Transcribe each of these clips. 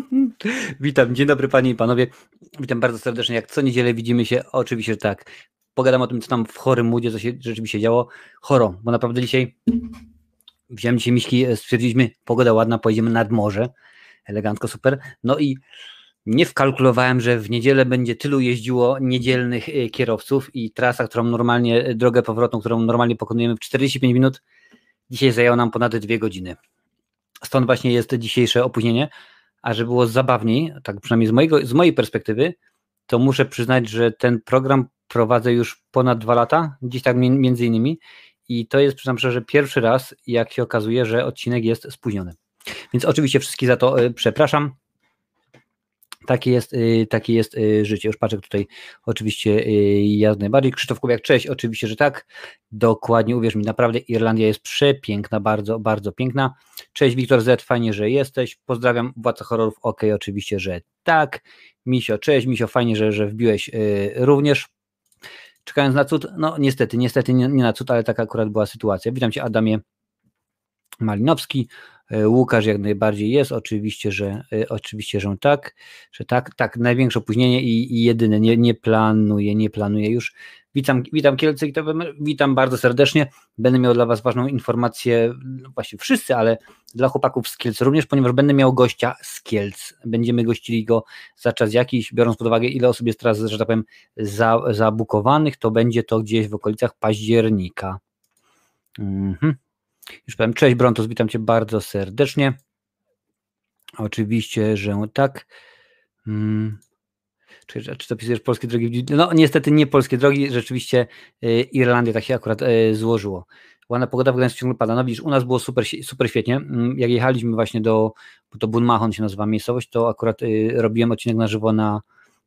Witam, dzień dobry panie i panowie. Witam bardzo serdecznie. Jak co niedzielę widzimy się, oczywiście, że tak. Pogadam o tym, co tam w chorym moodzie, co się rzeczywiście działo. Choro, bo naprawdę dzisiaj wziąłem dzisiaj miśki, e, stwierdziliśmy, pogoda ładna, pojedziemy nad morze. Elegancko, super. No i nie wkalkulowałem, że w niedzielę będzie tylu jeździło niedzielnych e, kierowców i trasa, którą normalnie, e, drogę powrotną, którą normalnie pokonujemy w 45 minut, dzisiaj zajęło nam ponad dwie godziny. Stąd właśnie jest dzisiejsze opóźnienie. A że było zabawniej, tak przynajmniej z, mojego, z mojej perspektywy, to muszę przyznać, że ten program prowadzę już ponad dwa lata, gdzieś tak między innymi. I to jest, przyznam szczerze, pierwszy raz, jak się okazuje, że odcinek jest spóźniony. Więc oczywiście wszystkich za to e, przepraszam. Takie jest, y, takie jest y, życie. Już patrzę tutaj oczywiście y, jak najbardziej. Krzysztof Kubiak, cześć, oczywiście, że tak. Dokładnie, uwierz mi, naprawdę Irlandia jest przepiękna, bardzo, bardzo piękna. Cześć Wiktor Z, fajnie, że jesteś. Pozdrawiam Władca Horrorów, ok, oczywiście, że tak. Misio, cześć, Misio, fajnie, że, że wbiłeś również. Czekając na cud, no niestety, niestety nie, nie na cud, ale taka akurat była sytuacja. Witam Cię Adamie Malinowski. E, Łukasz jak najbardziej jest, oczywiście, że e, oczywiście, że tak, że tak, tak, największe opóźnienie i, i jedyne, nie, nie planuję, nie planuję już. Witam, witam Kielce i to witam bardzo serdecznie. Będę miał dla Was ważną informację, no właśnie wszyscy, ale dla chłopaków z Kielc również, ponieważ będę miał gościa z Kielc. Będziemy gościli go za czas jakiś, biorąc pod uwagę, ile osób jest teraz, że tak powiem, za, zabukowanych, to będzie to gdzieś w okolicach października. Mhm. Już powiem, cześć Brontos, witam Cię bardzo serdecznie. Oczywiście, że tak. Hmm. Czy, czy to pisujesz polskie drogi? No niestety nie polskie drogi, rzeczywiście y, Irlandia tak się akurat y, złożyło. Ładna pogoda w Gdańsku ciągle pada. No widzisz, u nas było super, super świetnie. Mm, jak jechaliśmy właśnie do, to Bunmachon się nazywa miejscowość, to akurat y, robiłem odcinek na żywo na,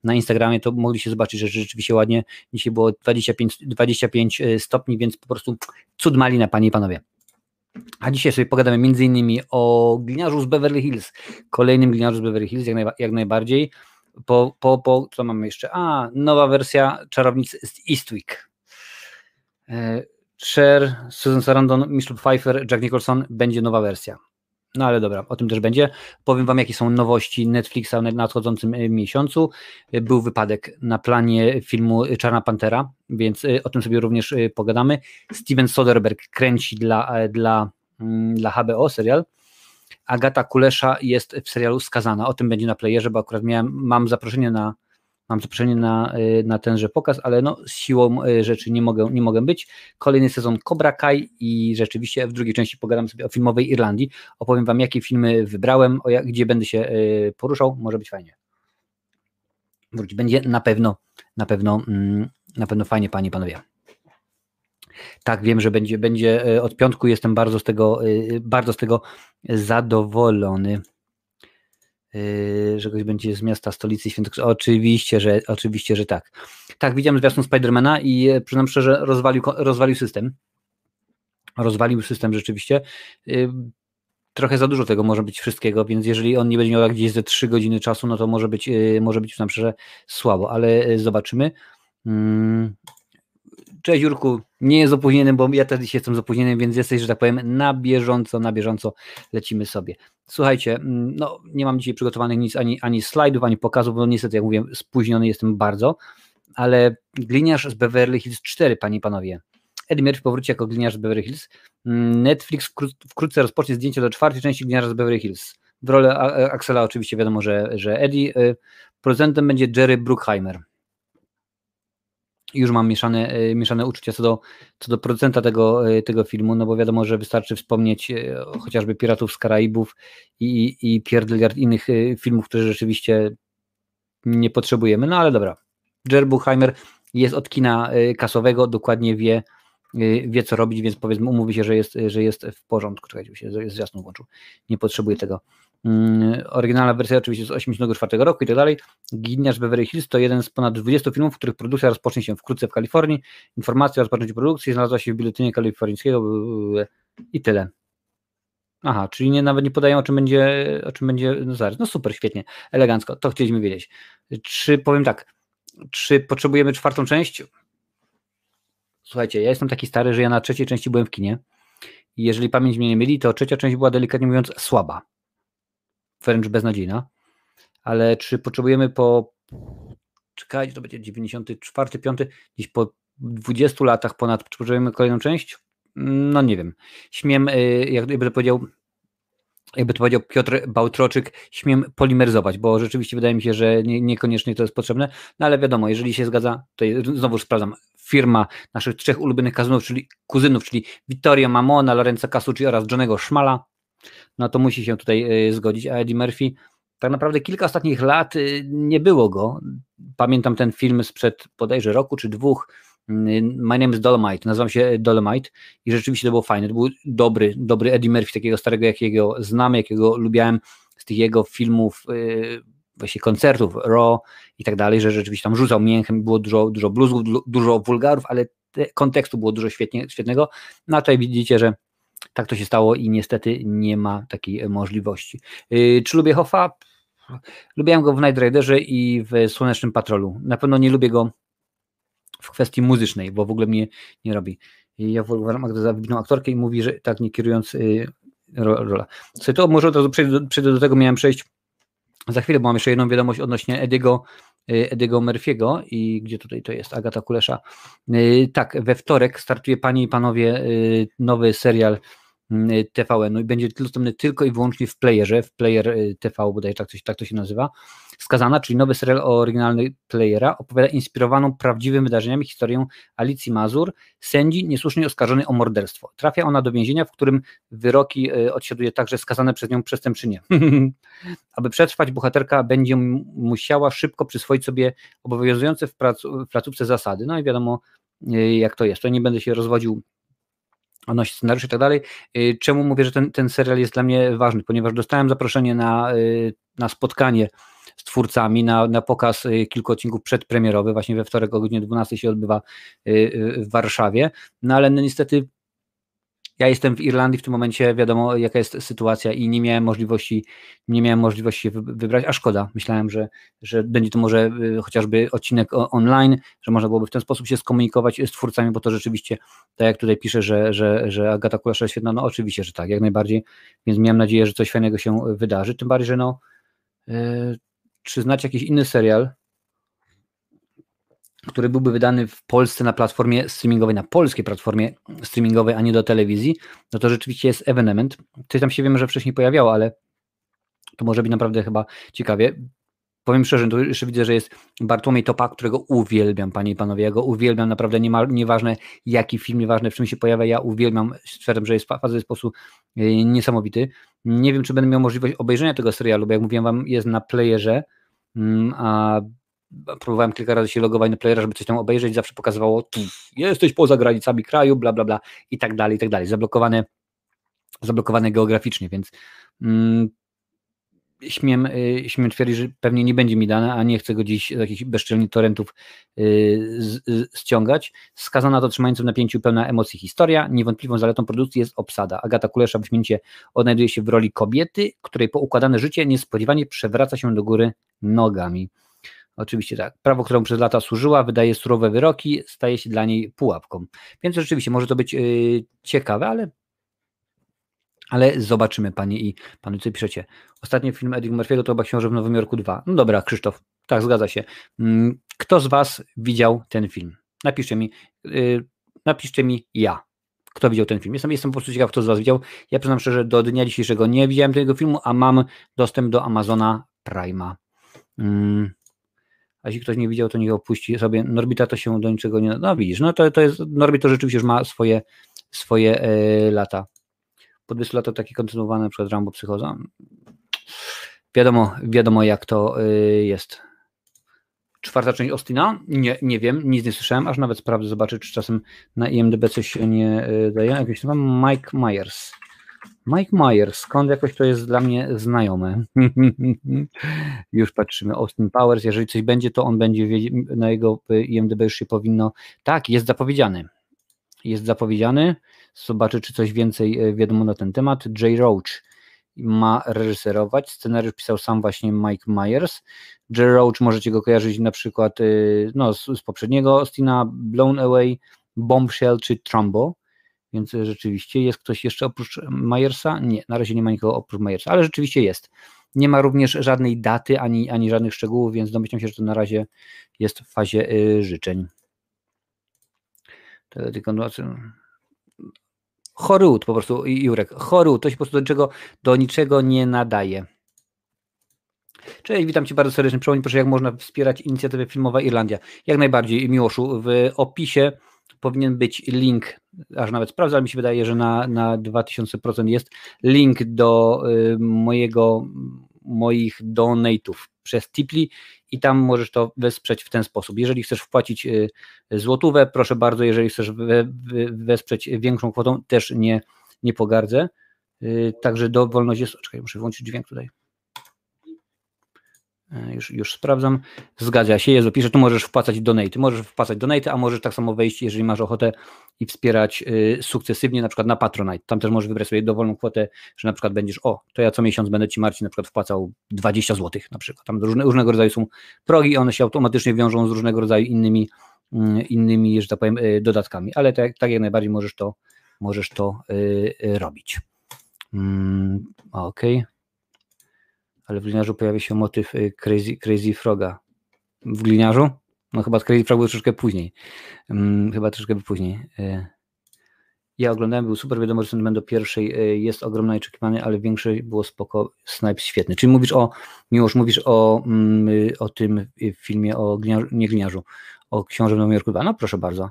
na Instagramie, to mogliście zobaczyć, że rzeczywiście ładnie. Dzisiaj było 25, 25 stopni, więc po prostu cud malina, panie i panowie. A dzisiaj sobie pogadamy innymi o gliniarzu z Beverly Hills, kolejnym gliniarzu z Beverly Hills, jak, najba jak najbardziej. Po, po, po, co mamy jeszcze? A, nowa wersja Czarownicy z Eastwick. E, Cher, Susan Sarandon, Michelle Pfeiffer, Jack Nicholson, będzie nowa wersja. No ale dobra, o tym też będzie. Powiem Wam, jakie są nowości Netflixa w nadchodzącym e, miesiącu. E, był wypadek na planie filmu Czarna Pantera, więc e, o tym sobie również pogadamy. Steven Soderbergh kręci dla, dla, mm, dla HBO serial. Agata Kulesza jest w serialu Skazana. O tym będzie na playerze, bo akurat miałem, mam zaproszenie na, mam zaproszenie na, y, na tenże pokaz, ale no, z siłą y, rzeczy nie mogę, nie mogę być. Kolejny sezon Cobra Kai i rzeczywiście w drugiej części pogadam sobie o filmowej Irlandii. Opowiem Wam, jakie filmy wybrałem, jak, gdzie będę się y, poruszał. Może być fajnie. Wróć, będzie na pewno, na pewno, mm, na pewno fajnie, panie, panowie. Tak, wiem, że będzie, będzie od piątku. Jestem bardzo z tego, bardzo z tego zadowolony. Yy, że ktoś będzie z miasta stolicy Świętokrzyska. Oczywiście, że oczywiście, że tak. Tak, widziałem zwiastun Spidermana i e, przyznam szczerze, rozwalił, rozwalił system. Rozwalił system rzeczywiście. Yy, trochę za dużo tego może być wszystkiego, więc jeżeli on nie będzie miał gdzieś ze 3 godziny czasu, no to może być, yy, może być przyznam szczerze słabo, ale zobaczymy. Cześć Jurku, nie jest opóźniony, bo ja też jestem z opóźnieniem, więc jesteś, że tak powiem, na bieżąco, na bieżąco lecimy sobie. Słuchajcie, mm, no nie mam dzisiaj przygotowanych nic, ani, ani slajdów, ani pokazów, bo niestety, jak mówiłem, spóźniony jestem bardzo, ale gliniarz z Beverly Hills 4, panie i panowie. Eddie Murphy powróci jako gliniarz z Beverly Hills. Mm, Netflix wkrótce rozpocznie zdjęcie do czwartej części gliniarza z Beverly Hills. W rolę Axela oczywiście wiadomo, że, że Eddie. Y, producentem będzie Jerry Bruckheimer już mam mieszane, e, mieszane uczucia co do, co do producenta tego, e, tego filmu, no bo wiadomo, że wystarczy wspomnieć e, chociażby Piratów z Karaibów i, i pierdeliard innych filmów, które rzeczywiście nie potrzebujemy, no ale dobra. Jerry Buchheimer jest od kina kasowego, dokładnie wie, wie co robić, więc powiedzmy umówi się, że jest, że jest w porządku. Czekajcie, się jest jasno włączył. Nie potrzebuje tego. Mm, oryginalna wersja oczywiście z 1984 roku i tak dalej. Giniarz Beverly Hills to jeden z ponad 20 filmów, których produkcja rozpocznie się wkrótce w Kalifornii. Informacja o rozpoczęciu produkcji znalazła się w biuletynie kalifornijskiego i tyle. Aha, czyli nie, nawet nie podają o czym będzie, o czym będzie, no zaraz, no super, świetnie, elegancko, to chcieliśmy wiedzieć. Czy, powiem tak, czy potrzebujemy czwartą część? Słuchajcie, ja jestem taki stary, że ja na trzeciej części byłem w kinie jeżeli pamięć mnie nie myli, to trzecia część była delikatnie mówiąc słaba wręcz beznadziejna. ale czy potrzebujemy po czekajcie, to będzie 94, 5, gdzieś po 20 latach ponad, czy potrzebujemy kolejną część? No nie wiem. Śmiem, y, jakby to powiedział jakby to powiedział Piotr Bałtroczyk, śmiem polimeryzować, bo rzeczywiście wydaje mi się, że nie, niekoniecznie to jest potrzebne, no ale wiadomo, jeżeli się zgadza, to znowu sprawdzam, firma naszych trzech ulubionych kazynów, czyli kuzynów, czyli Vittorio Mamona, Lorenzo Casucci oraz Johnego Szmala, no to musi się tutaj y, zgodzić, a Eddie Murphy tak naprawdę kilka ostatnich lat y, nie było go. Pamiętam ten film sprzed bodajże roku czy dwóch, My name is Dolomite, nazywam się Dolomite i rzeczywiście to było fajne, to był dobry, dobry Eddie Murphy, takiego starego, jakiego znam, jakiego lubiałem z tych jego filmów, właśnie koncertów, Raw i tak dalej, że rzeczywiście tam rzucał mięchem, było dużo, dużo bluzów, dużo wulgarów, ale kontekstu było dużo świetnie, świetnego, no a tutaj widzicie, że tak to się stało i niestety nie ma takiej możliwości. Yy, czy lubię Hoffa? Lubiłem go w Night Riderze i w Słonecznym Patrolu. Na pewno nie lubię go w kwestii muzycznej, bo w ogóle mnie nie robi. Ja uważam Magdę za wybitną aktorkę i mówi, że tak nie kierując y, rola. Słuchaj, to może od razu przejdę do, przejdę do tego, miałem przejść za chwilę, bo mam jeszcze jedną wiadomość odnośnie Ediego, y, Ediego Murphy'ego i gdzie tutaj to jest, Agata Kulesza. Y, tak, we wtorek startuje Panie i Panowie nowy serial Y, TVN no i będzie dostępny tylko i wyłącznie w playerze, w player y, TV, bodaj tak, coś, tak to się nazywa. Skazana, czyli nowy serial oryginalny playera, opowiada inspirowaną prawdziwymi wydarzeniami historię Alicji Mazur, sędzi niesłusznie oskarżonej o morderstwo. Trafia ona do więzienia, w którym wyroki y, odsiaduje także skazane przez nią przestępczynie. Aby przetrwać, bohaterka będzie musiała szybko przyswoić sobie obowiązujące w, w placówce zasady. No i wiadomo, jak to jest. To nie będę się rozwodził odnośnie scenariuszy i tak dalej. Y, czemu mówię, że ten, ten serial jest dla mnie ważny? Ponieważ dostałem zaproszenie na, y, na spotkanie z twórcami, na, na pokaz y, kilku odcinków przedpremierowy, właśnie we wtorek o godzinie 12 się odbywa w Warszawie, no ale niestety ja jestem w Irlandii w tym momencie, wiadomo jaka jest sytuacja i nie miałem możliwości, nie miałem możliwości wybrać, a szkoda. Myślałem, że, że będzie to może y, chociażby odcinek online, że można byłoby w ten sposób się skomunikować z twórcami, bo to rzeczywiście, tak jak tutaj pisze, że, że, że Agata Kulasza jest świetna, no oczywiście, że tak, jak najbardziej, więc miałem nadzieję, że coś fajnego się wydarzy, tym bardziej, że no, yy, czy znacie jakiś inny serial, który byłby wydany w Polsce na platformie streamingowej, na polskiej platformie streamingowej, a nie do telewizji, no to rzeczywiście jest evenement. Coś tam się wiemy, że wcześniej pojawiało, ale to może być naprawdę chyba ciekawie. Powiem szczerze, tu jeszcze widzę, że jest Bartłomiej Topa, którego uwielbiam, panie i panowie. Ja go uwielbiam, naprawdę nie ma, nieważne jaki film, nieważne w czym się pojawia, ja uwielbiam. Stwierdzam, że jest w fazy sposób e, niesamowity. Nie wiem, czy będę miał możliwość obejrzenia tego serialu, bo jak mówiłem wam, jest na playerze, mm, a próbowałem kilka razy się logować na playera, żeby coś tam obejrzeć, zawsze pokazywało, jesteś poza granicami kraju, bla, bla, bla i tak dalej, i tak dalej. Zablokowane, zablokowane geograficznie, więc mm, śmiem, y, śmiem twierdzić, że pewnie nie będzie mi dane, a nie chcę go dziś z jakichś bezczelnych torrentów y, z, z, ściągać. Skazana to trzymająca w napięciu pełna emocji historia. Niewątpliwą zaletą produkcji jest obsada. Agata Kulesza wyśmienicie odnajduje się w roli kobiety, której poukładane życie niespodziewanie przewraca się do góry nogami. Oczywiście tak. Prawo, któremu przez lata służyła, wydaje surowe wyroki, staje się dla niej pułapką. Więc rzeczywiście może to być yy, ciekawe, ale, ale zobaczymy, panie i panu, co piszecie. Ostatni film Eddie Murphy'ego to chyba Książę w Nowym Jorku 2. No dobra, Krzysztof, tak, zgadza się. Mm, kto z was widział ten film? Napiszcie mi, yy, napiszcie mi ja. Kto widział ten film? Jestem, jestem po prostu ciekaw, kto z was widział. Ja przyznam szczerze, do dnia dzisiejszego nie widziałem tego filmu, a mam dostęp do Amazona Prime'a. Mm a jeśli ktoś nie widział, to niech opuści sobie. Norbita to się do niczego nie. No widzisz, no to, to jest. Norbit to rzeczywiście już ma swoje, swoje e, lata. Po 20 latach takie kontynuowane, przykład Rambo Psychoza. Wiadomo, wiadomo jak to e, jest. Czwarta część Ostina? Nie, nie wiem, nic nie słyszałem, aż nawet sprawdzę, zobaczę, czy czasem na IMDB coś się nie e, daje. Jakiś tam Mike Myers. Mike Myers, skąd jakoś to jest dla mnie znajome. już patrzymy. Austin Powers, jeżeli coś będzie, to on będzie na jego IMDB już się powinno. Tak, jest zapowiedziany. Jest zapowiedziany. Zobaczę, czy coś więcej e, wiadomo na ten temat. Jay Roach ma reżyserować. Scenariusz pisał sam właśnie Mike Myers. Jay Roach możecie go kojarzyć na przykład e, no, z, z poprzedniego Austina, Blown Away, Bombshell czy Trumbo. Więc rzeczywiście jest ktoś jeszcze oprócz Majersa? Nie, na razie nie ma nikogo oprócz Majersa, ale rzeczywiście jest. Nie ma również żadnej daty ani, ani żadnych szczegółów, więc domyślam się, że to na razie jest w fazie y, życzeń. Choryut po prostu, Jurek. Choryut, to się po prostu do niczego, do niczego nie nadaje. Cześć, witam Cię bardzo serdecznie. Przypomnij proszę, jak można wspierać inicjatywę Filmowa Irlandia. Jak najbardziej, Miłoszu, w opisie powinien być link, aż nawet sprawdzę, ale mi się wydaje, że na, na 2000% jest link do y, mojego, moich donate'ów przez Tipli i tam możesz to wesprzeć w ten sposób. Jeżeli chcesz wpłacić y, złotówę, proszę bardzo, jeżeli chcesz we, wesprzeć większą kwotą, też nie, nie pogardzę. Y, także dowolność jest. Czekaj, muszę włączyć dźwięk tutaj. E, już, już sprawdzam. Zgadza się, Jezu, pisze, tu możesz wpłacać donate. Możesz wpłacać donate, a możesz tak samo wejść, jeżeli masz ochotę i wspierać y, sukcesywnie, na przykład na Patronite. Tam też możesz wybrać sobie dowolną kwotę, że na przykład będziesz, o, to ja co miesiąc będę Ci Marcin na przykład wpłacał 20 zł na przykład. Tam różne, różnego rodzaju są progi, one się automatycznie wiążą z różnego rodzaju innymi, y, innymi że tak powiem, y, dodatkami, ale tak, tak jak najbardziej możesz to, możesz to y, y, robić. Mm, Okej. Okay ale w gliniarzu pojawia się motyw y, Crazy, crazy Froga. W gliniarzu? No chyba Crazy Frog był troszkę później. Hmm, chyba troszkę później. Y, ja oglądałem, był super, wiadomo, że sentyment do pierwszej y, jest ogromny oczekiwany, ale większej było spoko, Snipe świetny. Czyli mówisz o, Miłosz, mówisz o, mm, o tym filmie, o gliniarzu, nie gliniarzu, o książę w Nowym Jorku 2. No proszę bardzo.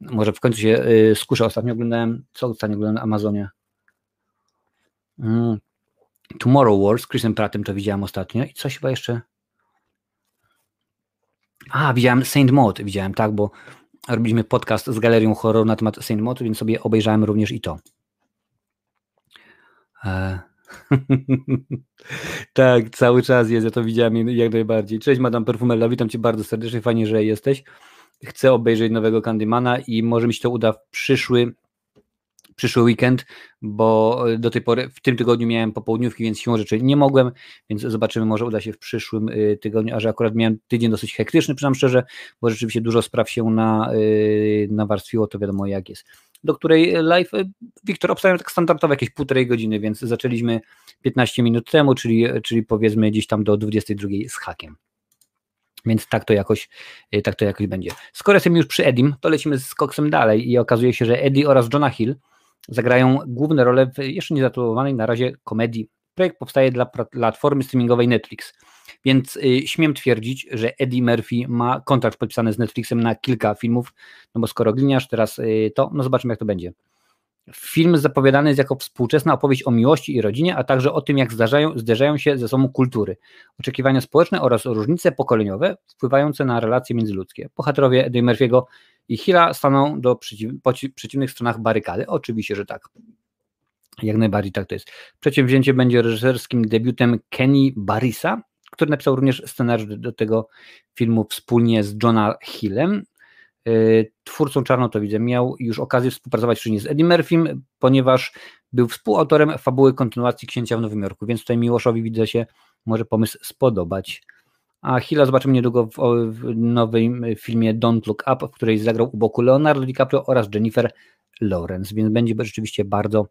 Może w końcu się skuszę. Ostatnio oglądałem, co ostatnio oglądałem na Amazonie? Mm, Tomorrow Wars z Chrisem Prattem to widziałem ostatnio i coś chyba jeszcze. A, widziałem Saint Maud, widziałem, tak, bo robiliśmy podcast z galerią horror na temat Saint Maud, więc sobie obejrzałem również i to. E... tak, cały czas jest, ja to widziałem jak najbardziej. Cześć Madame Perfumella, witam Cię bardzo serdecznie, fajnie, że jesteś. Chcę obejrzeć nowego Candymana i może mi się to uda w przyszły przyszły weekend, bo do tej pory w tym tygodniu miałem popołudniówki, więc siłą rzeczy nie mogłem, więc zobaczymy, może uda się w przyszłym y, tygodniu, a że akurat miałem tydzień dosyć hektyczny, przyznam szczerze, bo rzeczywiście dużo spraw się na, y, nawarstwiło, to wiadomo jak jest. Do której live, Wiktor, obstawiam tak standardowo jakieś półtorej godziny, więc zaczęliśmy 15 minut temu, czyli, czyli powiedzmy gdzieś tam do 22 z hakiem. Więc tak to jakoś, tak to jakoś będzie. Skoro jesteśmy już przy Edim, to lecimy z koksem dalej i okazuje się, że Eddie oraz Johna Hill zagrają główne role w jeszcze niezatytułowanej na razie komedii. Projekt powstaje dla platformy streamingowej Netflix. Więc y, śmiem twierdzić, że Eddie Murphy ma kontrakt podpisany z Netflixem na kilka filmów, no bo skoro gliniarz teraz y, to, no zobaczymy jak to będzie. Film zapowiadany jest jako współczesna opowieść o miłości i rodzinie, a także o tym, jak zdarzają, zderzają się ze sobą kultury, oczekiwania społeczne oraz różnice pokoleniowe wpływające na relacje międzyludzkie. Bohaterowie Eddie Murphy'ego i Hilla staną do przeciw, po przeciwnych stronach barykady. Oczywiście, że tak. Jak najbardziej tak to jest. Przedsięwzięcie będzie reżyserskim debiutem Kenny Barisa, który napisał również scenariusz do tego filmu wspólnie z Johna Hillem. Y, twórcą Czarno to widzę, miał już okazję współpracować wcześniej z Eddie Murphym, ponieważ był współautorem fabuły kontynuacji Księcia w Nowym Jorku, więc tutaj Miłoszowi widzę się może pomysł spodobać. A Hilla zobaczymy niedługo w, w nowym filmie Don't Look Up, w której zagrał u boku Leonardo DiCaprio oraz Jennifer Lawrence, więc będzie rzeczywiście bardzo,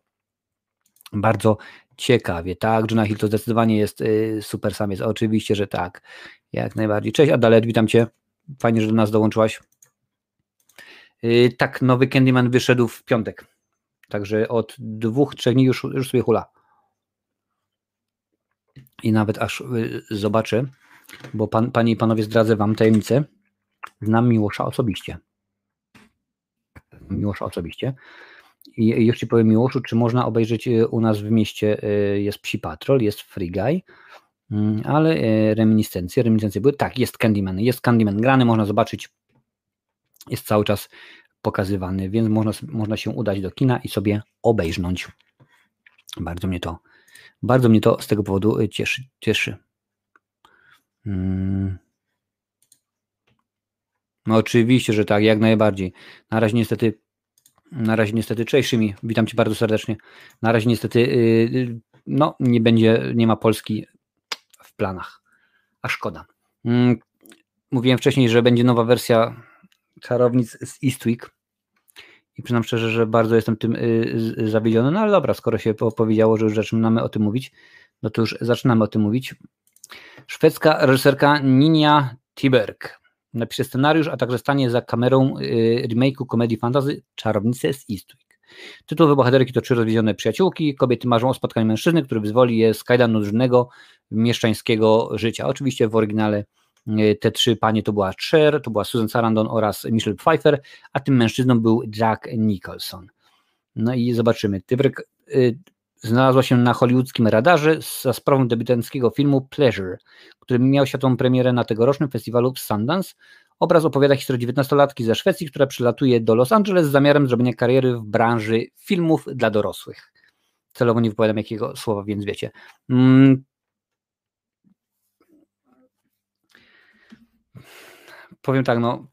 bardzo ciekawie. Tak, Jonah Hill to zdecydowanie jest y, super samiec, oczywiście, że tak, jak najbardziej. Cześć Adalet, witam Cię, fajnie, że do nas dołączyłaś. Y, tak, nowy Candyman wyszedł w piątek, także od dwóch, trzech dni już, już sobie hula. I nawet aż y, zobaczę, bo pan, panie i panowie zdradzę wam tajemnicę. Znam Miłosza osobiście. Miłosza osobiście. I już ci powiem Miłoszu, czy można obejrzeć y, u nas w mieście, y, jest Psi Patrol, jest Free Guy, mm, ale y, reminiscencje, reminiscencje były, tak, jest Candyman, jest Candyman grany, można zobaczyć, jest cały czas pokazywany, więc można, można się udać do kina i sobie obejrznąć. Bardzo mnie to, bardzo mnie to z tego powodu cieszy. cieszy. Hmm. No oczywiście, że tak, jak najbardziej. Na razie niestety, na razie niestety, cześć witam Cię bardzo serdecznie. Na razie niestety, yy, no nie będzie, nie ma Polski w planach, a szkoda. Yy, mówiłem wcześniej, że będzie nowa wersja Czarownic z Eastwick i przyznam szczerze, że bardzo jestem tym yy, zawiedziony, no ale dobra, skoro się powiedziało, że już zaczynamy o tym mówić, no to już zaczynamy o tym mówić. Szwedzka reżyserka Ninja Tiberg napisze scenariusz, a także stanie za kamerą y, remake'u komedii fantasy Czarownice z Eastwick. Tytułowe bohaterki to trzy rozwiedzione przyjaciółki. Kobiety marzą o spotkaniu mężczyzny, który wyzwoli je z kajdanu różnego mieszczańskiego życia. Oczywiście w oryginale y, te trzy panie to była Cher, to była Susan Sarandon oraz Michelle Pfeiffer, a tym mężczyzną był Jack Nicholson. No i zobaczymy. Tybrek znalazła się na hollywoodzkim radarze za sprawą debiutanckiego filmu Pleasure, który miał światową premierę na tegorocznym festiwalu w Sundance. Obraz opowiada historię 19-latki ze Szwecji, która przylatuje do Los Angeles z zamiarem zrobienia kariery w branży filmów dla dorosłych. Celowo nie wypowiadam jakiego słowa, więc wiecie. Mm. Powiem tak, no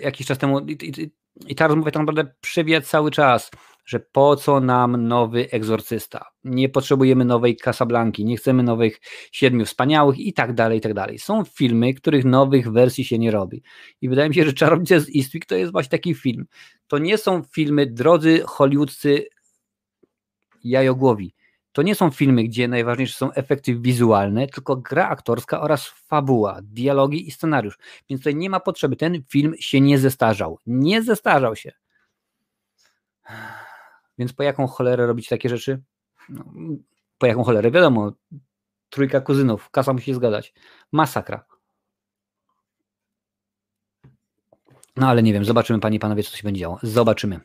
jakiś czas temu i, i, i ta rozmowa tak naprawdę przewija cały czas że po co nam nowy egzorcysta? Nie potrzebujemy nowej Casablanki, nie chcemy nowych siedmiu wspaniałych i tak dalej, i tak dalej. Są filmy, których nowych wersji się nie robi. I wydaje mi się, że Czarownica z Eastwick to jest właśnie taki film. To nie są filmy, drodzy hollywoodzcy jajogłowi. To nie są filmy, gdzie najważniejsze są efekty wizualne, tylko gra aktorska oraz fabuła, dialogi i scenariusz. Więc tutaj nie ma potrzeby. Ten film się nie zestarzał. Nie zestarzał się. Więc po jaką cholerę robić takie rzeczy? No, po jaką cholerę? Wiadomo, trójka kuzynów, kasa musi się zgadać. Masakra. No ale nie wiem, zobaczymy panie i panowie, co się będzie działo. Zobaczymy.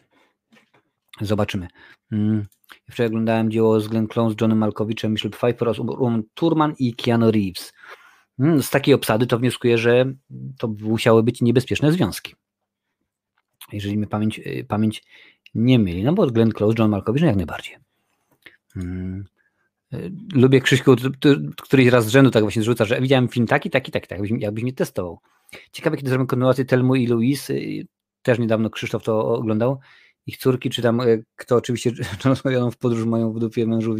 Zobaczymy. Hmm. Wczoraj oglądałem dzieło z Glenn Clone, z Johnem Malkowiczem, Michelle Pfeiffer oraz Um Turman i Keanu Reeves. Hmm. Z takiej obsady to wnioskuję, że to musiały być niebezpieczne związki. Jeżeli mi pamięć, y, pamięć nie mieli, no bo Glenn Close, John Malkowicz, no jak najbardziej. Hmm. Lubię Krzyśku, któryś raz z rzędu tak właśnie zrzuca, że widziałem film taki, taki, taki, tak, jakbyś, mnie testował. Ciekawe, kiedy zrobią kontynuację Telmu i Louise, y, też niedawno Krzysztof to oglądał, ich córki, czy tam y, kto oczywiście jadą w podróż mają w dupie mężów.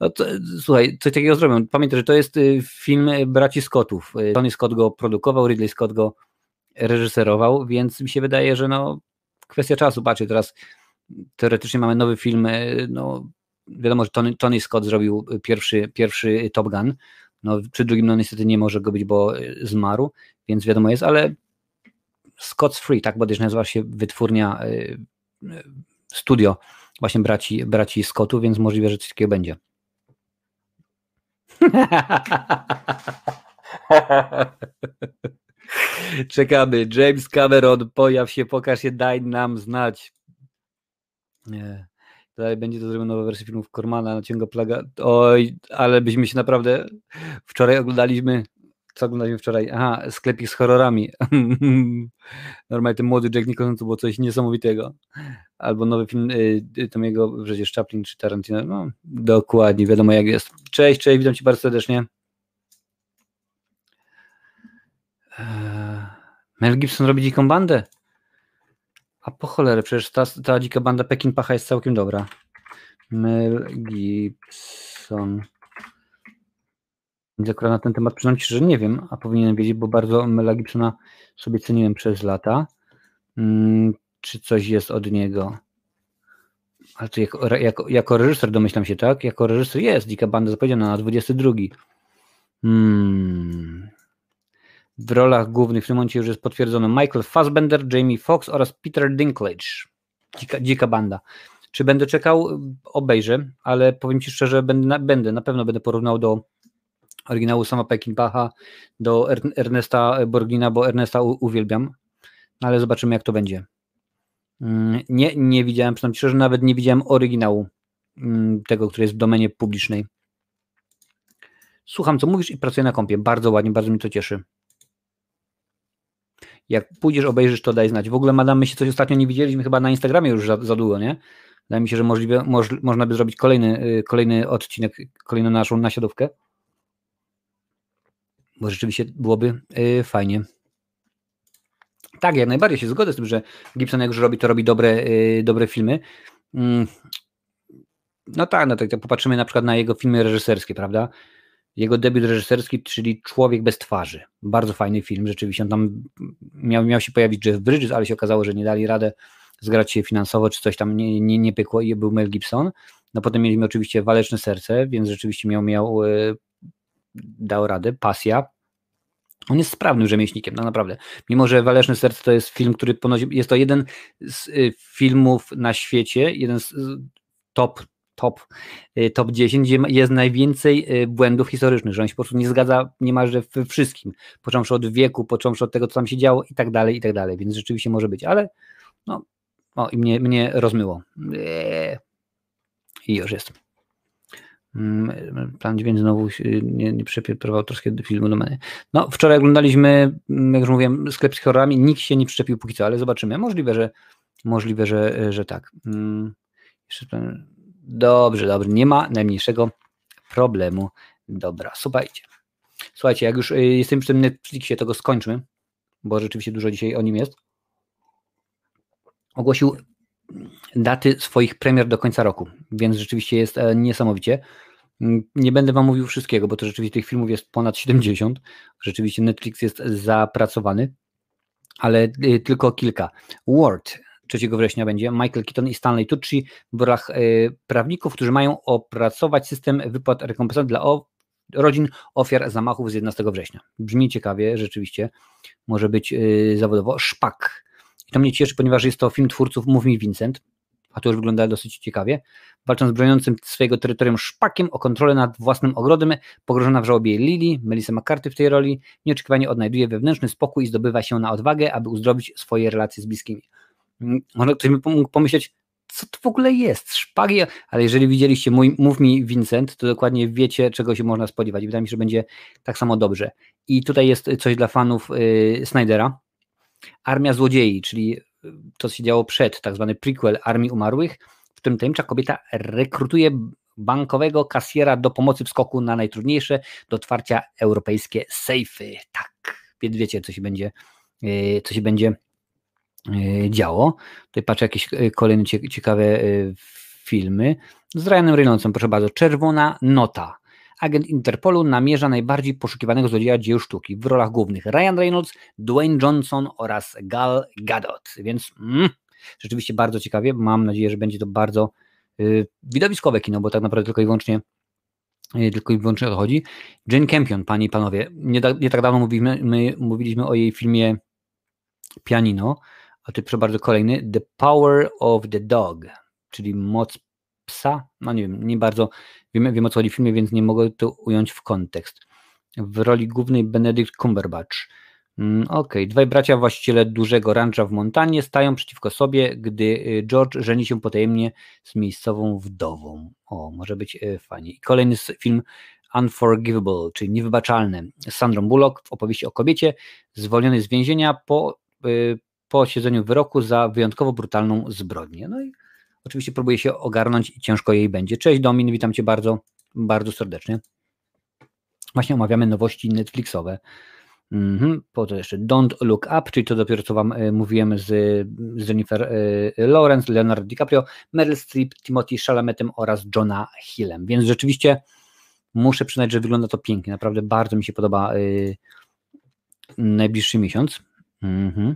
No to, słuchaj, coś takiego zrobią. Pamiętaj, że to jest film braci Scottów. Tony Scott go produkował, Ridley Scott go reżyserował, więc mi się wydaje, że no kwestia czasu. Patrzcie, teraz teoretycznie mamy nowy film, e, no wiadomo, że Tony, Tony Scott zrobił pierwszy, pierwszy Top Gun, no przy drugim no niestety nie może go być, bo e, zmarł, więc wiadomo jest, ale Scott's Free, tak bodajże nazywa się wytwórnia, e, studio właśnie braci, braci Scottu, więc możliwe, że coś takiego będzie. Czekamy. James Cameron, pojaw się, pokaż się, daj nam znać. Nie. Dalej będzie to zrobione nowa wersja filmów Kormana, ciągle plaga. Oj, ale byśmy się naprawdę. Wczoraj oglądaliśmy. Co oglądaliśmy wczoraj? Aha, sklepik z horrorami. Normalnie ten młody Jack Nicholson to było coś niesamowitego. Albo nowy film y, y Tomiego, przecież Chaplin czy Tarantino. No, dokładnie, wiadomo jak jest. Cześć, cześć, witam Cię bardzo serdecznie. Eee, Mel Gibson robi dziką bandę? A po cholerę, przecież ta, ta dzika banda Pekin Pacha jest całkiem dobra. Mel Gibson. Więc akurat na ten temat przyznam Ci, że nie wiem, a powinienem wiedzieć, bo bardzo Mela Gibsona sobie ceniłem przez lata. Hmm, czy coś jest od niego? Ale to jako, jako, jako reżyser domyślam się, tak? Jako reżyser jest dzika banda zapowiedziana na 22. Hmm w rolach głównych w tym momencie już jest potwierdzono Michael Fassbender, Jamie Foxx oraz Peter Dinklage. Dzika, dzika banda. Czy będę czekał? Obejrzę, ale powiem Ci szczerze, będę będę, na pewno będę porównał do oryginału sama Peckinpaha, do Ernesta Borgina, bo Ernesta uwielbiam, ale zobaczymy jak to będzie. Mm, nie, nie widziałem, przynajmniej szczerze, nawet nie widziałem oryginału mm, tego, który jest w domenie publicznej. Słucham, co mówisz i pracuję na kompie. Bardzo ładnie, bardzo mi to cieszy. Jak pójdziesz, obejrzysz, to daj znać. W ogóle, madam, my się coś ostatnio nie widzieliśmy chyba na Instagramie już za, za długo, nie? Wydaje mi się, że możliwe, moż, można by zrobić kolejny, y, kolejny odcinek, kolejną naszą nasiadówkę. Bo rzeczywiście byłoby yy, fajnie. Tak, jak najbardziej się zgodzę z tym, że Gibson jak już robi, to robi dobre, yy, dobre filmy. Yy. No tak, no tak, tak popatrzymy na przykład na jego filmy reżyserskie, prawda? Jego debiut reżyserski, czyli Człowiek bez twarzy. Bardzo fajny film, rzeczywiście. On tam miał, miał się pojawić Jeff Bridges, ale się okazało, że nie dali radę zgrać się finansowo, czy coś tam nie, nie, nie pykło i był Mel Gibson. No potem mieliśmy oczywiście Waleczne Serce, więc rzeczywiście miał, miał dał radę, Pasja, on jest sprawnym rzemieślnikiem, no naprawdę. Mimo, że Waleczne Serce to jest film, który ponosi, jest to jeden z filmów na świecie, jeden z top top, y, top 10, gdzie jest najwięcej y, błędów historycznych, że on się po prostu nie zgadza niemalże we wszystkim, począwszy od wieku, począwszy od tego, co tam się działo i tak dalej, i tak dalej, więc rzeczywiście może być, ale no, o, i mnie, mnie rozmyło. Eee. I już jest. Mm, plan 9 znowu nie, nie przepierdrował troszkę filmu do mnie. No, wczoraj oglądaliśmy, mm, jak już mówiłem, sklep z horrorami, nikt się nie przyczepił póki co, ale zobaczymy. Możliwe, że możliwe, że, że tak. Hmm. Jeszcze ten, Dobrze, dobrze, nie ma najmniejszego problemu. Dobra, słuchajcie. Słuchajcie, jak już y, jestem przy tym Netflixie, to go skończmy, bo rzeczywiście dużo dzisiaj o nim jest. Ogłosił daty swoich premier do końca roku, więc rzeczywiście jest e, niesamowicie. Nie będę Wam mówił wszystkiego, bo to rzeczywiście tych filmów jest ponad 70. Rzeczywiście Netflix jest zapracowany, ale y, tylko kilka. Word 3 września będzie Michael Keaton i Stanley Tucci w rolach e, prawników, którzy mają opracować system wypłat rekompensat dla rodzin ofiar zamachów z 11 września. Brzmi ciekawie, rzeczywiście. Może być e, zawodowo. Szpak. I to mnie cieszy, ponieważ jest to film twórców Mów mi Vincent, a to już wygląda dosyć ciekawie. Walcząc z broniącym swojego terytorium szpakiem o kontrolę nad własnym ogrodem, pogrożona w żałobie Lily, Melissa McCarthy w tej roli, nieoczekiwanie odnajduje wewnętrzny spokój i zdobywa się na odwagę, aby uzdrowić swoje relacje z bliskimi. Może ktoś by mógł pomyśleć, co to w ogóle jest? Szpagi, ale jeżeli widzieliście mój Mów mi Vincent, to dokładnie wiecie, czego się można spodziewać. Wydaje mi się, że będzie tak samo dobrze. I tutaj jest coś dla fanów yy, Snydera. Armia Złodziei, czyli to, co się działo przed, tak zwany prequel Armii Umarłych, w którym tajemnicza kobieta rekrutuje bankowego kasjera do pomocy w skoku na najtrudniejsze do otwarcia europejskie sejfy. Tak, więc wiecie, co się będzie, yy, co się będzie działo. Tutaj patrzę jakieś e, kolejne ciekawe e, filmy. Z Ryanem Reynoldsem, proszę bardzo. Czerwona nota. Agent Interpolu namierza najbardziej poszukiwanego złodzieja dzieł sztuki. W rolach głównych Ryan Reynolds, Dwayne Johnson oraz Gal Gadot. Więc mm, rzeczywiście bardzo ciekawie. Mam nadzieję, że będzie to bardzo y, widowiskowe kino, bo tak naprawdę tylko i wyłącznie tylko i wyłącznie o to chodzi. Jane Campion, panie i panowie. Nie, nie tak dawno mówiliśmy, my mówiliśmy o jej filmie Pianino. A tu proszę bardzo kolejny. The Power of the Dog, czyli moc psa. No nie wiem, nie bardzo wiem, wiem o co chodzi w filmie, więc nie mogę to ująć w kontekst. W roli głównej Benedict Cumberbatch. Mm, Okej, okay. dwaj bracia właściciele dużego rancha w Montanie stają przeciwko sobie, gdy y, George żeni się potajemnie z miejscową wdową. O, może być y, fajnie. I kolejny film Unforgivable, czyli Niewybaczalny, z Sandrą Bullock w opowieści o kobiecie zwolnionej z więzienia po y, po siedzeniu wyroku za wyjątkowo brutalną zbrodnię. No i oczywiście próbuje się ogarnąć i ciężko jej będzie. Cześć Domin, witam Cię bardzo, bardzo serdecznie. Właśnie omawiamy nowości Netflixowe. Mhm. Po to jeszcze Don't Look Up, czyli to dopiero co Wam y, mówiłem z, z Jennifer y, Lawrence, Leonardo DiCaprio, Meryl Streep, Timothy Chalametem oraz Johna Hillem. Więc rzeczywiście muszę przyznać, że wygląda to pięknie. Naprawdę bardzo mi się podoba y, najbliższy miesiąc. Mhm.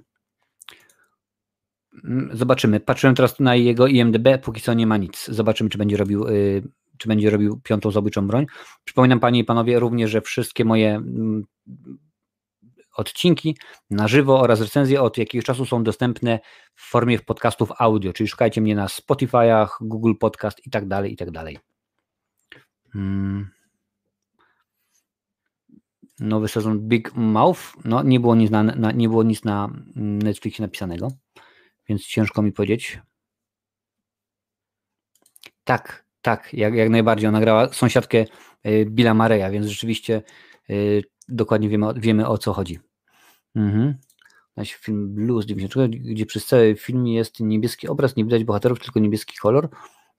Mm, zobaczymy. Patrzyłem teraz na jego IMDB, póki co nie ma nic. Zobaczymy, czy będzie robił, y, czy będzie robił piątą zabójczą broń. Przypominam Panie i Panowie również, że wszystkie moje mm, odcinki na żywo oraz recenzje od jakiegoś czasu są dostępne w formie podcastów audio, czyli szukajcie mnie na Spotify'ach, Google Podcast i tak dalej, i tak dalej. Hmm. Nowy sezon Big Mouth, no nie było nic na, na, nie było nic na Netflixie napisanego więc ciężko mi powiedzieć. Tak, tak, jak, jak najbardziej. Ona grała sąsiadkę y, Billa Mareya, więc rzeczywiście y, dokładnie wiemy, wiemy o co chodzi. Mhm. Film Blues 90, gdzie przez cały film jest niebieski obraz, nie widać bohaterów, tylko niebieski kolor.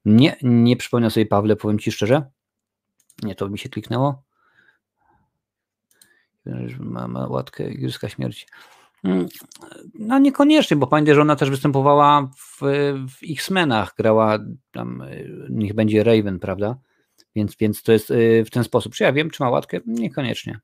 Nie, nie przypomnę sobie Pawle, powiem Ci szczerze. Nie, to mi się kliknęło. Ma, ma łatkę Igrzyska Śmierci. Mm, no niekoniecznie, bo pamiętaj, że ona też występowała w, w X-Menach, grała tam, y, niech będzie Raven, prawda? Więc, więc to jest y, w ten sposób. Czy ja wiem, czy ma łatkę? Niekoniecznie.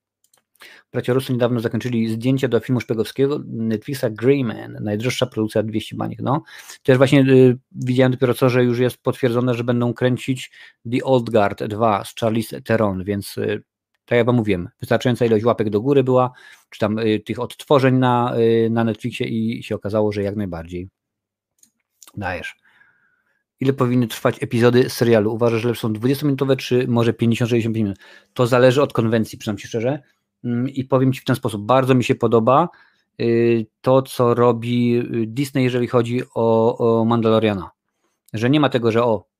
Bracia Russo niedawno zakończyli zdjęcia do filmu szpiegowskiego Netflixa Greyman, najdroższa produkcja 200 baniek. No, też właśnie y, widziałem dopiero co, że już jest potwierdzone, że będą kręcić The Old Guard 2 z Charlize Theron, więc y, tak jak wam mówiłem, wystarczająca ilość łapek do góry była, czy tam y, tych odtworzeń na, y, na Netflixie i się okazało, że jak najbardziej. Dajesz. Ile powinny trwać epizody serialu? Uważasz, że lepsze są 20-minutowe, czy może 50-65 minut? To zależy od konwencji, przynajmniej ci szczerze. Mm, I powiem Ci w ten sposób, bardzo mi się podoba y, to, co robi Disney, jeżeli chodzi o, o Mandaloriana. Że nie ma tego, że o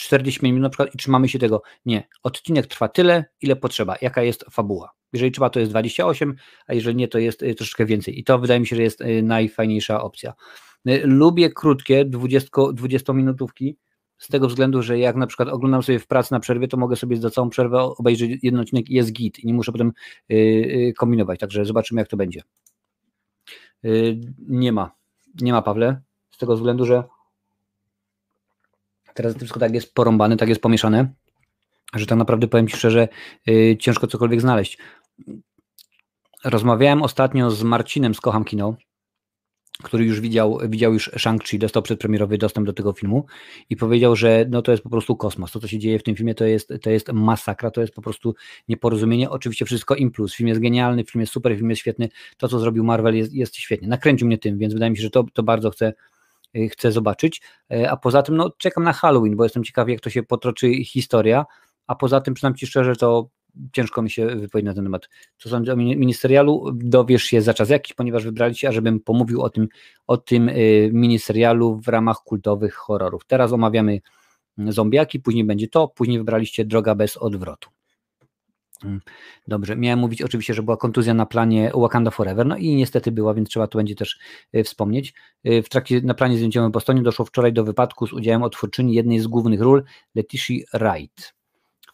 40 minut na przykład i trzymamy się tego. Nie, odcinek trwa tyle, ile potrzeba, jaka jest fabuła. Jeżeli trzeba, to jest 28, a jeżeli nie, to jest y, troszeczkę więcej. I to wydaje mi się, że jest y, najfajniejsza opcja. Y, lubię krótkie 20, 20 minutówki, z tego względu, że jak na przykład oglądam sobie w pracy na przerwie, to mogę sobie za całą przerwę obejrzeć jeden odcinek i jest git i nie muszę potem kombinować, także zobaczymy jak to będzie. Nie ma, nie ma Pawle, z tego względu, że Teraz to wszystko tak jest porąbane, tak jest pomieszane, że tak naprawdę powiem Ci szczerze, yy, ciężko cokolwiek znaleźć. Rozmawiałem ostatnio z Marcinem z Kocham Kino, który już widział, widział już Shang-Chi, dostał przedpremierowy dostęp do tego filmu i powiedział, że no to jest po prostu kosmos. To, co się dzieje w tym filmie, to jest, to jest masakra, to jest po prostu nieporozumienie. Oczywiście wszystko im plus. Film jest genialny, film jest super, film jest świetny. To, co zrobił Marvel jest, jest świetnie. Nakręcił mnie tym, więc wydaje mi się, że to, to bardzo chcę, chcę zobaczyć. Y, a poza tym, no, czekam na Halloween, bo jestem ciekawy, jak to się potoczy historia. A poza tym, przynajmniej szczerze, to ciężko mi się wypowiedzieć na ten temat. Co sądzę o miniserialu, dowiesz się za czas jakiś, ponieważ wybraliście, ażebym pomówił o tym, o tym y, miniserialu w ramach kultowych horrorów. Teraz omawiamy zombiaki, później będzie to, później wybraliście Droga bez odwrotu. Mm, dobrze, miałem mówić oczywiście, że była kontuzja na planie Wakanda Forever, no i niestety była, więc trzeba to będzie też y, wspomnieć. Y, w trakcie na planie zdjęciowym w Bostonie doszło wczoraj do wypadku z udziałem otwórczyni jednej z głównych ról, Leticia Wright.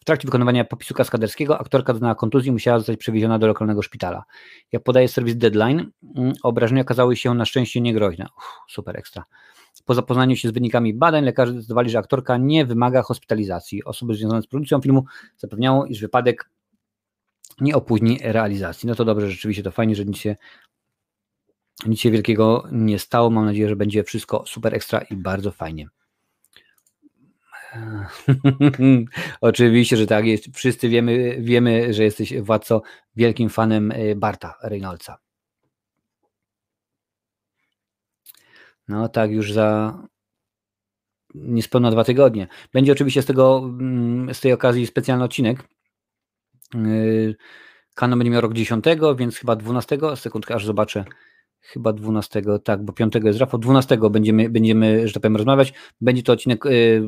W trakcie wykonywania popisu kaskaderskiego aktorka doznała kontuzji i musiała zostać przewieziona do lokalnego szpitala. Jak podaje serwis Deadline, mm, obrażenia okazały się na szczęście niegroźne. Uff, super ekstra. Po zapoznaniu się z wynikami badań lekarze zdecydowali, że aktorka nie wymaga hospitalizacji. Osoby związane z produkcją filmu zapewniało, iż wypadek nie opóźni realizacji. No to dobrze, rzeczywiście to fajnie, że nic się, nic się wielkiego nie stało. Mam nadzieję, że będzie wszystko super ekstra i bardzo fajnie. Oczywiście, że tak jest. Wszyscy wiemy, wiemy, że jesteś władco wielkim fanem e, Barta Reynoldsa. No tak, już za niespełna dwa tygodnie. Będzie oczywiście z tego, mm, z tej okazji specjalny odcinek Canon będzie miał rok 10, więc chyba 12, sekundkę aż zobaczę, chyba 12, tak, bo 5 jest Rafał, 12 będziemy, będziemy, że tak powiem, rozmawiać. Będzie to odcinek y,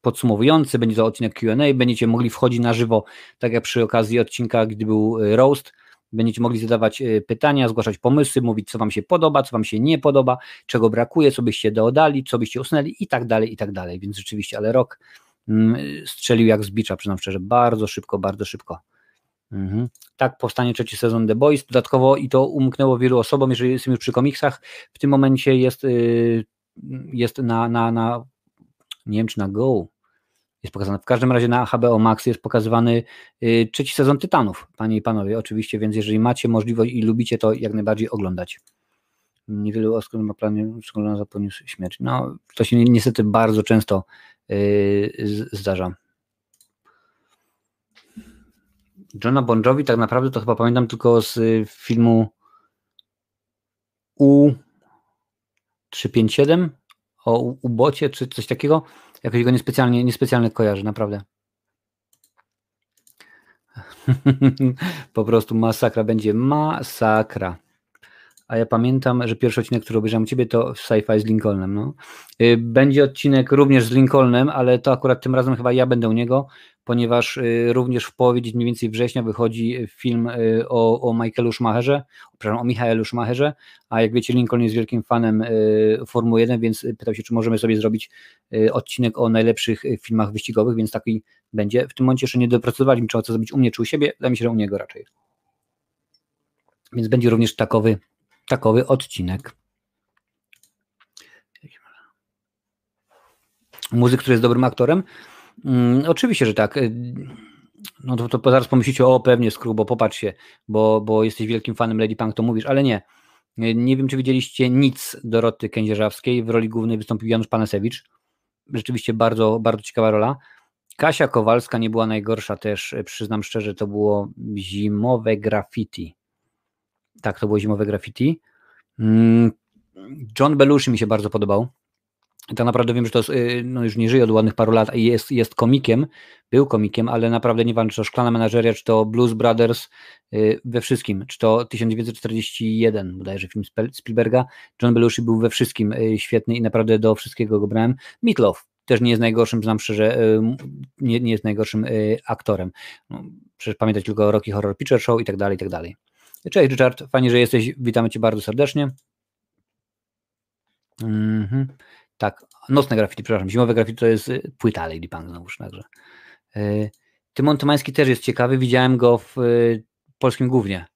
podsumowujący, będzie to odcinek Q&A, będziecie mogli wchodzić na żywo, tak jak przy okazji odcinka, gdy był y, roast, będziecie mogli zadawać pytania, zgłaszać pomysły, mówić, co Wam się podoba, co Wam się nie podoba, czego brakuje, co byście dodali, co byście usunęli i tak dalej, i tak dalej, więc rzeczywiście, ale rok strzelił jak z bicza, przyznam szczerze, bardzo szybko, bardzo szybko. Mhm. Tak powstanie trzeci sezon The Boys. Dodatkowo i to umknęło wielu osobom, jeżeli jesteśmy już przy komiksach, w tym momencie jest, y, jest na, na, na nie wiem czy na Go jest pokazane. W każdym razie na HBO Max jest pokazywany y, trzeci sezon Tytanów, panie i panowie, oczywiście, więc jeżeli macie możliwość i lubicie to, jak najbardziej oglądać. Niewielu osób ma planie za poniósł śmierć. No, to się niestety bardzo często zdarza. Johna Bon Jovi tak naprawdę to chyba pamiętam tylko z y, filmu U357 o ubocie czy coś takiego. Jakoś go niespecjalnie, niespecjalnie kojarzę, naprawdę. po prostu masakra będzie masakra. A ja pamiętam, że pierwszy odcinek, który obejrzałem u Ciebie, to sci-fi z Lincolnem. No. Y, będzie odcinek również z Lincolnem, ale to akurat tym razem chyba ja będę u niego, ponieważ y, również w połowie mniej więcej września wychodzi film y, o, o Michaelu Schumacherze, przepraszam, o Michaelu Schumacherze, a jak wiecie Lincoln jest wielkim fanem Formuły 1, więc pytał się, czy możemy sobie zrobić odcinek o najlepszych filmach wyścigowych, więc taki będzie. W tym momencie jeszcze nie dopracowaliśmy, czy co zrobić u mnie, czy u siebie, wydaje mi się, że u niego raczej. Więc będzie również takowy takowy odcinek. Muzyk, który jest dobrym aktorem? Hmm, oczywiście, że tak. no to, to zaraz pomyślicie, o pewnie Skru, bo popatrz się, bo, bo jesteś wielkim fanem Lady Punk, to mówisz, ale nie. Nie wiem, czy widzieliście nic Doroty Kędzierzawskiej. W roli głównej wystąpił Janusz Panasewicz. Rzeczywiście bardzo, bardzo ciekawa rola. Kasia Kowalska nie była najgorsza też, przyznam szczerze, to było zimowe graffiti. Tak, to było zimowe graffiti. Mm, John Belushi mi się bardzo podobał. Tak naprawdę wiem, że to jest, y, no już nie żyje od ładnych paru lat i jest, jest komikiem, był komikiem, ale naprawdę nie wiem, czy to Szklana Menażeria, czy to Blues Brothers, y, we wszystkim, czy to 1941 bodajże film Spielberga, John Belushi był we wszystkim y, świetny i naprawdę do wszystkiego go brałem. Meatloaf też nie jest najgorszym, znam szczerze, nie, nie jest najgorszym aktorem. No, przecież pamiętać tylko Rocky Horror Picture Show i tak dalej, i tak dalej. Cześć Richard, fajnie, że jesteś, witamy Cię bardzo serdecznie. Mhm. Tak, nocne graffiti, przepraszam, zimowe graffiti to jest y, płyta Lady Punk znowuż, także. Y, Tymon Tymański też jest ciekawy, widziałem go w y, polskim głównie.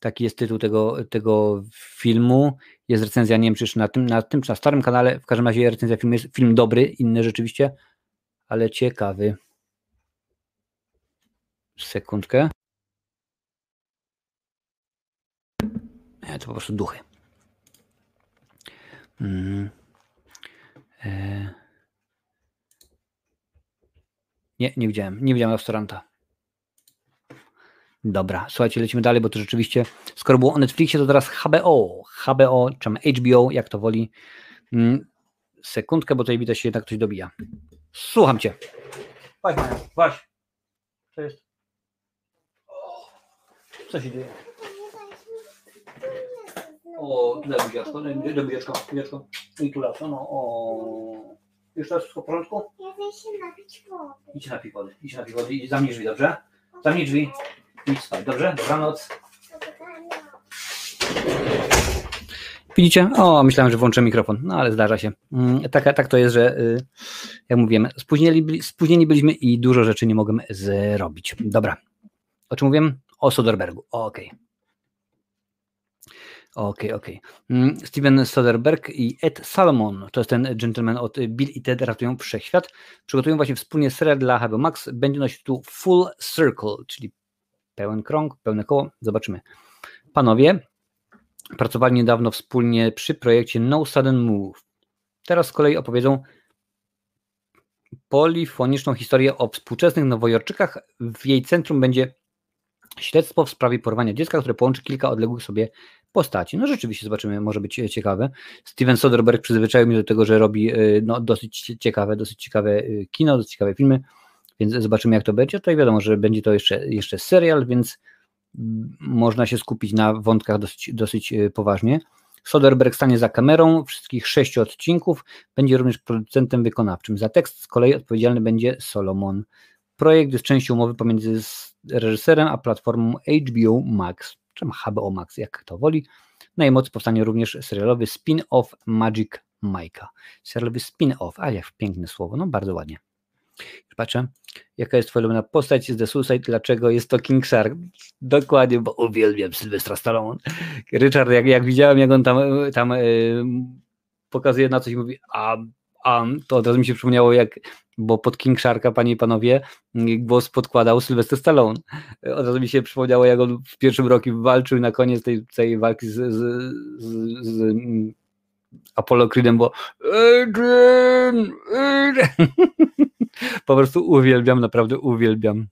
Taki jest tytuł tego, tego filmu. Jest recenzja, nie wiem czy na tym, na tym, czy na starym kanale. W każdym razie recenzja filmu jest film dobry, inny rzeczywiście, ale ciekawy. Sekundkę. To po prostu duchy. Mm. E... Nie, nie widziałem. Nie widziałem restauranta. Dobra, słuchajcie, lecimy dalej, bo to rzeczywiście, skoro było o Netflixie, to teraz HBO, HBO, czy HBO, jak to woli. Mm, sekundkę, bo tutaj widać się jednak ktoś dobija. Słucham Cię. Maja, chodź. Co jest? Co się dzieje? O, daj buziaczko, daj buziaczko, buziaczko. I tu raz, no, o. Już teraz wszystko w porządku? Ja chcę się napić wody. Idź na wody, idź na wody i zamknij drzwi, dobrze? Zamknij drzwi, idź spać, dobrze? Dobranoc. Widzicie? O, myślałem, że włączę mikrofon, no ale zdarza się. Mm, tak, tak to jest, że y, jak mówiłem, spóźnieni, spóźnieni byliśmy i dużo rzeczy nie mogłem zrobić. Dobra. O czym mówiłem? O Soderbergu. Okej. Okay. Okej, okay, okej. Okay. Steven Soderbergh i Ed Salomon, to jest ten gentleman od Bill i Ted ratują wszechświat, przygotują właśnie wspólnie serial dla HBO Max, będzie nosić tu Full Circle, czyli pełen krąg, pełne koło, zobaczymy. Panowie pracowali niedawno wspólnie przy projekcie No Sudden Move. Teraz z kolei opowiedzą polifoniczną historię o współczesnych Nowojorczykach. W jej centrum będzie śledztwo w sprawie porwania dziecka, które połączy kilka odległych sobie postaci. No rzeczywiście zobaczymy, może być ciekawe. Steven Soderbergh przyzwyczaił mnie do tego, że robi y, no, dosyć ciekawe, dosyć ciekawe y, kino, dosyć ciekawe filmy, więc zobaczymy jak to będzie. Tutaj wiadomo, że będzie to jeszcze, jeszcze serial, więc można się skupić na wątkach dosyć, dosyć poważnie. Soderbergh stanie za kamerą wszystkich sześciu odcinków, będzie również producentem wykonawczym. Za tekst z kolei odpowiedzialny będzie Solomon. Projekt jest częścią umowy pomiędzy reżyserem a platformą HBO Max czy HBO Max, jak kto woli. Na jej mocy powstanie również serialowy spin-off Magic Mike'a. Serialowy spin-off, a jak piękne słowo, no bardzo ładnie. Patrzę, jaka jest twoja ulubiona postać z The Suicide, dlaczego jest to King Shark? Dokładnie, bo uwielbiam Sylwestra Stallone. Richard, jak, jak widziałem, jak on tam, tam yy, pokazuje na coś i mówi, a to od razu mi się przypomniało, jak, bo pod King Sharka, panie i panowie, głos podkładał Sylwester Stallone. Od razu mi się przypomniało, jak on w pierwszym roku walczył na koniec tej, tej walki z, z, z, z mm, Apollo Creedem, bo Adrian, Adrian. po prostu uwielbiam, naprawdę uwielbiam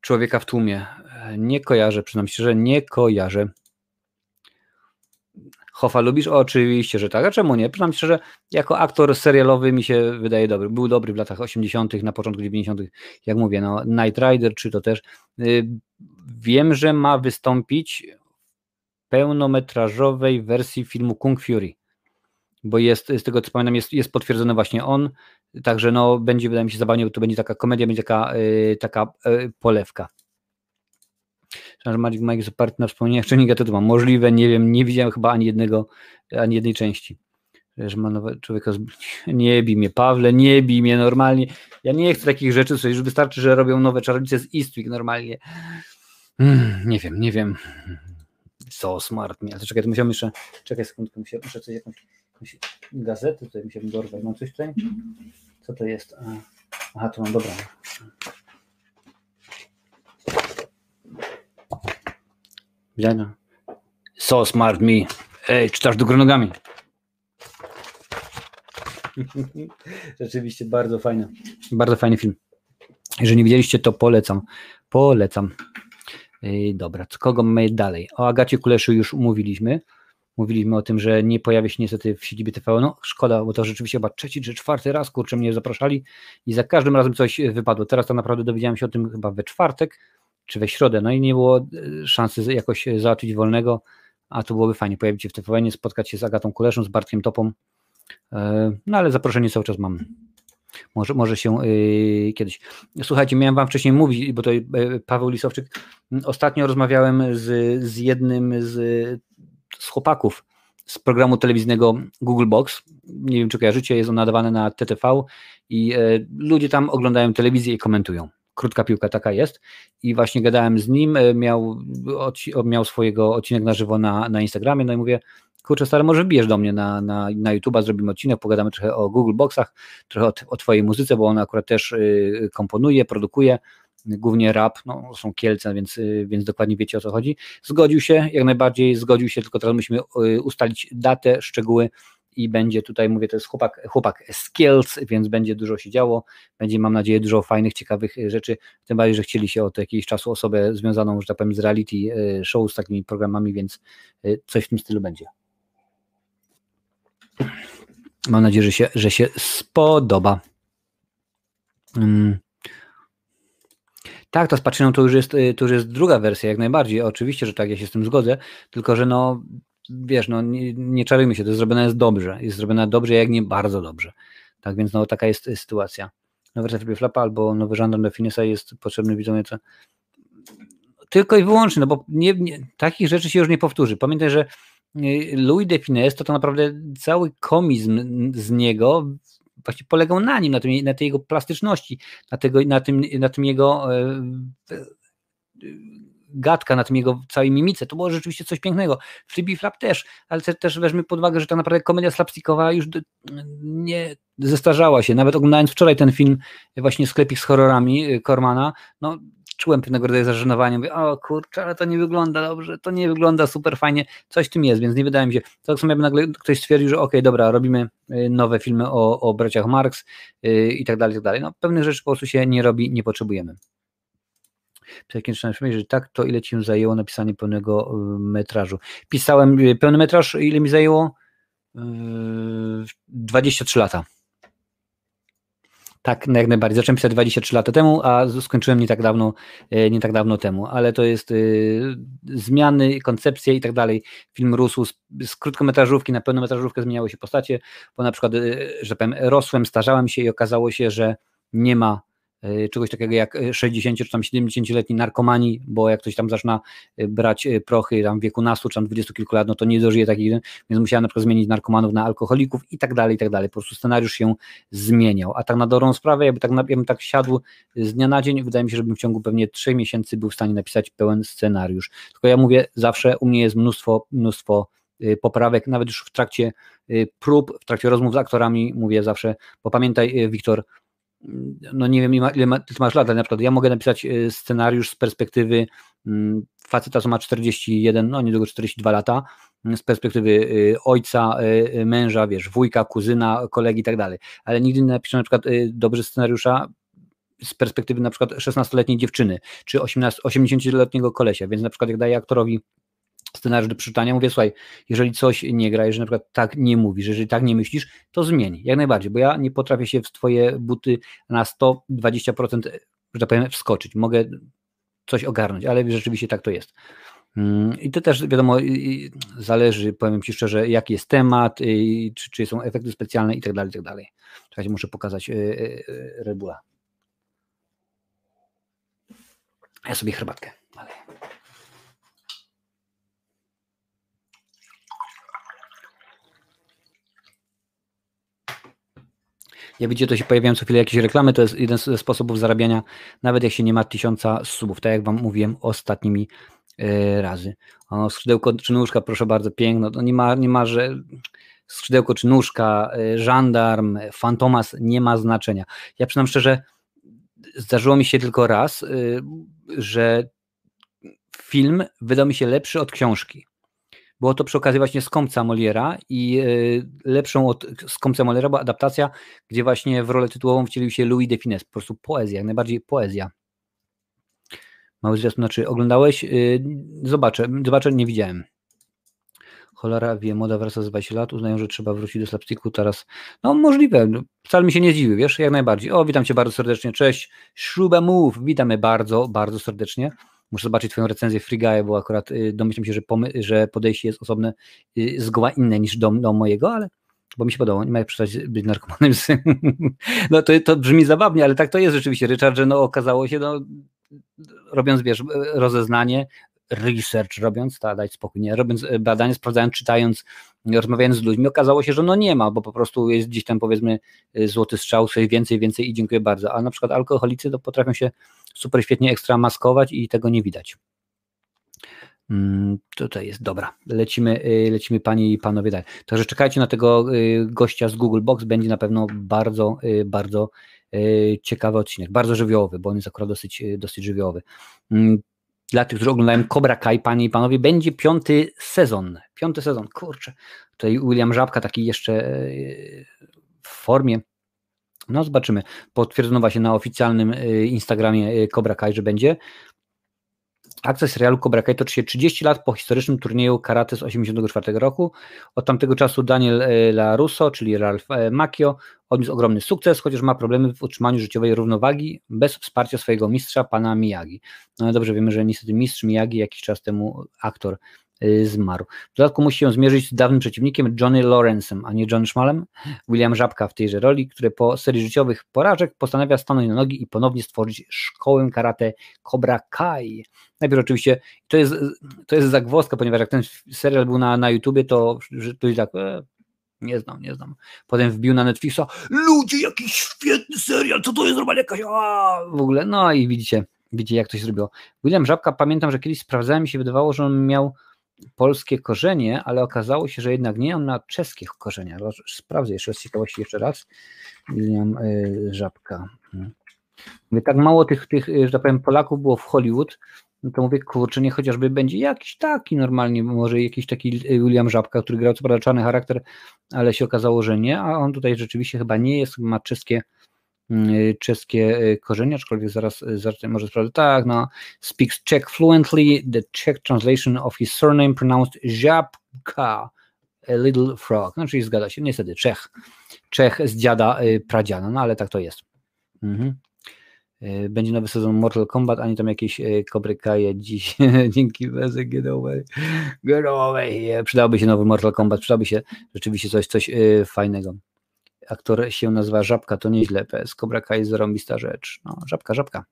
człowieka w tłumie. Nie kojarzę, przyznam się, że nie kojarzę. Hoffa lubisz? O, oczywiście, że tak. A czemu nie? Przyznam szczerze, jako aktor serialowy mi się wydaje dobry. Był dobry w latach 80., na początku 90., jak mówię, no, Night Rider, czy to też. Y, wiem, że ma wystąpić w pełnometrażowej wersji filmu Kung Fury, bo jest, z tego co pamiętam, jest, jest potwierdzony właśnie on, także no, będzie, wydaje mi się, zabawnie, bo to będzie taka komedia, będzie taka, y, taka y, polewka że Magic Mike jest oparty na wspomnieniach czynnika to ma możliwe, nie wiem, nie widziałem chyba ani jednego, ani jednej części. Że ma nowe człowieka, z... nie bij mnie Pawle, nie bij mnie normalnie. Ja nie chcę takich rzeczy, sobie już wystarczy, że robią nowe czarownice z Eastwick normalnie. Hmm, nie wiem, nie wiem. So smart mnie. Ale czekaj, to musiałem jeszcze, czekaj sekundkę, muszę, muszę coś jakąś, jakąś gazetę tutaj musiałbym dorwać. Mam coś tutaj? Co to jest? Aha, to mam, dobra. Widziano. So smart me. Ej, czytasz do nogami. Rzeczywiście bardzo fajny. Bardzo fajny film. Jeżeli nie widzieliście, to polecam. Polecam. Yy, dobra, co kogo mamy dalej? O Agacie Kuleszu już mówiliśmy. Mówiliśmy o tym, że nie pojawia się niestety w siedzibie TV. No szkoda, bo to rzeczywiście chyba trzeci czy czwarty raz, kurczę, mnie zapraszali i za każdym razem coś wypadło. Teraz to naprawdę dowiedziałem się o tym chyba we czwartek czy we środę, no i nie było e, szansy jakoś załatwić wolnego, a to byłoby fajnie pojawić się w TVN, spotkać się z Agatą Kuleszą, z Bartkiem Topą, e, no ale zaproszenie cały czas mam. Może, może się yy, kiedyś. Słuchajcie, miałem wam wcześniej mówić, bo to Paweł Lisowczyk. Ostatnio rozmawiałem z, z jednym z, z chłopaków z programu telewizyjnego Google Box. Nie wiem, czy kojarzycie, jest on nadawany na TTV i ludzie tam oglądają telewizję i komentują krótka piłka taka jest i właśnie gadałem z nim, miał, miał swojego odcinek na żywo na, na Instagramie, no i mówię, kurczę stary, może wbijesz do mnie na, na, na YouTube'a, zrobimy odcinek, pogadamy trochę o Google Boxach, trochę o, o twojej muzyce, bo on akurat też y, komponuje, produkuje, głównie rap, no są Kielce, więc, y, więc dokładnie wiecie o co chodzi. Zgodził się, jak najbardziej zgodził się, tylko teraz musimy y, ustalić datę, szczegóły, i będzie tutaj, mówię, to jest chłopak, chłopak skills, więc będzie dużo się działo, będzie mam nadzieję dużo fajnych, ciekawych rzeczy, tym bardziej, że chcieli się od jakiegoś czasu osobę związaną, że tak powiem, z reality show, z takimi programami, więc coś w tym stylu będzie. Mam nadzieję, że się, że się spodoba. Hmm. Tak, to z Patrzyną to już, jest, to już jest druga wersja, jak najbardziej. Oczywiście, że tak, ja się z tym zgodzę, tylko że no, wiesz, no nie, nie czarujmy się, to zrobione jest dobrze. Jest zrobione dobrze, jak nie bardzo dobrze. Tak więc no, taka jest sytuacja. Nowy wersja Flapa albo nowy żandarm do Finesa jest potrzebny widzom co tylko i wyłącznie, no bo nie, nie, takich rzeczy się już nie powtórzy. Pamiętaj, że y, Louis de Finesse to, to naprawdę cały komizm z niego właśnie polegał na nim, na, tym, na tej jego plastyczności, na, tego, na, tym, na tym jego e, gadka, na tym jego całej mimice, to było rzeczywiście coś pięknego. Flippy Flap też, ale też, weźmy pod uwagę, że tak naprawdę komedia slapstickowa już nie zestarzała się. Nawet oglądając wczoraj ten film właśnie Sklepik z horrorami Kormana, no czułem pewnego rodzaju zażenowanie, mówię, o kurczę, ale to nie wygląda dobrze, to nie wygląda super fajnie, coś w tym jest, więc nie wydaje mi się, tak samo jakby nagle ktoś stwierdził, że okej, okay, dobra, robimy y, nowe filmy o, o braciach Marx yy, i tak dalej, i tak dalej. No pewnych rzeczy po prostu się nie robi, nie potrzebujemy. Psychiczne że tak, to ile ci zajęło napisanie pełnego y, metrażu? Pisałem y, pełny metraż, ile mi zajęło? 23 lata. Tak, jak najbardziej. Zacząłem pisać 23 lata temu, a skończyłem nie tak dawno, nie tak dawno temu, ale to jest y, zmiany, koncepcje i tak dalej. Film rósł z, z krótkometrażówki na pełnometrażówkę, zmieniały się postacie, bo na przykład, y, że powiem, rosłem, starzałem się i okazało się, że nie ma czegoś takiego jak 60 czy tam 70-letni narkomani, bo jak ktoś tam zaczyna e, brać prochy tam w wieku nastu czy tam 20 kilku lat, no to nie dożyje takich, więc musiałem na przykład zmienić narkomanów na alkoholików i tak dalej, i tak dalej. Po prostu scenariusz się zmieniał. A tak na dobrą sprawę, jakby tak, jakbym tak siadł z dnia na dzień, wydaje mi się, żebym w ciągu pewnie 3 miesięcy był w stanie napisać pełen scenariusz. Tylko ja mówię, zawsze u mnie jest mnóstwo, mnóstwo poprawek, nawet już w trakcie prób, w trakcie rozmów z aktorami mówię zawsze, bo pamiętaj Wiktor, no nie wiem ile, ma, ty masz lat, ale na przykład ja mogę napisać e, scenariusz z perspektywy mm, faceta, co ma 41, no niedługo 42 lata, mm, z perspektywy e, ojca, e, męża, wiesz, wujka, kuzyna, kolegi i tak dalej, ale nigdy nie napiszę na przykład dobrze scenariusza z perspektywy na przykład 16-letniej dziewczyny, czy 80-letniego kolesia, więc na przykład jak daję aktorowi scenariusz do przeczytania, mówię, słuchaj, jeżeli coś nie gra, jeżeli na przykład tak nie mówisz, jeżeli tak nie myślisz, to zmień, jak najbardziej, bo ja nie potrafię się w twoje buty na 120%, że tak powiem, wskoczyć, mogę coś ogarnąć, ale rzeczywiście tak to jest. Mm, I to też wiadomo, zależy, powiem Ci szczerze, jaki jest temat, czy, czy są efekty specjalne i tak dalej, i tak dalej. Czekajcie, muszę pokazać e, e, e, Rebula. Ja sobie herbatkę. Ale... Jak widzicie, to się pojawiają co chwilę jakieś reklamy, to jest jeden ze sposobów zarabiania, nawet jak się nie ma tysiąca subów, tak jak Wam mówiłem ostatnimi yy, razy. O, skrzydełko czy nóżka, proszę bardzo, piękno, to nie ma, nie ma, że skrzydełko czy nóżka, żandarm, fantomas, nie ma znaczenia. Ja przynam szczerze, zdarzyło mi się tylko raz, że film wydał mi się lepszy od książki. Było to przy okazji właśnie Skąpca Moliera i lepszą od Skąpca Moliera była adaptacja, gdzie właśnie w rolę tytułową wcielił się Louis de Finesse, po prostu poezja, jak najbardziej poezja. Mały zwiastun, znaczy oglądałeś? Zobaczę, zobaczę, nie widziałem. Cholera wie, moda wraca z 20 lat, uznają, że trzeba wrócić do slapsticku teraz. No możliwe, no, wcale mi się nie zdziwił, wiesz, jak najbardziej. O, witam cię bardzo serdecznie, cześć, Move, witamy bardzo, bardzo serdecznie. Muszę zobaczyć twoją recenzję. Free Guy, bo akurat y, domyślam się, że, że podejście jest osobne, y, zgoła inne niż do, do mojego, ale bo mi się podobało, nie ma jak przestać być narkomanem. No to, to brzmi zabawnie, ale tak to jest rzeczywiście, Richard, że no okazało się, no robiąc, wiesz, rozeznanie, research robiąc, ta, dać spokój, nie, robiąc e, badania, sprawdzając, czytając, rozmawiając z ludźmi, okazało się, że no nie ma, bo po prostu jest gdzieś tam powiedzmy e, złoty strzał, coś więcej, więcej i dziękuję bardzo, a na przykład alkoholicy to potrafią się super świetnie ekstra maskować i tego nie widać. Hmm, tutaj jest, dobra, lecimy, e, lecimy panie i panowie dalej. Także czekajcie na tego gościa z Google Box, będzie na pewno bardzo, bardzo ciekawy odcinek, bardzo żywiołowy, bo on jest akurat dosyć, dosyć żywiołowy. Dla tych, którzy oglądają Cobra Kai, panie i panowie, będzie piąty sezon. Piąty sezon, kurczę. Tutaj William Żabka taki jeszcze e, w formie. No zobaczymy. Potwierdzono właśnie na oficjalnym e, Instagramie e, Cobra Kai, że będzie. Akcja serialu Cobra Kai toczy się 30 lat po historycznym turnieju karate z 1984 roku. Od tamtego czasu Daniel e, LaRusso, czyli Ralph e, Macchio, odniósł ogromny sukces, chociaż ma problemy w utrzymaniu życiowej równowagi bez wsparcia swojego mistrza, pana Miyagi. No dobrze wiemy, że niestety mistrz Miyagi jakiś czas temu aktor zmarł. W dodatku musi się zmierzyć z dawnym przeciwnikiem Johnny Lawrence'em, a nie John Schmalem, William Żabka w tejże roli, który po serii życiowych porażek postanawia stanąć na nogi i ponownie stworzyć szkołę karate Cobra Kai. Najpierw oczywiście, to jest, to jest zagwozdka, ponieważ jak ten serial był na, na YouTubie, to, to jest tak, e, nie znam, nie znam. Potem wbił na Netflixa, ludzie, jakiś świetny serial, co to jest normalnie jakaś, a, w ogóle, no i widzicie, widzicie jak to się zrobiło. William Żabka, pamiętam, że kiedyś sprawdzałem, mi się wydawało, że on miał polskie korzenie, ale okazało się, że jednak nie on ma czeskich korzenia. Sprawdzę jeszcze z ciekawości jeszcze raz. William y, Żabka. Hmm. Mówię, tak mało tych, tych, y, że tak powiem, Polaków było w Hollywood, no to mówię, kurczę, nie chociażby będzie jakiś taki normalnie, może jakiś taki y, William Żabka, który grał co prawda czarny charakter, ale się okazało, że nie, a on tutaj rzeczywiście chyba nie jest, ma czeskie czeskie y, korzenie, aczkolwiek zaraz, y, zaraz może sprawdzę. Tak, no. Speaks Czech fluently. The Czech translation of his surname pronounced Żabka, a little frog. No, czyli zgadza się, niestety Czech. Czech z dziada, pradziana, no ale tak to jest. Mhm. Będzie nowy sezon Mortal Kombat, ani tam jakieś kobrykaje dziś. Dzięki Bezek, get away. Get away. Przydałoby się nowy Mortal Kombat, przydałoby się rzeczywiście coś, coś fajnego aktor się nazywa Żabka, to nieźle, PS Cobra Kai zarąbista rzecz. No, Żabka, Żabka.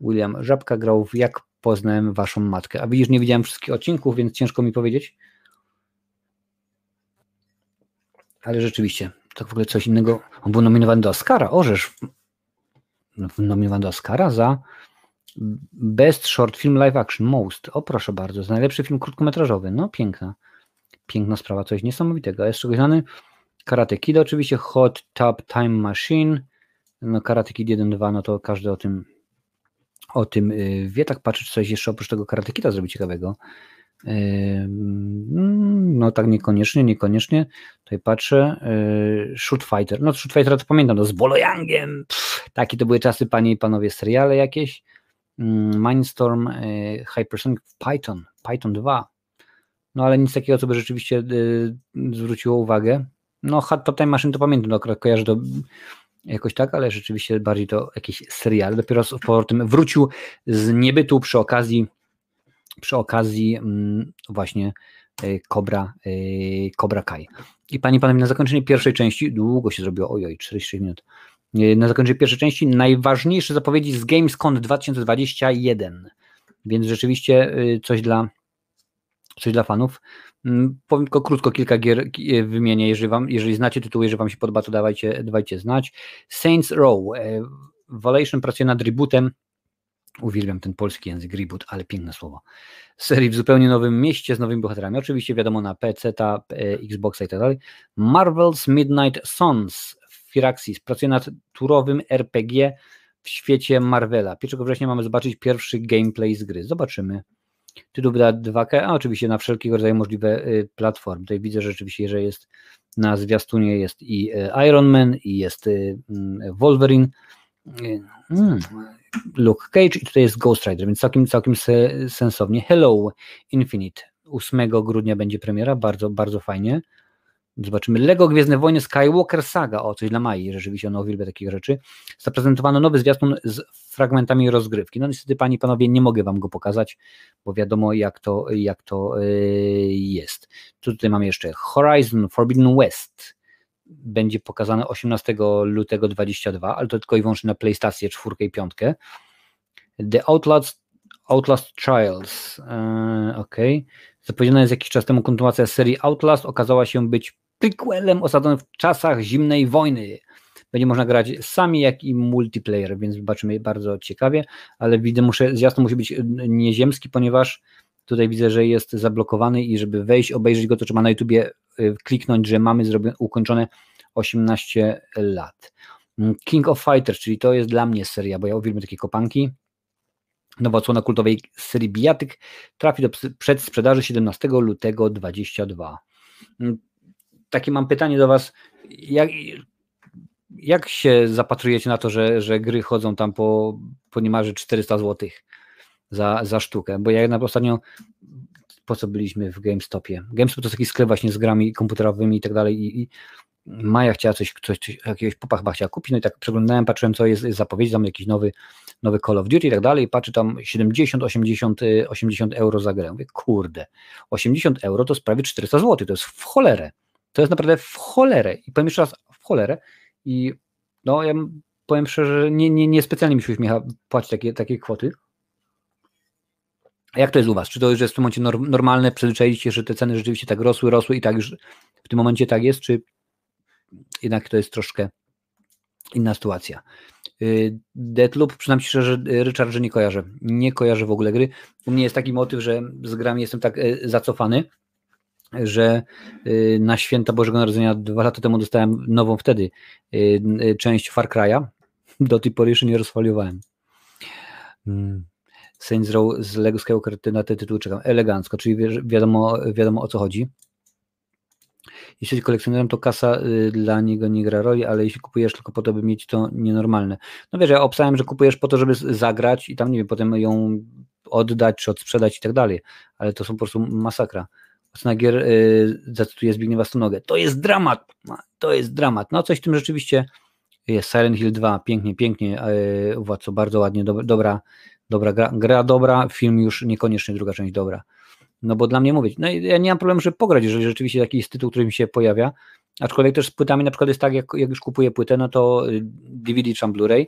William Żabka grał w Jak poznałem waszą matkę. A widzisz, nie widziałem wszystkich odcinków, więc ciężko mi powiedzieć. Ale rzeczywiście, to w ogóle coś innego. On był nominowany do Oscara, orzesz. Nominowany do Oscara za Best Short Film Live Action, Most. O proszę bardzo, za najlepszy film krótkometrażowy. No piękna. Piękna sprawa, coś niesamowitego. Jest czegoś znany Karate Kid oczywiście, Hot Tub Time Machine, no Karate Kid 1-2, no to każdy o tym o tym y, wie, tak patrzę, czy coś jeszcze oprócz tego Karate Kida zrobić ciekawego. No tak niekoniecznie, niekoniecznie. Tutaj patrzę. Y, Shoot Fighter. No Shoot Fighter to pamiętam, no z Bolojangiem. Takie to były czasy, panie i panowie, seriale jakieś. Mm, Mindstorm, y, Hypersonic Python, Python 2. No ale nic takiego, co by rzeczywiście zwróciło uwagę. No, Hot Time Machine to pamiętam, no, kojarzę to jakoś tak, ale rzeczywiście bardziej to jakiś serial. Dopiero z powrotem wrócił z niebytu przy okazji przy okazji mm, właśnie e, Cobra, e, Kai. I panie i panowie, na zakończenie pierwszej części, długo się zrobiło, ojoj, 46 minut. E, na zakończenie pierwszej części najważniejsze zapowiedzi z Gamescom 2021. Więc rzeczywiście coś dla, coś dla fanów. Mm, powiem tylko krótko kilka gier e, wymienię, jeżeli, wam, jeżeli znacie tytuły, jeżeli wam się podoba, to dawajcie, dawajcie znać. Saints Row. E, Valation pracuje nad rebootem Uwielbiam ten polski język, reboot, ale piękne słowo. Serii w zupełnie nowym mieście z nowymi bohaterami. Oczywiście wiadomo na PC, ta, e, Xboxa i tak dalej. Marvel's Midnight Suns Firaxis pracuje nad turowym RPG w świecie Marvela. 1 września mamy zobaczyć pierwszy gameplay z gry. Zobaczymy. Tytuł wyda 2K, a oczywiście na wszelkiego rodzaju możliwe y, platformy. Tutaj widzę rzeczywiście, że jest na zwiastunie jest i y, Iron Man, i jest y, mm, Wolverine, mm, Luke Cage i tutaj jest Ghost Rider, więc całkiem, całkiem sensownie. Hello Infinite. 8 grudnia będzie premiera, bardzo, bardzo fajnie. Zobaczymy. Lego Gwiezdne Wojny Skywalker Saga. O, coś dla Mai, rzeczywiście ona uwielbia takich rzeczy. Zaprezentowano nowy zwiastun z fragmentami rozgrywki. No niestety, panie i panowie, nie mogę wam go pokazać, bo wiadomo jak to, jak to yy, jest. Tutaj mamy jeszcze Horizon Forbidden West. Będzie pokazane 18 lutego 22, ale to tylko i wyłącznie na PlayStation 4 i 5. The Outlast, Outlast Trials. Yy, ok. Zapowiedziana jest jakiś czas temu kontynuacja serii Outlast. Okazała się być prequelem osadzonym w czasach zimnej wojny. Będzie można grać sami, jak i multiplayer, więc zobaczymy bardzo ciekawie, ale widzę, muszę, zjazd musi być nieziemski, ponieważ tutaj widzę, że jest zablokowany i żeby wejść, obejrzeć go, to trzeba na YouTubie y, kliknąć, że mamy ukończone 18 lat. King of Fighters, czyli to jest dla mnie seria, bo ja uwielbiam takie kopanki. Nowa odsłona kultowej serii Bijatyk trafi do przedsprzedaży 17 lutego 22 takie mam pytanie do Was. Jak, jak się zapatrujecie na to, że, że gry chodzą tam po, po niemalże 400 zł za, za sztukę? Bo ja na ostatnio po co byliśmy w GameStopie? GameStop to taki sklep właśnie z grami komputerowymi i tak dalej i, Maja chciała coś, coś, coś jakiegoś popa chyba chciała kupić, no i tak przeglądałem, patrzyłem co jest, jest zapowiedź, tam jakiś nowy, nowy Call of Duty i tak dalej i patrzę tam 70, 80, 80 euro za grę. Mówię, kurde, 80 euro to jest prawie 400 zł, to jest w cholerę. To jest naprawdę w cholerę. I powiem jeszcze raz, w cholerę. I no, ja powiem szczerze, że nie, nie, nie specjalnie mi się uśmiecha płacić takie, takie kwoty. A jak to jest u Was? Czy to już jest w tym momencie normalne? Przyzwyczailiście że te ceny rzeczywiście tak rosły, rosły i tak już w tym momencie tak jest? Czy jednak to jest troszkę inna sytuacja? Y, Deathloop, przynajmniej szczerze, Richard, że nie kojarzę. Nie kojarzę w ogóle gry. U mnie jest taki motyw, że z grami jestem tak y, zacofany, że y, na święta Bożego Narodzenia dwa lata temu dostałem nową wtedy y, y, część Far Cry'a. Do tej pory jeszcze nie rozfoliowałem. Hmm. Saints Row z Lego Skywalker na te tytuły czekam. Elegancko, czyli wiadomo, wiadomo o co chodzi. Jeśli kolekcjonerem, to kasa dla niego nie gra roli, ale jeśli kupujesz tylko po to, by mieć to nienormalne. No wiesz, ja obstałem, że kupujesz po to, żeby zagrać i tam, nie wiem, potem ją oddać czy odsprzedać i tak dalej, ale to są po prostu masakra. Snagier y, zacytuję Zbigniewa Stonogę. To jest dramat, to jest dramat. No coś w tym rzeczywiście jest. Silent Hill 2, pięknie, pięknie, y, Władco, bardzo ładnie, dobra, dobra, dobra gra, gra dobra, film już niekoniecznie druga część dobra. No bo dla mnie mówić, no ja nie mam problemu, żeby pograć, jeżeli rzeczywiście taki jest tytuł, który mi się pojawia, aczkolwiek też z płytami na przykład jest tak, jak, jak już kupuję płytę, no to DVD y, czy Blu-ray,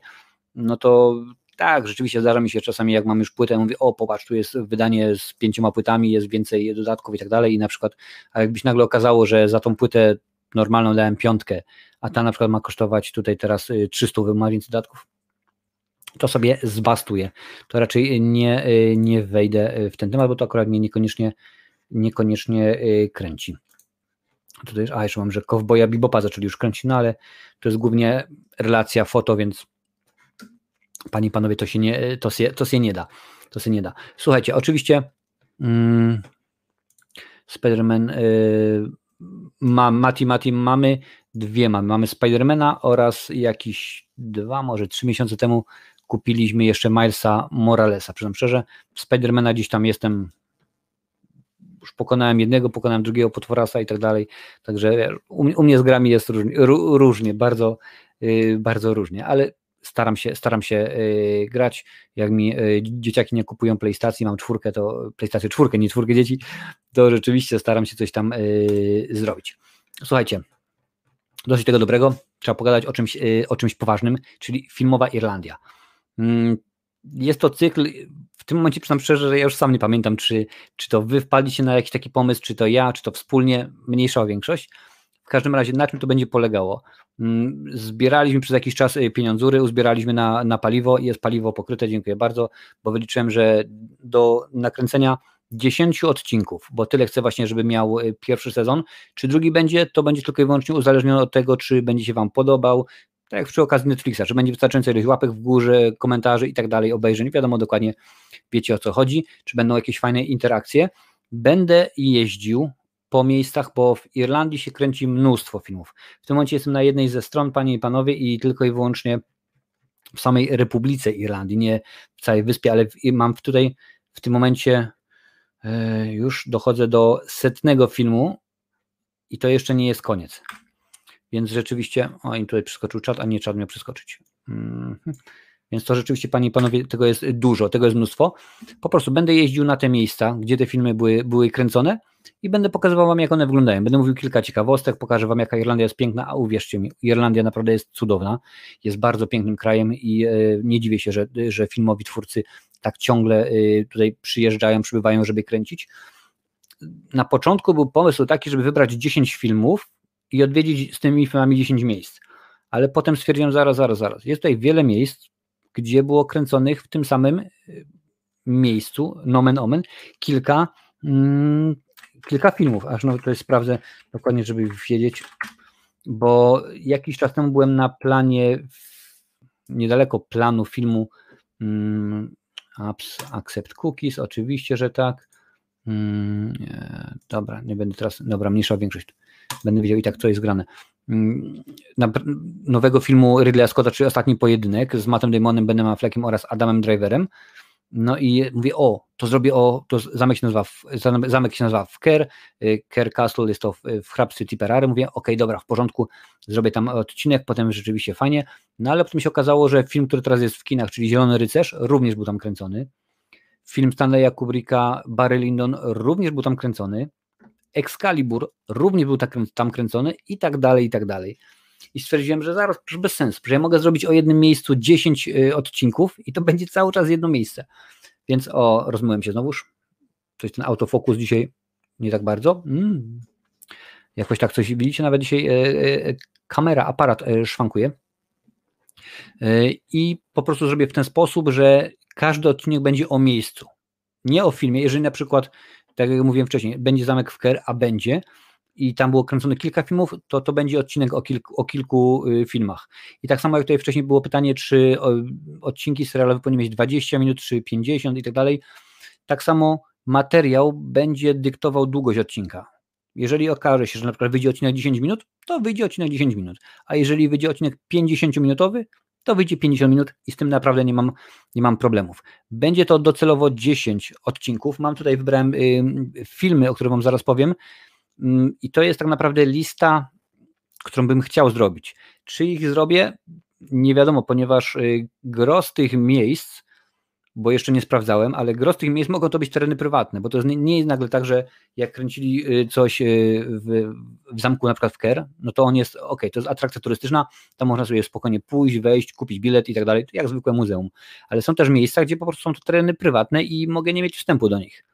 no to tak, rzeczywiście zdarza mi się czasami, jak mam już płytę, mówię, o popatrz, tu jest wydanie z pięcioma płytami, jest więcej dodatków i tak dalej i na przykład, a jakbyś nagle okazało, że za tą płytę normalną dałem piątkę, a ta na przykład ma kosztować tutaj teraz 300, y, ma więcej dodatków, to sobie zbastuję. To raczej nie, y, nie wejdę y, w ten temat, bo to akurat mnie niekoniecznie, niekoniecznie kręci. Tutaj, a jeszcze mam, że Kowboja Bibopa zaczęli już kręcić, no ale to jest głównie relacja foto, więc Panie i panowie, to się nie, to się, to się nie da. To się nie da. Słuchajcie, oczywiście mm, Spider-Man y, ma, Mati, Mati, mamy dwie mamy. Mamy Spidermana oraz jakiś dwa, może trzy miesiące temu kupiliśmy jeszcze Milesa Moralesa. Przyznam szczerze, Spidermana dziś tam jestem już pokonałem jednego, pokonałem drugiego potworasa i tak dalej. Także u, u mnie z grami jest różnie, różnie bardzo, yy, bardzo różnie, ale staram się, staram się y, grać. Jak mi y, dzieciaki nie kupują PlayStation, mam czwórkę, to PlayStation czwórkę, nie czwórkę dzieci, to rzeczywiście staram się coś tam y, zrobić. Słuchajcie, dosyć tego dobrego, trzeba pogadać o czymś, o czymś poważnym, czyli filmowa Irlandia. Mm, jest to cykl, w tym momencie przyznam szczerze, że ja już sam nie pamiętam, czy, czy to wy wpadliście na jakiś taki pomysł, czy to ja, czy to wspólnie, mniejsza o większość. W każdym razie na czym to będzie polegało? Mm, zbieraliśmy przez jakiś czas y, pieniądzury, uzbieraliśmy na, na paliwo, jest paliwo pokryte, dziękuję bardzo, bo wyliczyłem, że do nakręcenia 10 odcinków, bo tyle chcę właśnie, żeby miał y, pierwszy sezon. Czy drugi będzie, to będzie tylko i wyłącznie uzależnione od tego, czy będzie się Wam podobał, tak jak przy okazji Netflixa, czy będzie wystarczająco ilość łapek w górze, komentarzy i tak dalej, obejrzeń, wiadomo dokładnie, wiecie o co chodzi, czy będą jakieś fajne interakcje. Będę jeździł po miejscach, bo w Irlandii się kręci mnóstwo filmów. W tym momencie jestem na jednej ze stron, panie i panowie, i tylko i wyłącznie w samej Republice Irlandii, nie w całej wyspie, ale mam tutaj w tym momencie e, już dochodzę do setnego filmu i to jeszcze nie jest koniec. Więc rzeczywiście, o im tutaj przeskoczył czat, a nie czat miał przeskoczyć. Mhm. Więc to rzeczywiście, panie i panowie, tego jest dużo, tego jest mnóstwo. Po prostu będę jeździł na te miejsca, gdzie te filmy były, były kręcone i będę pokazywał wam, jak one wyglądają. Będę mówił kilka ciekawostek, pokażę wam, jaka Irlandia jest piękna, a uwierzcie mi, Irlandia naprawdę jest cudowna, jest bardzo pięknym krajem i e, nie dziwię się, że, że filmowi twórcy tak ciągle e, tutaj przyjeżdżają, przybywają, żeby kręcić. Na początku był pomysł taki, żeby wybrać 10 filmów i odwiedzić z tymi filmami 10 miejsc. Ale potem stwierdziłem, zaraz, zaraz, zaraz. Jest tutaj wiele miejsc, gdzie było kręconych w tym samym y, miejscu, nomen omen, kilka, mm, kilka filmów, aż no tutaj sprawdzę dokładnie, żeby wiedzieć, bo jakiś czas temu byłem na planie, niedaleko planu filmu mm, Accept Cookies, oczywiście, że tak. Mm, nie, dobra, nie będę teraz, dobra, mniejsza większość. Będę wiedział i tak, co jest grane. Mm, nowego filmu Ridleya Scotta, czyli Ostatni Pojedynek z Mattem Damonem, Benem Affleckiem oraz Adamem Driverem. No i mówię, o, to zrobię o, to zamek się nazywa, zamek się nazywa w Kerr, y, Kerr Castle jest to w, w hrabstwie Tipperary, mówię, okej, dobra, w porządku, zrobię tam odcinek, potem rzeczywiście fajnie, no ale potem się okazało, że film, który teraz jest w kinach, czyli Zielony Rycerz, również był tam kręcony, film Stanleya Kubricka, Barry Lyndon również był tam kręcony, Excalibur również był tak, tam kręcony i tak dalej, i tak dalej. I stwierdziłem, że zaraz, bez sensu, że ja mogę zrobić o jednym miejscu 10 y, odcinków i to będzie cały czas jedno miejsce. Więc o, rozmyłem się znowuż. Coś ten autofokus dzisiaj nie tak bardzo. Mm. Jakoś tak coś widzicie, nawet dzisiaj e, e, kamera, aparat e, szwankuje. E, I po prostu zrobię w ten sposób, że każdy odcinek będzie o miejscu. Nie o filmie. Jeżeli na przykład tak jak mówiłem wcześniej, będzie Zamek w Ker, a będzie i tam było kręcone kilka filmów, to to będzie odcinek o kilku, o kilku y, filmach. I tak samo jak tutaj wcześniej było pytanie, czy odcinki serialowe powinny mieć 20 minut, czy 50 i tak dalej, tak samo materiał będzie dyktował długość odcinka. Jeżeli okaże się, że na przykład wyjdzie odcinek 10 minut, to wyjdzie odcinek 10 minut. A jeżeli wyjdzie odcinek 50-minutowy, to wyjdzie 50 minut i z tym naprawdę nie mam, nie mam problemów. Będzie to docelowo 10 odcinków. Mam tutaj, wybrałem y, filmy, o których Wam zaraz powiem i to jest tak naprawdę lista, którą bym chciał zrobić. Czy ich zrobię? Nie wiadomo, ponieważ y, gros tych miejsc bo jeszcze nie sprawdzałem, ale gros tych miejsc mogą to być tereny prywatne, bo to nie jest nagle tak, że jak kręcili y, coś y, w, w zamku na przykład w Ker, no to on jest, ok, to jest atrakcja turystyczna, tam można sobie spokojnie pójść, wejść, kupić bilet i tak dalej, jak zwykłe muzeum, ale są też miejsca, gdzie po prostu są to tereny prywatne i mogę nie mieć wstępu do nich.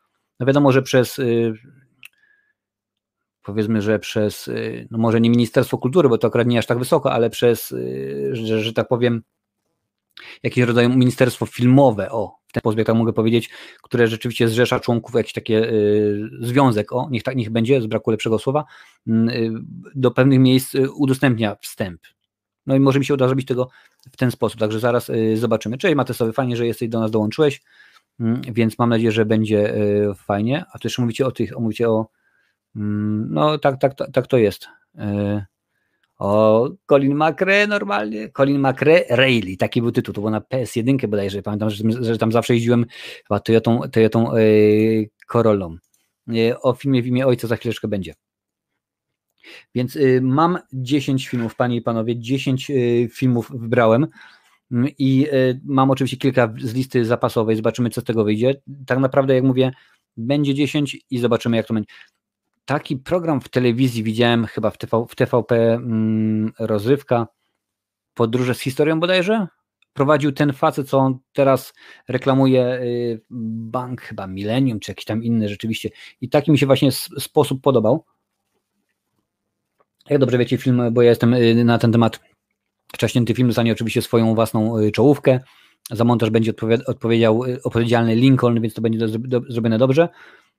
No wiadomo, że przez y, powiedzmy, że przez, no może nie Ministerstwo Kultury, bo to akurat nie aż tak wysoko, ale przez, że, że tak powiem, jakieś rodzaju ministerstwo filmowe, o, w ten sposób, jak tak mogę powiedzieć, które rzeczywiście zrzesza członków, jakiś taki y, związek, o, niech tak niech będzie, z braku lepszego słowa, y, do pewnych miejsc y, udostępnia wstęp. No i może mi się uda zrobić tego w ten sposób, także zaraz y, zobaczymy. Cześć Matesowy, fajnie, że jesteś do nas dołączyłeś, mm, więc mam nadzieję, że będzie fajnie. A tu jeszcze mówicie o tych, mówicie o, mm, no tak, tak, tak, tak to jest. O Colin McRae normalnie, Colin McRae Rayleigh, taki był tytuł, to było na PS1 bodajże, pamiętam, że, że tam zawsze jeździłem chyba Toyotą, Toyotą yy, Corollą. Yy, o filmie w imię ojca za chwileczkę będzie. Więc yy, mam 10 filmów, panie i panowie, 10 y, filmów wybrałem mm, i mam oczywiście kilka z listy zapasowej, zobaczymy co z tego wyjdzie. Tak naprawdę jak mówię, będzie 10 i zobaczymy jak to będzie taki program w telewizji widziałem chyba w, TV, w TVP mm, rozrywka, podróże z historią bodajże. Prowadził ten facet, co on teraz reklamuje y, bank chyba Millennium, czy jakiś tam inny rzeczywiście. I taki mi się właśnie sposób podobał. Jak dobrze wiecie, film, bo ja jestem y, na ten temat wcześniejszy film dostanie oczywiście swoją własną y, czołówkę. Za montaż będzie odpowiedział, odpowiedzialny Lincoln, więc to będzie zrobione dobrze.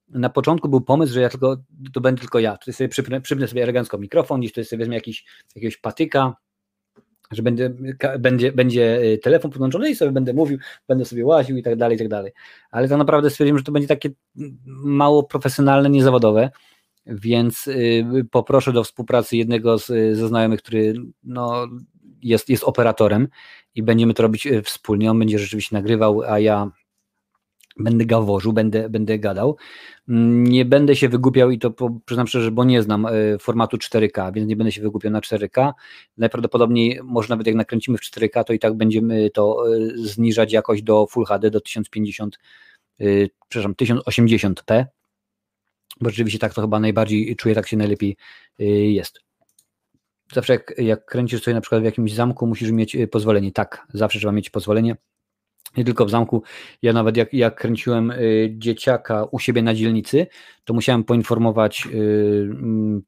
Na początku był pomysł, że ja tylko, to będę tylko ja. Tutaj sobie przypnę, przypnę sobie elegancko mikrofon, gdzieś sobie wezmę jakiś, jakiegoś patyka, że będzie, będzie, będzie telefon podłączony i sobie będę mówił, będę sobie łaził i tak dalej, i tak dalej. Ale tak naprawdę stwierdziłem, że to będzie takie mało profesjonalne, niezawodowe więc y, poproszę do współpracy jednego z, ze znajomych, który no, jest, jest operatorem i będziemy to robić y, wspólnie. On będzie rzeczywiście nagrywał, a ja będę gaworzył, będę, będę gadał. Nie będę się wygłupiał i to przyznam szczerze, bo nie znam y, formatu 4K, więc nie będę się wygłupiał na 4K. Najprawdopodobniej, może nawet jak nakręcimy w 4K, to i tak będziemy to zniżać jakoś do Full HD, do 1050, przepraszam, 1080p bo rzeczywiście tak to chyba najbardziej czuję, tak się najlepiej jest. Zawsze jak, jak kręcisz sobie na przykład w jakimś zamku, musisz mieć pozwolenie. Tak, zawsze trzeba mieć pozwolenie. Nie tylko w zamku. Ja nawet jak, jak kręciłem y, dzieciaka u siebie na dzielnicy, to musiałem poinformować mm,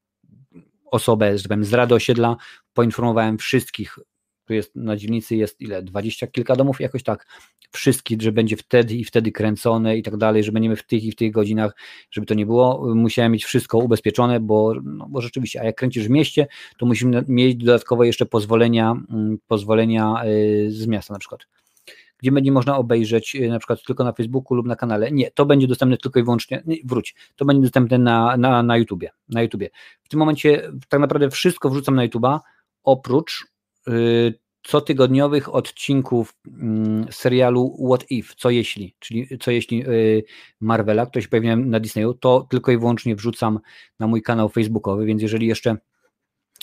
osobę, że powiem, z Rady Osiedla, poinformowałem wszystkich. Tu jest na dzielnicy jest ile, dwadzieścia kilka domów, jakoś tak, wszystkich, że będzie wtedy i wtedy kręcone i tak dalej, że będziemy w tych i w tych godzinach, żeby to nie było, musiałem mieć wszystko ubezpieczone, bo, no, bo rzeczywiście, a jak kręcisz w mieście, to musimy mieć dodatkowo jeszcze pozwolenia, mm, pozwolenia y, z miasta na przykład gdzie będzie można obejrzeć y, na przykład tylko na Facebooku lub na kanale. Nie, to będzie dostępne tylko i wyłącznie, nie, wróć, to będzie dostępne na, na, na YouTubie, na YouTubie. W tym momencie tak naprawdę wszystko wrzucam na YouTuba, oprócz Y, cotygodniowych odcinków mm, serialu What If, co jeśli, czyli co jeśli y, Marvela, ktoś się pojawi na Disneyu, to tylko i wyłącznie wrzucam na mój kanał facebookowy, więc jeżeli jeszcze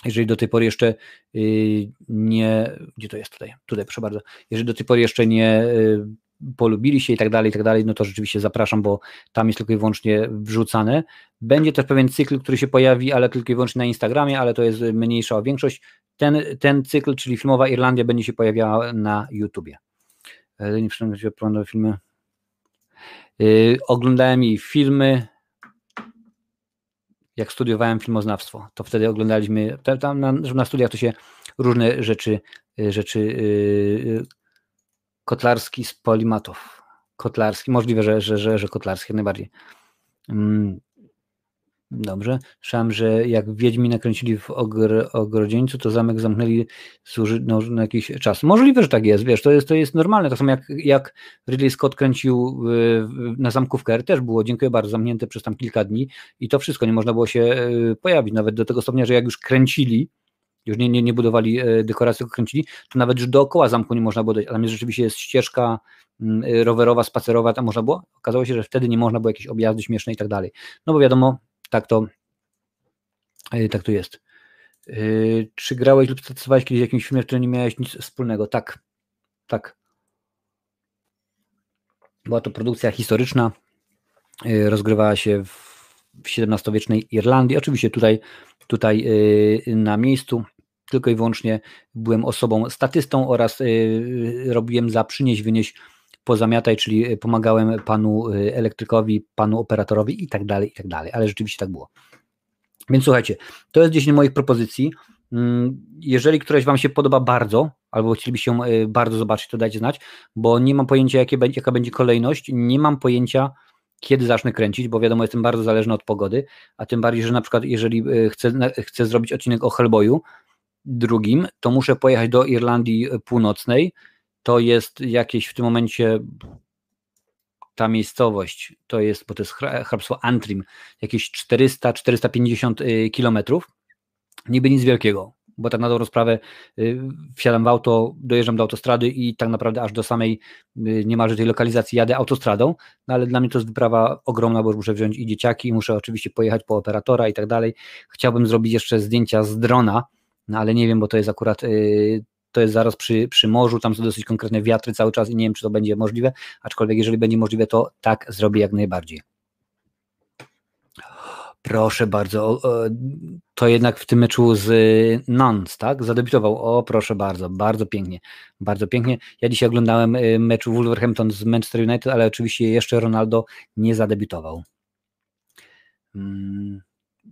jeżeli do tej pory jeszcze y, nie, gdzie to jest tutaj, tutaj proszę bardzo, jeżeli do tej pory jeszcze nie polubili się i tak dalej, i tak dalej, no to rzeczywiście zapraszam, bo tam jest tylko i wyłącznie wrzucane. Będzie też pewien cykl, który się pojawi, ale tylko i wyłącznie na Instagramie, ale to jest mniejsza większość. Ten, ten cykl, czyli filmowa Irlandia, będzie się pojawiała na YouTubie. E, nie przypomnę oglądałem filmy. Yy, oglądałem jej filmy, jak studiowałem filmoznawstwo, to wtedy oglądaliśmy, tam na, na studiach to się różne rzeczy, e, rzeczy yy, Kotlarski z Polimatów. Kotlarski, możliwe, że, że, że, że Kotlarski najbardziej. Dobrze. Słyszałem, że jak Wiedźmi nakręcili w ogr, Ogrodzieńcu, to zamek zamknęli służy, no, na jakiś czas. Możliwe, że tak jest, wiesz, to jest, to jest normalne. Tak samo jak, jak Ridley Scott kręcił na zamku w też było, dziękuję bardzo, zamknięte przez tam kilka dni i to wszystko, nie można było się e, pojawić, nawet do tego stopnia, że jak już kręcili, już nie, nie, nie budowali e, dekoracji, tylko kręcili, to nawet już dookoła zamku nie można było dojść, a tam rzeczywiście jest ścieżka mm, e, rowerowa, spacerowa, tam można było, okazało się, że wtedy nie można było jakieś objazdy śmieszne i tak dalej, no bo wiadomo, tak to e, tak to jest. Czy grałeś lub pracowałeś kiedyś w jakimś filmie, w którym nie miałeś nic wspólnego? Tak, tak. Była to produkcja historyczna, rozgrywała się w XVII-wiecznej Irlandii. Oczywiście tutaj, tutaj na miejscu tylko i wyłącznie byłem osobą statystą oraz robiłem za przynieś, wynieś, pozamiataj, czyli pomagałem panu y, elektrykowi, panu operatorowi i tak dalej, i tak dalej, ale rzeczywiście tak było. Więc słuchajcie, to jest 10 moich propozycji. Mm, jeżeli któraś Wam się podoba bardzo, albo chcielibyście ją y, bardzo zobaczyć, to dajcie znać, bo nie mam pojęcia, jakie, jaka będzie kolejność, nie mam pojęcia, kiedy zacznę kręcić, bo wiadomo, jestem bardzo zależny od pogody, a tym bardziej, że na przykład jeżeli chcę, chcę zrobić odcinek o Hellboyu, drugim, to muszę pojechać do Irlandii Północnej. To jest jakieś w tym momencie ta miejscowość, to jest, bo to jest hrabstwo Antrim, jakieś 400-450 y, kilometrów. Niby nic wielkiego, bo tak na dobrą sprawę y, wsiadam w auto, dojeżdżam do autostrady i tak naprawdę aż do samej y, niemalże tej lokalizacji jadę autostradą, no ale dla mnie to jest wyprawa ogromna, bo muszę wziąć i dzieciaki, muszę oczywiście pojechać po operatora i tak dalej. Chciałbym zrobić jeszcze zdjęcia z drona, no ale nie wiem, bo to jest akurat to jest zaraz przy, przy morzu, tam są dosyć konkretne wiatry cały czas i nie wiem, czy to będzie możliwe, aczkolwiek jeżeli będzie możliwe, to tak zrobię jak najbardziej. Proszę bardzo, to jednak w tym meczu z Nons, tak? Zadebiutował. O, proszę bardzo, bardzo pięknie, bardzo pięknie. Ja dzisiaj oglądałem y, mecz Wolverhampton z Manchester United, ale oczywiście jeszcze Ronaldo nie zadebiutował. Hmm.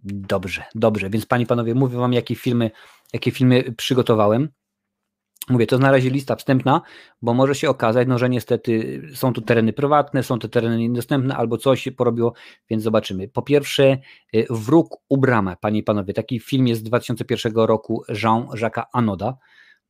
Dobrze, dobrze. Więc panie, panowie, mówię wam, jakie filmy, jakie filmy przygotowałem. Mówię, to razie lista wstępna, bo może się okazać, no, że niestety są tu tereny prywatne, są te tereny niedostępne, albo coś się porobiło, więc zobaczymy. Po pierwsze, y, Wróg u bramę, panie i panowie. Taki film jest z 2001 roku Jean-Jacques Anoda.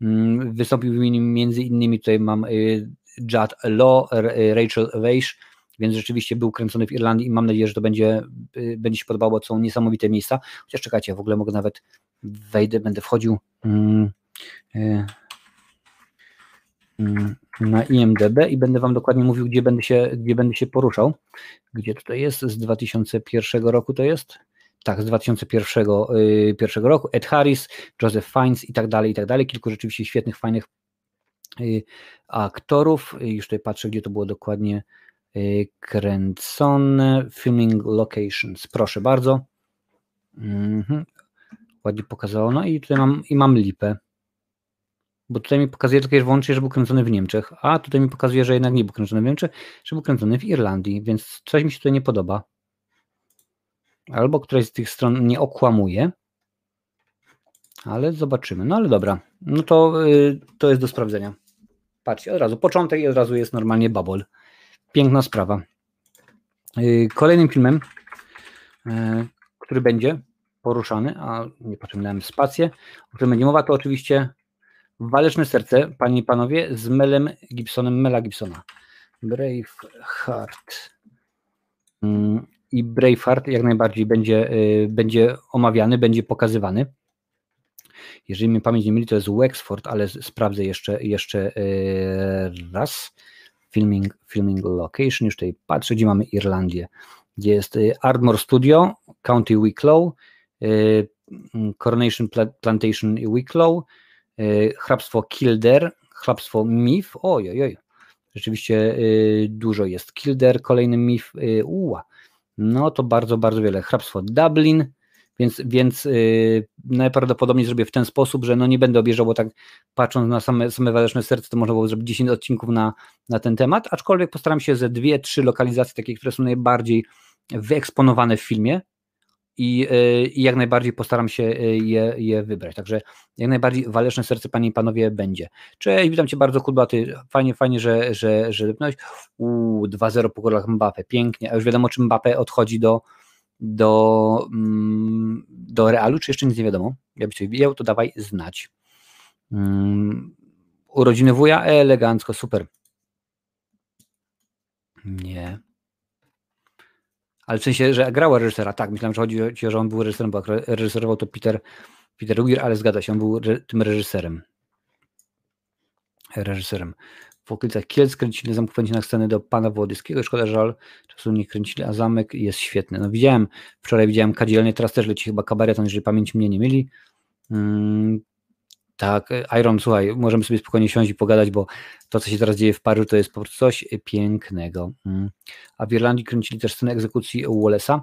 Mm, wystąpił w nim między innymi, tutaj mam y, Judd Law, Rachel Weisz, więc rzeczywiście był kręcony w Irlandii i mam nadzieję, że to będzie, y, będzie się podobało, są niesamowite miejsca. Chociaż czekajcie, w ogóle mogę nawet wejdę, będę wchodził. Mm, Mm, na IMDB i będę Wam dokładnie mówił, gdzie będę się, gdzie będę się poruszał. Gdzie tutaj jest? Z 2001 roku to jest? Tak, z 2001 yy, pierwszego roku. Ed Harris, Joseph Fiennes i tak dalej, i tak dalej. Kilku rzeczywiście świetnych, fajnych yy, aktorów. Już tutaj patrzę, gdzie to było dokładnie kręcone. Filming locations. Proszę bardzo. Mhm. Ładnie pokazało. No i tutaj mam, i mam lipę bo tutaj mi pokazuje tylko i że był kręcony w Niemczech, a tutaj mi pokazuje, że jednak nie był kręcony w Niemczech, że był kręcony w Irlandii, więc coś mi się tutaj nie podoba. Albo któraś z tych stron nie okłamuje, ale zobaczymy. No ale dobra, no to, yy, to jest do sprawdzenia. Patrzcie, od razu początek i od razu jest normalnie babol. Piękna sprawa. Yy, kolejnym filmem, yy, który będzie poruszany, a nie potrzebowałem spację, o którym będzie mowa, to oczywiście Waleczne serce, panie i panowie, z Melem Gibsonem, Mela Gibsona. Braveheart. Mm, I Braveheart jak najbardziej będzie, y, będzie omawiany, będzie pokazywany. Jeżeli mi pamięć nie myli, to jest Wexford, ale sprawdzę jeszcze, jeszcze y, raz. Filming, filming location, już tutaj patrzę, gdzie mamy Irlandię. Gdzie jest y, Ardmore Studio, County Wicklow, Coronation Plantation Wicklow, hrabstwo Kildare, hrabstwo Mif, oj, oj, rzeczywiście e, dużo jest. Kildare, kolejny Mif, e, uła, no to bardzo, bardzo wiele. Hrabstwo Dublin, więc, więc najprawdopodobniej zrobię w ten sposób, że no nie będę obieżał, bo tak patrząc na same, same waleczne serce, to można było zrobić 10 odcinków na, na ten temat, aczkolwiek postaram się ze dwie, trzy lokalizacje, takie, które są najbardziej wyeksponowane w filmie, i, e, i jak najbardziej postaram się e, je, je wybrać. Także jak najbardziej waleczne serce, panie i panowie, będzie. Cześć, witam cię bardzo, Kudbaty. Fajnie, fajnie, że, że, że wypnąłeś. Uuu, 2-0 po golach Mbappe, pięknie. A już wiadomo, czy Mbappe odchodzi do, do, mm, do Realu, czy jeszcze nic nie wiadomo. Jakbyś coś wiedział, to dawaj znać. Um, urodziny wuja, elegancko, super. Nie. Ale w sensie, że grała reżysera, tak, myślałem, że chodzi o, że on był reżyserem, bo reżyserował to Peter, Peter Weir, ale zgadza się, on był re, tym reżyserem. Reżyserem. W okolicach Kielc kręcili na sceny do Pana Włodyskiego, szkoda, że żal czasu nie kręcili, a zamek jest świetny. No widziałem, wczoraj widziałem kadzielnie, teraz też leci chyba kabareton, jeżeli pamięć mnie nie myli. Tak, Iron, słuchaj, możemy sobie spokojnie siąść i pogadać, bo to, co się teraz dzieje w Paryżu, to jest po prostu coś pięknego. Mm. A w Irlandii kręcili też scenę egzekucji Wallace'a.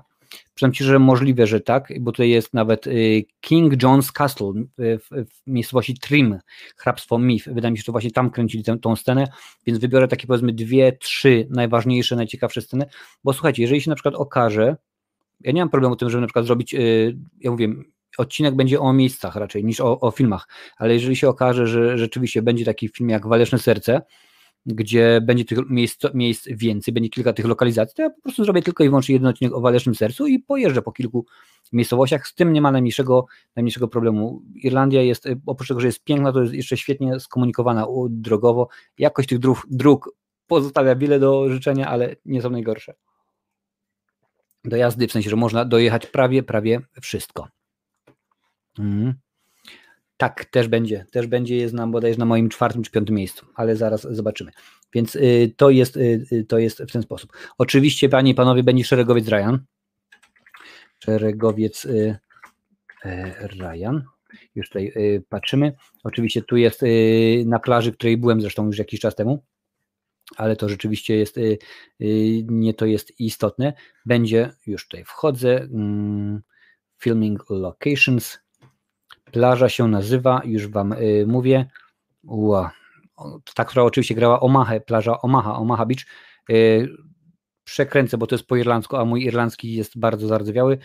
Przyznam Ci, że możliwe, że tak, bo tutaj jest nawet y, King John's Castle w, w miejscowości Trim, hrabstwo Mif. Wydaje mi się, że to właśnie tam kręcili tę, tą scenę, więc wybiorę takie powiedzmy dwie, trzy najważniejsze, najciekawsze sceny, bo słuchajcie, jeżeli się na przykład okaże, ja nie mam problemu z tym, żeby na przykład zrobić, y, ja mówię, odcinek będzie o miejscach raczej niż o, o, filmach, ale jeżeli się okaże, że rzeczywiście będzie taki film jak Waleczne Serce, gdzie będzie tych miejsc, miejsc więcej, będzie kilka tych lokalizacji, to ja po prostu zrobię tylko i wyłącznie jeden odcinek o Walecznym Sercu i pojeżdżę po kilku miejscowościach, z tym nie ma najmniejszego, najmniejszego problemu. Irlandia jest, oprócz tego, że jest piękna, to jest jeszcze świetnie skomunikowana drogowo, jakość tych dróg, dróg pozostawia wiele do życzenia, ale nie są najgorsze. Do jazdy, w sensie, że można dojechać prawie, prawie wszystko. Mhm. Tak, też będzie. Też będzie, jest nam bodajże na moim czwartym czy piątym miejscu, ale zaraz zobaczymy. Więc y, to, jest, y, y to jest w ten sposób. Oczywiście, panie i panowie, będzie szeregowiec Ryan. Szeregowiec y, y Ryan. Już tutaj y, patrzymy. Oczywiście tu jest na plaży, której byłem zresztą już jakiś czas temu, ale to rzeczywiście jest, nie to jest istotne. Będzie, już tutaj wchodzę, mm, filming locations, Plaża się nazywa, już Wam y, mówię, ua, ta, która oczywiście grała Omaha, plaża Omaha, Omaha Beach. Y, przekręcę, bo to jest po irlandzku, a mój irlandzki jest bardzo zardzewiały.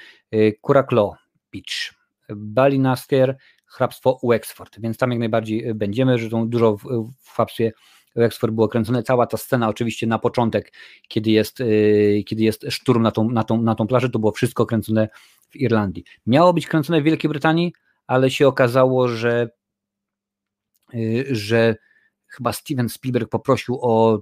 Kuraklo Beach, Balinaster, hrabstwo Wexford, więc tam jak najbardziej będziemy, że dużo w, w hrabstwie Wexford było kręcone, cała ta scena oczywiście na początek, kiedy jest, kiedy jest szturm na tą, na, tą, na tą plażę, to było wszystko kręcone w Irlandii. Miało być kręcone w Wielkiej Brytanii, ale się okazało, że że chyba Steven Spielberg poprosił o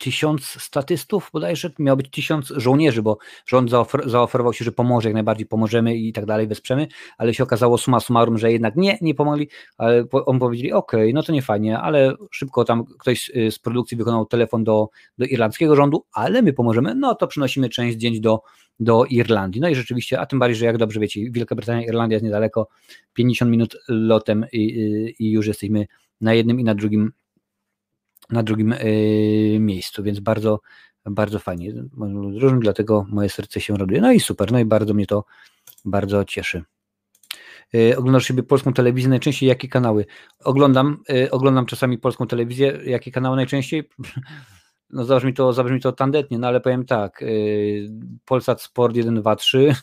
tysiąc statystów, bodajże miał być tysiąc żołnierzy, bo rząd zaofer zaoferował się, że pomoże, jak najbardziej pomożemy i tak dalej, wesprzemy, ale się okazało suma summarum, że jednak nie, nie pomogli, ale on powiedzieli, ok, no to nie fajnie, ale szybko tam ktoś z produkcji wykonał telefon do, do irlandzkiego rządu, ale my pomożemy, no to przynosimy część zdjęć do, do Irlandii. No i rzeczywiście, a tym bardziej, że jak dobrze wiecie, Wielka Brytania, Irlandia jest niedaleko, 50 minut lotem i, i, i już jesteśmy na jednym i na drugim na drugim yy, miejscu, więc bardzo, bardzo fajnie. Różny, dlatego moje serce się raduje. No i super, no i bardzo mnie to bardzo cieszy. Yy, oglądasz sobie polską telewizję najczęściej? Jakie kanały? Oglądam, yy, oglądam czasami polską telewizję. Jakie kanały najczęściej? No zabrzmi to, zabrzmi to tandetnie, no ale powiem tak, yy, Polsat Sport 1, 2, 3,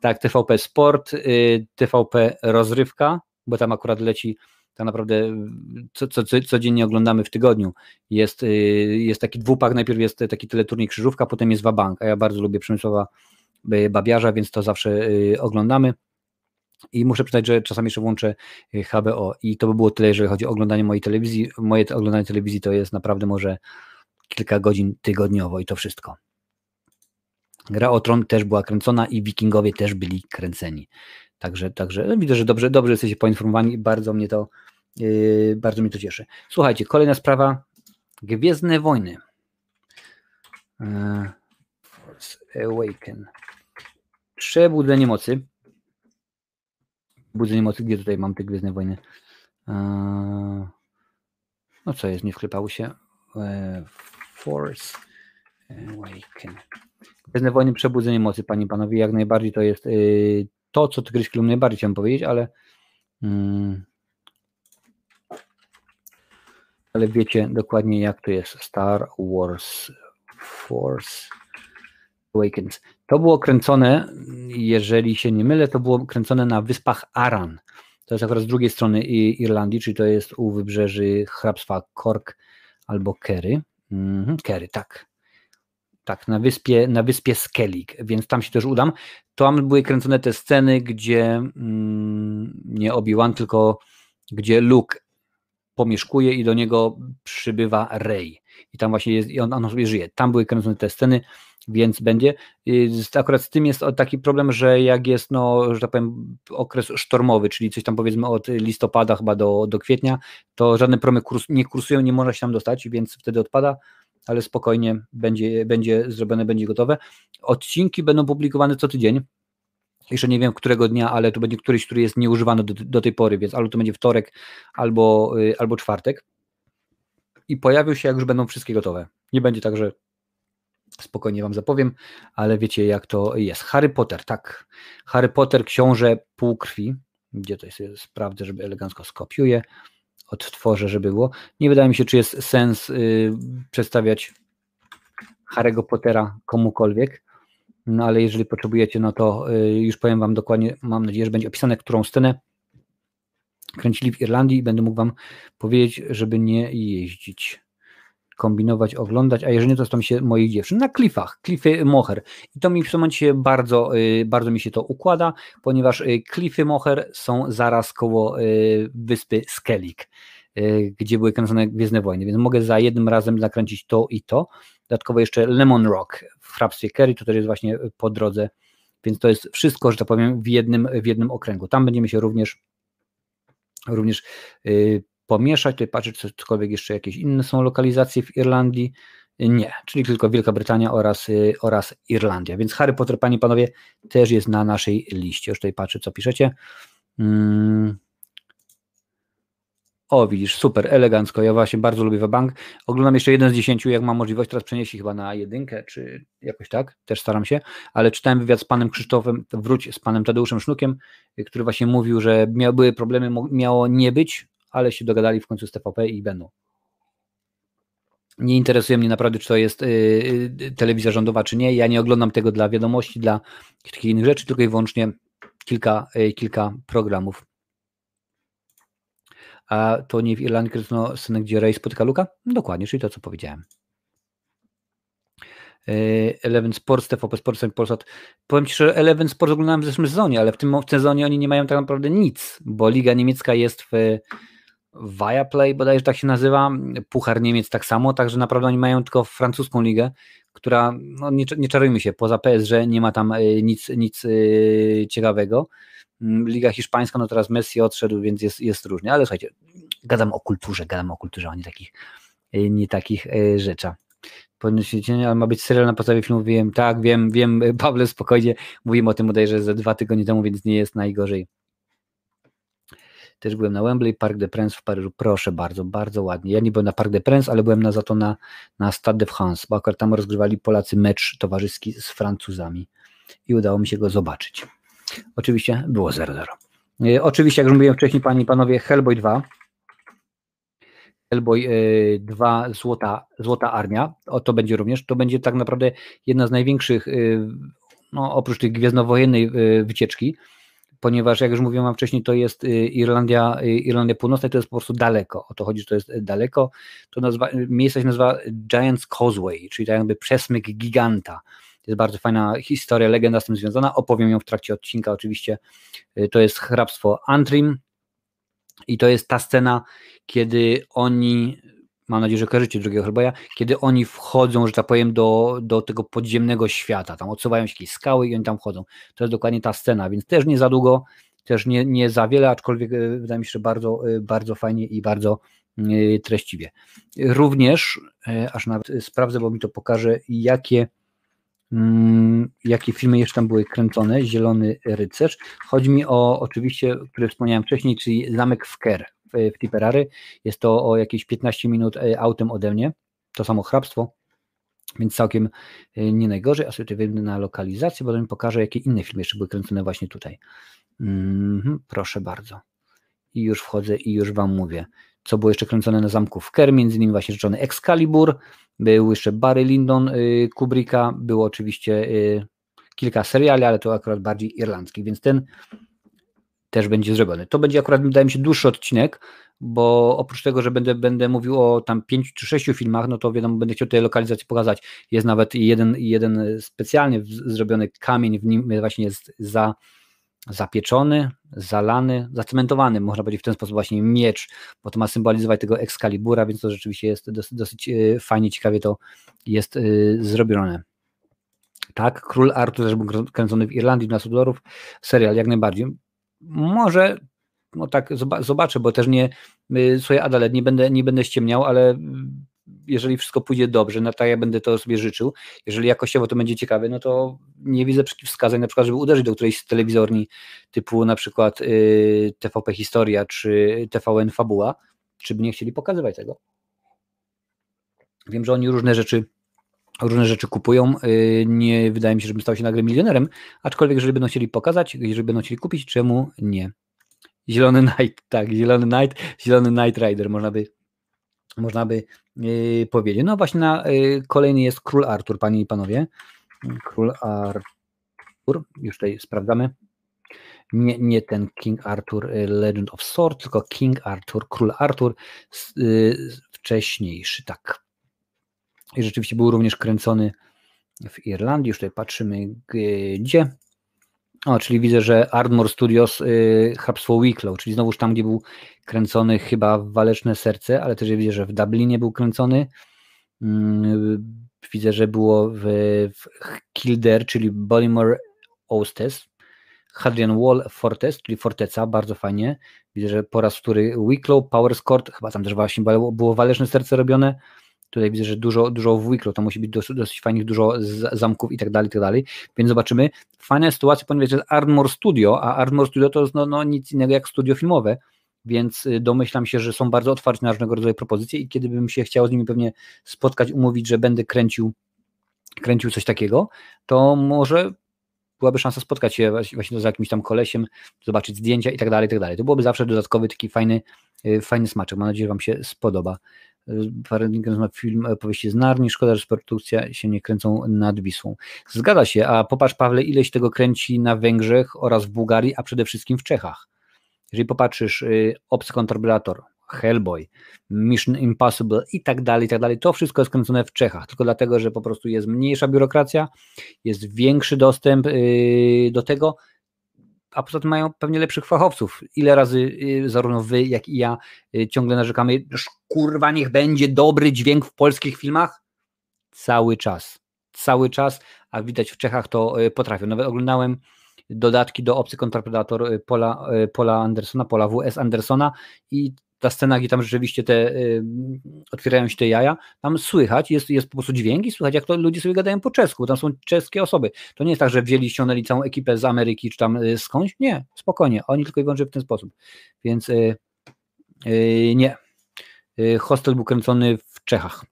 tak, TVP Sport, yy, TVP Rozrywka, bo tam akurat leci tak naprawdę co, co, co, codziennie oglądamy w tygodniu. Jest, y, jest taki dwupak, najpierw jest taki teleturniej krzyżówka, potem jest wabank, a ja bardzo lubię Przemysława y, Babiarza, więc to zawsze y, oglądamy. I muszę przyznać, że czasami jeszcze włączę HBO i to by było tyle, jeżeli chodzi o oglądanie mojej telewizji. Moje oglądanie telewizji to jest naprawdę może kilka godzin tygodniowo i to wszystko. Gra o Tron też była kręcona i Wikingowie też byli kręceni. Także, także no widzę, że dobrze, dobrze jesteście poinformowani i bardzo mnie to, bardzo mnie to cieszy. Słuchajcie, kolejna sprawa. Gwiezdne wojny. Yy, Force Awaken. Przebudzenie mocy. Budzenie mocy, gdzie tutaj mam te Gwiezdne Wojny? Yy, no co jest, nie wklepały się. Yy, Force Awaken. Gwiezdne Wojny, Przebudzenie Mocy, Panie i Panowie, jak najbardziej to jest yy, to, co ty Kryszkielu najbardziej chciałem powiedzieć, ale mm, ale wiecie dokładnie jak to jest. Star Wars Force Awakens. To było kręcone, jeżeli się nie mylę, to było kręcone na wyspach Aran. To jest akurat z drugiej strony Irlandii, czyli to jest u wybrzeży hrabstwa Cork albo Kerry. Mhm, Kerry, tak tak, na wyspie, na wyspie Skellig, więc tam się też udam. Tam były kręcone te sceny, gdzie mm, nie Obi-Wan, tylko gdzie Luke pomieszkuje i do niego przybywa Rey. I tam właśnie jest, i on, on sobie żyje. Tam były kręcone te sceny, więc będzie. Akurat z tym jest taki problem, że jak jest, no, że tak powiem, okres sztormowy, czyli coś tam powiedzmy od listopada chyba do, do kwietnia, to żadne promy kurs, nie kursują, nie można się tam dostać, więc wtedy odpada ale spokojnie będzie, będzie zrobione, będzie gotowe. Odcinki będą publikowane co tydzień. Jeszcze nie wiem którego dnia, ale to będzie któryś, który jest nieużywany do, do tej pory, więc albo to będzie wtorek, albo, y, albo czwartek. I pojawią się, jak już będą wszystkie gotowe. Nie będzie tak, że spokojnie wam zapowiem, ale wiecie jak to jest. Harry Potter, tak. Harry Potter, książę półkrwi. Gdzie to jest? Sprawdzę, żeby elegancko skopiuję odtworzę, żeby było. Nie wydaje mi się, czy jest sens y, przedstawiać Harry'ego Pottera komukolwiek, no ale jeżeli potrzebujecie, no to y, już powiem wam dokładnie, mam nadzieję, że będzie opisane, którą scenę kręcili w Irlandii i będę mógł wam powiedzieć, żeby nie jeździć kombinować, oglądać, a jeżeli nie, to mi się moich dziewczyn na klifach, klify Moher. I to mi w tym momencie bardzo, y, bardzo mi się to układa, ponieważ y, klify Moher są zaraz koło wyspy Skellig, gdzie były kręcone Gwiezdne Wojny, więc mogę za jednym razem nakręcić to i to. Dodatkowo jeszcze Lemon Rock hrabstwie Kerry, to też jest właśnie po drodze, więc to jest wszystko, że tak powiem, w jednym, w jednym okręgu. Tam będziemy się również również pomieszać, tutaj patrzeć, czy cokolwiek jeszcze jakieś inne są lokalizacje w Irlandii. Nie, czyli tylko Wielka Brytania oraz, y, oraz Irlandia. Więc Harry Potter, panie i panowie, też jest na naszej liście. Już tutaj patrzę, co piszecie. Hmm. O, widzisz, super, elegancko. Ja właśnie bardzo lubię Wabank. Oglądam jeszcze jeden z dziesięciu, jak mam możliwość, teraz przenieść chyba na jedynkę, czy jakoś tak, też staram się, ale czytałem wywiad z panem Krzysztofem, wróć z panem Tadeuszem Sznukiem, który właśnie mówił, że miały były problemy, miało nie być ale się dogadali w końcu z TVP i będą. Nie interesuje mnie naprawdę, czy to jest y, telewizja rządowa, czy nie. Ja nie oglądam tego dla wiadomości, dla takich innych rzeczy, tylko i wyłącznie kilka, kilka programów. A to nie w Irlandii kręcono scenę, gdzie Ray spotyka Luka? Dokładnie, czyli to, co powiedziałem. Eleven Sports, TVP Sports, Polsat. Powiem Ci, że Eleven Sports oglądałem w zeszłym sezonie, ale w tym w sezonie oni nie mają tak naprawdę nic, bo Liga Niemiecka jest w Viaplay, bodajże tak się nazywa, Puchar Niemiec tak samo, także naprawdę oni mają tylko francuską ligę, która, no nie, nie czarujmy się, poza PSG nie ma tam e, nic, nic e, ciekawego. Mm, Liga Hiszpańska, no teraz Messi odszedł, więc jest, jest różnie, ale słuchajcie, gadam o kulturze, gadam o kulturze, a nie takich, e, nie takich rzeczach. Podniesienie, ale ma być serial na podstawie filmu, wiem, tak, wiem, wiem, Pawle, spokojnie, mówimy o tym bodajże ze dwa tygodnie temu, więc nie jest najgorzej. Też byłem na Wembley, Parc des Princes w Paryżu. Proszę bardzo, bardzo ładnie. Ja nie byłem na Parc des Princes, ale byłem na, za to na, na Stade de France, bo akurat tam rozgrywali Polacy mecz towarzyski z Francuzami i udało mi się go zobaczyć. Oczywiście było 0-0. E, oczywiście, jak już mówiłem wcześniej, panie i panowie, Hellboy 2. Hellboy 2 e, Złota, Złota Armia, o to będzie również, to będzie tak naprawdę jedna z największych, e, no oprócz tej gwiezdnowojennej wycieczki, ponieważ jak już mówiłem wcześniej, to jest Irlandia, Irlandia Północna i to jest po prostu daleko. O to chodzi, że to jest daleko. To nazwa, miejsce się nazywa Giant's Causeway, czyli tak jakby przesmyk giganta. Jest bardzo fajna historia, legenda z tym związana. Opowiem ją w trakcie odcinka oczywiście. Y, to jest hrabstwo Antrim i to jest ta scena, kiedy oni mam nadzieję, że kojarzycie drugiego Hellboya, kiedy oni wchodzą, że tak powiem, do, do tego podziemnego świata, tam odsuwają się jakieś skały i oni tam wchodzą. To jest dokładnie ta scena, więc też nie za długo, też nie, nie za wiele, aczkolwiek e, wydaje mi się, że bardzo, e, bardzo fajnie i bardzo treściwie. Również, aż nawet sprawdzę, bo mi to pokaże, jakie jakie filmy jeszcze tam były kręcone, Zielony Rycerz. Chodzi mi o, oczywiście, który wspomniałem wcześniej, czyli Zamek w Ker w Tipperary. Jest to o jakieś 15 minut e, autem ode mnie. To samo hrabstwo, więc całkiem e, nie najgorzej. A sobie wyjdę na lokalizację, bo to mi pokaże, jakie inne filmy jeszcze były kręcone właśnie tutaj. Mm, proszę bardzo. I już wchodzę i już Wam mówię, co było jeszcze kręcone na zamku w Ker, między innymi właśnie rzeczony Excalibur, był jeszcze Barry Lyndon y, Kubricka, było oczywiście y, kilka seriali, ale to akurat bardziej irlandzkich, więc ten też będzie zrobiony. To będzie akurat, wydaje mi się, dłuższy odcinek, bo oprócz tego, że będę, będę mówił o tam pięciu czy sześciu filmach, no to wiadomo, będę chciał tutaj lokalizację pokazać. Jest nawet jeden, jeden specjalnie zrobiony kamień, w nim właśnie jest za, zapieczony, zalany, zacementowany, można powiedzieć w ten sposób właśnie miecz, bo to ma symbolizować tego Excalibura, więc to rzeczywiście jest dosyć, dosyć fajnie, ciekawie to jest e, zrobione. Tak, Król Artur też był kręcony w Irlandii, na dolarów, serial jak najbardziej może, no tak zobaczę, bo też nie, y, słuchaj Adalet, nie będę, nie będę ściemniał, ale jeżeli wszystko pójdzie dobrze, no tak ja będę to sobie życzył, jeżeli jakościowo to będzie ciekawe, no to nie widzę przeciwwskazań na przykład, żeby uderzyć do którejś z telewizorni typu na przykład y, TVP Historia czy TVN Fabuła, czy by nie chcieli pokazywać tego. Wiem, że oni różne rzeczy różne rzeczy kupują. Y, nie wydaje mi się, żebym stał się nagle milionerem, aczkolwiek jeżeli będą chcieli pokazać, jeżeli będą chcieli kupić, czemu nie? Zielony Knight, tak, Zielony Knight, Zielony Knight Rider, można by, można by yy, powiedzieć. No właśnie na yy, kolejny jest Król Artur, panie i panowie. Król Artur, już tutaj sprawdzamy. Nie, nie ten King Arthur y, Legend of Sword, tylko King Arthur, Król Artur, yy, wcześniejszy, tak. I rzeczywiście był również kręcony w Irlandii. Już tutaj patrzymy gdzie. O, czyli widzę, że Ardmore Studios y, Hrabstwo Wicklow, czyli znowuż tam, gdzie był kręcony chyba Waleczne Serce, ale też widzę, że w Dublinie był kręcony. Y, widzę, że było w, w Kildare, czyli Bollimore Oustes. Hadrian Wall Fortes, czyli Forteca, bardzo fajnie. Widzę, że po raz który Wicklow, Powerscourt, chyba tam też właśnie było Waleczne Serce robione. Tutaj widzę, że dużo, dużo w Wicklow, to musi być dosyć, dosyć fajnych, dużo zamków i tak dalej, i tak dalej. Więc zobaczymy. Fajna sytuacja, ponieważ jest Ardmore Studio, a Ardmore Studio to jest no, no, nic innego jak studio filmowe, więc y, domyślam się, że są bardzo otwarci na różnego rodzaju propozycje i kiedy bym się chciał z nimi pewnie spotkać, umówić, że będę kręcił, kręcił coś takiego, to może byłaby szansa spotkać się właśnie z jakimś tam kolesiem, zobaczyć zdjęcia i tak dalej, i tak dalej. To byłoby zawsze dodatkowy taki fajny, y, fajny smaczek. Mam nadzieję, że Wam się spodoba. Paradingens ma film opowieści z Narni, szkoda, że produkcja się nie kręcą nad Wisłą. Zgadza się, a popatrz Pawle, ileś tego kręci na Węgrzech oraz w Bułgarii, a przede wszystkim w Czechach. Jeżeli popatrzysz, y, Kontrabulator, Hellboy, Mission Impossible i tak dalej, i tak dalej, to wszystko jest kręcone w Czechach, tylko dlatego, że po prostu jest mniejsza biurokracja, jest większy dostęp y, do tego, a poza tym mają pewnie lepszych fachowców. Ile razy y, zarówno wy, jak i ja y, ciągle narzekamy, kurwa, niech będzie dobry dźwięk w polskich filmach? Cały czas. Cały czas, a widać w Czechach to y, potrafią. Nawet oglądałem dodatki do Obcy Kontrapredator Pola, Pola Andersona, Pola W.S. Andersona i ta scena, gdzie tam rzeczywiście te y, otwierają się te jaja, tam słychać, jest, jest po prostu dźwięk i słychać, jak to ludzie sobie gadają po czesku, tam są czeskie osoby. To nie jest tak, że wzięli, ściągnęli całą ekipę z Ameryki czy tam y, skądś, nie, spokojnie, oni tylko i wyłącznie w ten sposób. Więc y, y nie. Y, hostel był kręcony w Czechach.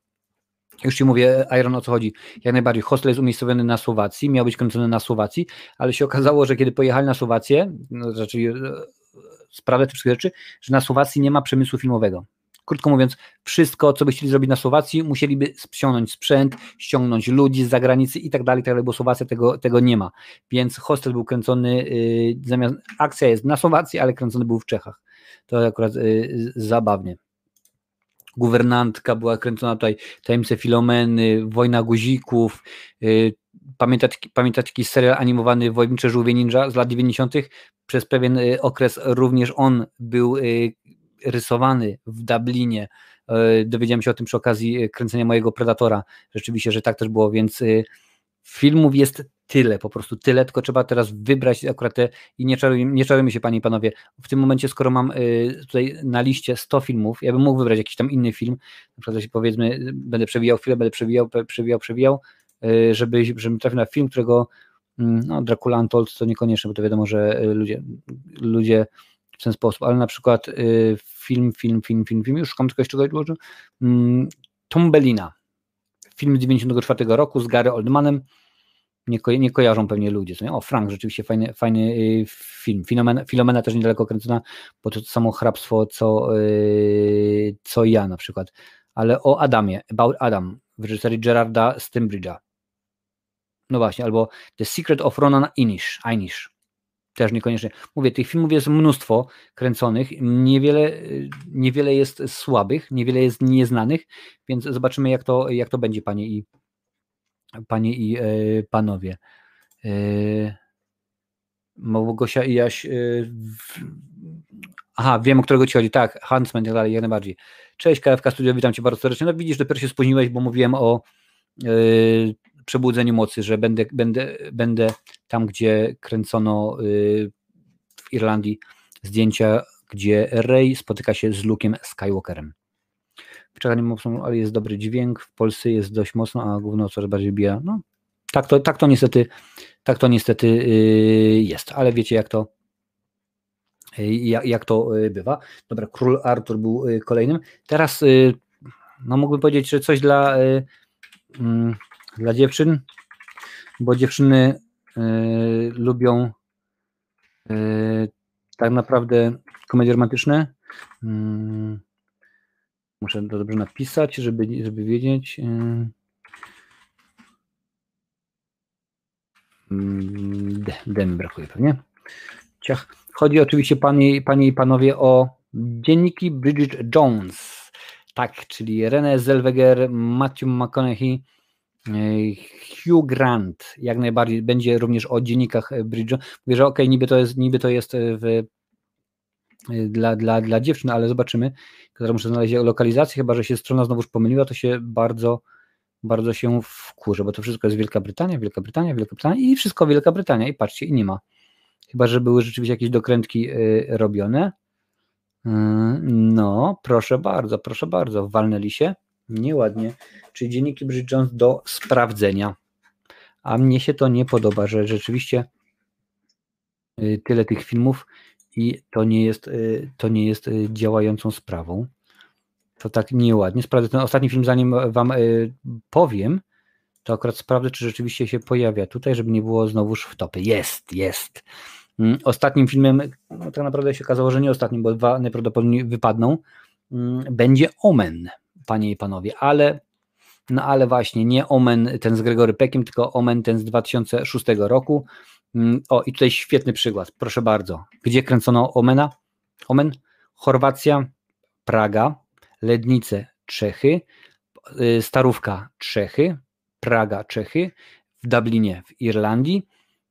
Już Ci mówię, Iron, o co chodzi. Jak najbardziej. Hostel jest umiejscowiony na Słowacji, miał być kręcony na Słowacji, ale się okazało, że kiedy pojechali na Słowację, no, znaczy sprawę tych rzeczy, że na Słowacji nie ma przemysłu filmowego. Krótko mówiąc, wszystko, co by chcieli zrobić na Słowacji, musieliby ściągnąć sprzęt, ściągnąć ludzi z zagranicy i tak dalej, tak dalej, bo Słowacja tego, tego nie ma. Więc hostel był kręcony, yy, zamiast akcja jest na Słowacji, ale kręcony był w Czechach. To akurat yy, zabawnie. Guwernantka była kręcona tutaj, Tajemnice Filomeny, Wojna Guzików, pamiętacie, pamiętacie taki serial animowany Wojownicze Żółwie Ninja z lat 90. Przez pewien y, okres również on był y, rysowany w Dublinie. Y, dowiedziałem się o tym przy okazji kręcenia mojego Predatora. Rzeczywiście, że tak też było, więc filmów jest tyle, po prostu tyle, tylko trzeba teraz wybrać akurat te i nie czarujmy, nie czarujmy się panie i panowie, w tym momencie skoro mam tutaj na liście 100 filmów, ja bym mógł wybrać jakiś tam inny film, na przykład powiedzmy, będę przewijał chwilę, będę przewijał, przewijał, przewijał, żeby, żeby trafił na film, którego mm, no, Dracula Untold to niekoniecznie, bo to wiadomo, że y, ludzie, ludzie w ten sposób, ale na przykład y, film, film, film, film, film, już szukam czegoś, czego mm, Tombelina, film z 94 roku z Gary Oldmanem, nie, ko nie kojarzą pewnie ludzie. Co nie? O, Frank, rzeczywiście fajny, fajny film. Filomena, Filomena też niedaleko kręcona, bo to, to samo hrabstwo, co, yy, co ja na przykład. Ale o Adamie, About Adam, w reżyserii Gerarda Stembridge'a. No właśnie, albo The Secret of Ronan Inish, Inish. Też niekoniecznie. Mówię, tych filmów jest mnóstwo kręconych, niewiele, niewiele jest słabych, niewiele jest nieznanych, więc zobaczymy, jak to, jak to będzie, panie i, panie i e, panowie. E, Małgosia i Jaś. E, w... Aha, wiem, o którego ci chodzi. Tak, Huntsman tak dalej, jak najbardziej. Cześć, KFK Studio, witam cię bardzo serdecznie. No widzisz, dopiero się spóźniłeś, bo mówiłem o przebudzeniu mocy, że będę, będę, będę tam, gdzie kręcono y, w Irlandii zdjęcia, gdzie Rey spotyka się z Luke'em Skywalkerem. W Czechach nie mocno, ale jest dobry dźwięk, w Polsce jest dość mocno, a główno coraz bardziej bija. No, tak to, tak to niestety, tak to niestety y, jest, ale wiecie jak to y, jak, jak to bywa. Dobra, Król Artur był kolejnym. Teraz no mógłbym powiedzieć, że coś dla mm, dla dziewczyn, bo dziewczyny y, lubią y, tak naprawdę komedie romantyczne. Y, muszę to dobrze napisać, żeby, żeby wiedzieć. D, D mi brakuje pewnie. Ciach. Chodzi oczywiście panie, panie i panowie o dzienniki Bridget Jones. Tak, czyli René Zellweger, Matthew McConaughey, Hugh Grant jak najbardziej będzie również o dziennikach Bridge. Mówię, że okej, okay, niby to jest, niby to jest w, dla, dla, dla dziewczyn, ale zobaczymy. Teraz muszę znaleźć lokalizację, chyba że się strona znowuż pomyliła, to się bardzo, bardzo się wkurzę, bo to wszystko jest Wielka Brytania, Wielka Brytania, Wielka Brytania i wszystko Wielka Brytania i patrzcie, i nie ma. Chyba, że były rzeczywiście jakieś dokrętki y, robione. No, proszę bardzo, proszę bardzo, walnęli się nieładnie, czyli dzienniki Bridget Jones do sprawdzenia. A mnie się to nie podoba, że rzeczywiście y, tyle tych filmów i to nie jest, y, to nie jest y, działającą sprawą. To tak nieładnie. Sprawdzę ten ostatni film, zanim Wam powiem, to akurat sprawdzę, czy rzeczywiście się pojawia tutaj, żeby nie było znowuż w topy. Jest, jest. Mm, ostatnim filmem, no tak naprawdę się okazało, że nie ostatnim, bo dwa najprawdopodobniej wypadną, mm, będzie Omen panie i panowie, ale no ale właśnie nie Omen ten z Gregory Peckiem, tylko Omen ten z 2006 roku. Mm, o, i tutaj świetny przykład, proszę bardzo. Gdzie kręcono Omena? Omen? Chorwacja, Praga, Lednice, Czechy, y, Starówka, Czechy, Praga, Czechy, w Dublinie, w Irlandii,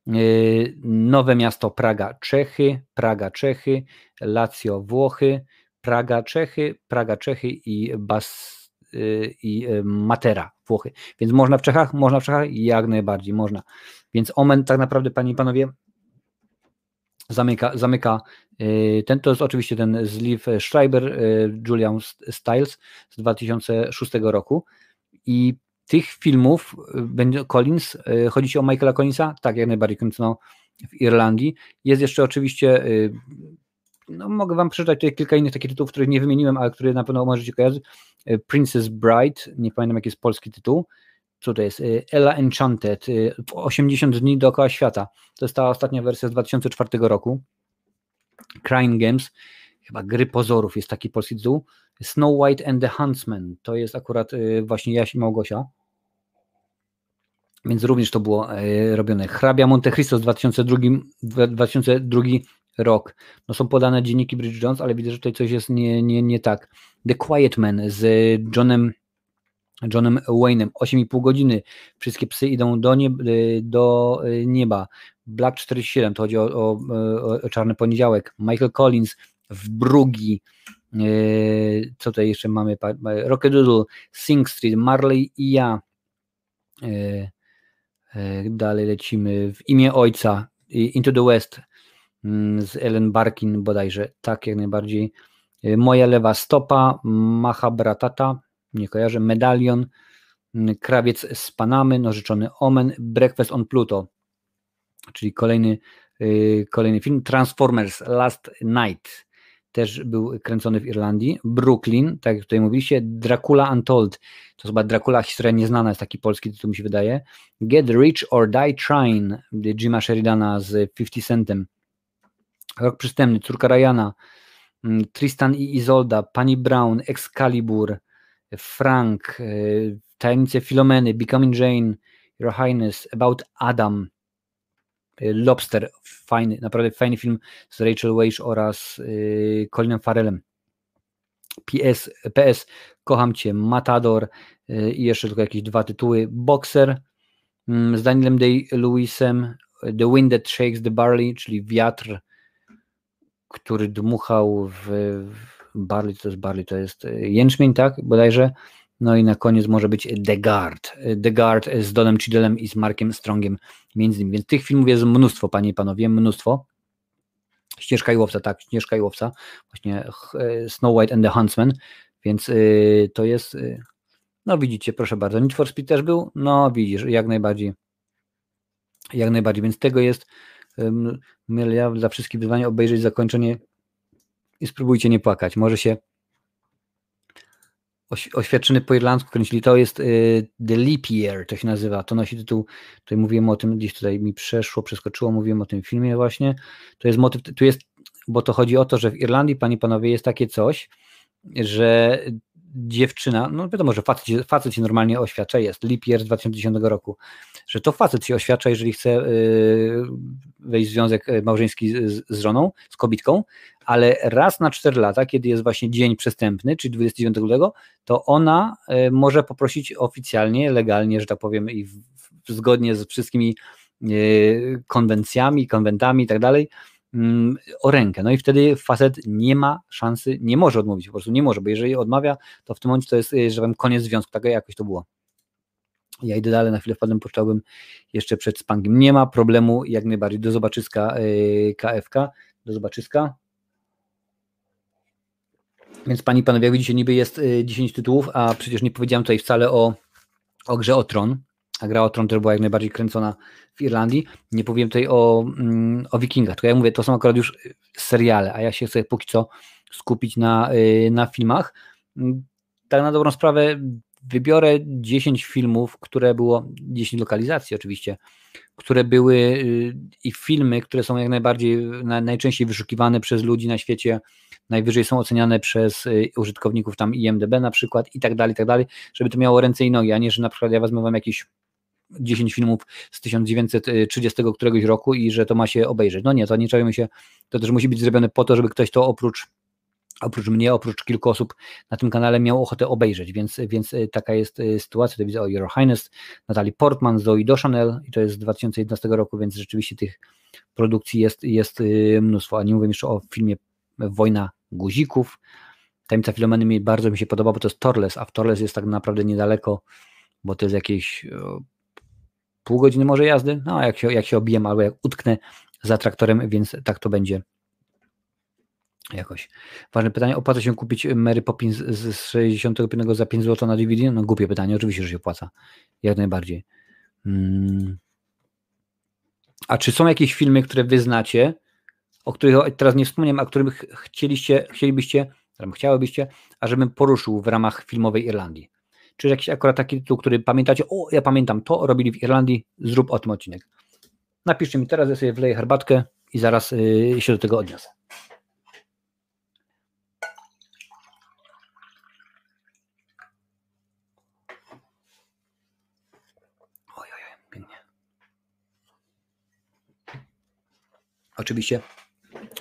y, Nowe Miasto, Praga, Czechy, Praga, Czechy, Lazio, Włochy, Praga, Czechy, Praga, Czechy i Bas y, i Matera, Włochy. Więc można w Czechach? Można w Czechach? Jak najbardziej można. Więc Omen tak naprawdę, panie i panowie, zamyka, zamyka ten, to jest oczywiście ten z Liv Schreiber, Julian Stiles z 2006 roku i tych filmów będzie Collins, chodzi ci o Michaela Collinsa? Tak, jak najbardziej kręcono w Irlandii. Jest jeszcze oczywiście no mogę wam przeczytać tutaj kilka innych takich tytułów, których nie wymieniłem, ale które na pewno możecie kojarzyć. Princess Bride, nie pamiętam jaki jest polski tytuł, co to jest, y, Ella Enchanted, 80 y, dni dookoła świata. To jest ta ostatnia wersja z 2004 roku. Crying Games, chyba Gry Pozorów jest taki polski tytuł. Snow White and the Huntsman, to jest akurat właśnie Jaś i Małgosia. Więc również to było robione. Hrabia Monte Cristo z 2002, 2002 rok. No są podane dzienniki Bridget Jones, ale widzę, że tutaj coś jest nie, nie, nie tak. The Quiet Man z Johnem Johnem Wayne'em. 8,5 godziny. Wszystkie psy idą do, nieba, do y, nieba. Black 47, to chodzi o, o, o Czarny Poniedziałek. Michael Collins w Brugi. Y, co tutaj jeszcze mamy? Rockadoodle, Sing Street, Marley i ja. Y, dalej lecimy. W imię ojca. Into the West z Ellen Barkin bodajże. Tak, jak najbardziej. Moja lewa stopa. Mahabratata nie kojarzę, Medalion, mm, Krawiec z Panamy, Nożyczony Omen, Breakfast on Pluto, czyli kolejny, yy, kolejny film, Transformers Last Night, też był kręcony w Irlandii, Brooklyn, tak jak tutaj mówiliście, Dracula Untold, to chyba Dracula, historia nieznana, jest taki polski tytuł mi się wydaje, Get Rich or Die Trying, Jima Sheridana z 50 Centem, Rok Przystępny, Córka Ryana, mm, Tristan i Izolda, Pani Brown, Excalibur, Frank, y, Tajemnice Filomeny, Becoming Jane, Your Highness, About Adam, y, Lobster, fajny, naprawdę fajny film z Rachel Weisz oraz y, Colinem Farrellem. PS, PS, kocham Cię, Matador i jeszcze tylko jakieś dwa tytuły. Boxer mm, z Danielem Day-Lewisem, The Wind That Shakes the Barley, czyli wiatr, który dmuchał w, w barley to jest barley, to jest e, jęczmień, tak, bodajże. No i na koniec może być The Guard. The Guard z Donem Chidelem i z Markiem Strongiem między innymi. Więc tych filmów jest mnóstwo, panie i panowie, mnóstwo. Ścieżka i łowca, tak, Ścieżka i łowca, właśnie e, Snow White and the Huntsman, więc yy, to jest, no widzicie, proszę bardzo, Need for Speed też był, no widzisz, jak najbardziej, jak najbardziej, więc tego jest, ja dla wszystkich wyzwania obejrzeć zakończenie i spróbujcie nie płakać. Może się oświadczyny po irlandzku kręcili. To jest y, The Leap Year, to się nazywa. To nosi tytuł, tutaj mówiłem o tym, gdzieś tutaj mi przeszło, przeskoczyło, mówiłem o tym filmie właśnie. To jest motyw, tu jest, bo to chodzi o to, że w Irlandii, panie panowie, jest takie coś, że dziewczyna, no wiadomo, że facet, facet się normalnie oświadcza, jest Leap Year z 2010 roku, że to facet się oświadcza, jeżeli chce y, wejść w związek y, małżeński z, z żoną, z kobitką, ale raz na 4 lata, kiedy jest właśnie dzień przestępny, czyli 29 lutego, to ona y, może poprosić oficjalnie, legalnie, że tak powiem, i w, w, zgodnie z wszystkimi konwencjami, konwentami i tak dalej, o rękę. No i wtedy facet nie ma szansy, nie może odmówić, po prostu nie może, bo jeżeli odmawia, to w tym momencie to jest, y, że powiem, koniec związku, tak jakoś to było. Ja idę dalej, na chwilę wpadłem, puszczałbym jeszcze przed spankiem. Nie ma problemu, jak najbardziej. Do zobaczyska KFK, y, do zobaczyska. Więc pani panowie, jak widzicie, niby jest 10 y, tytułów, a przecież nie powiedziałem tutaj wcale o, o grze o Tron gra o Tron też była jak najbardziej kręcona w Irlandii. Nie powiem tutaj o, mm, o Wikingach, tylko ja mówię, to są akurat już seriale, a ja się chcę póki co skupić na, y, na filmach. Mm, tak na dobrą sprawę wybiorę 10 filmów, które było, 10 lokalizacji oczywiście, które były y, i filmy, które są jak najbardziej, najczęściej wyszukiwane przez ludzi na świecie najwyżej są oceniane przez y, użytkowników tam IMDB na przykład i tak dalej, i tak dalej, żeby to miało ręce i nogi, a nie, że na przykład ja wezmę wam jakieś 10 filmów z 1930 któregoś roku i że to ma się obejrzeć. No nie, to nie czujemy się, to też musi być zrobione po to, żeby ktoś to oprócz oprócz mnie, oprócz kilku osób na tym kanale miał ochotę obejrzeć, więc, więc y, taka jest y, sytuacja. To widzę o Your Highness, Natalie Portman, Zoe Deschanel i to jest z 2011 roku, więc rzeczywiście tych produkcji jest, jest y, mnóstwo, a nie mówię jeszcze o filmie Wojna Guzików. Tajemnica Filomeny mi bardzo mi się podoba, bo to jest Torles, a w Torles jest tak naprawdę niedaleko, bo to jest jakieś pół godziny może jazdy, no jak się, jak się obijem albo jak utknę za traktorem, więc tak to będzie jakoś. Ważne pytanie, opłaca się kupić Mary Poppins z 65 za 5 zł na DVD? No głupie pytanie, oczywiście, że się opłaca. Jak najbardziej. Hmm. A czy są jakieś filmy, które wy znacie, o których teraz nie wspomniałem, a których chcieliście, chcielibyście, chciałybyście, ażebym poruszył w ramach filmowej Irlandii? Czy jakiś akurat taki tytuł, który pamiętacie, o ja pamiętam to, robili w Irlandii, zrób o tym odcinek. Napiszcie mi teraz, ja sobie wleję herbatkę i zaraz yy, się do tego odniosę. Oczywiście,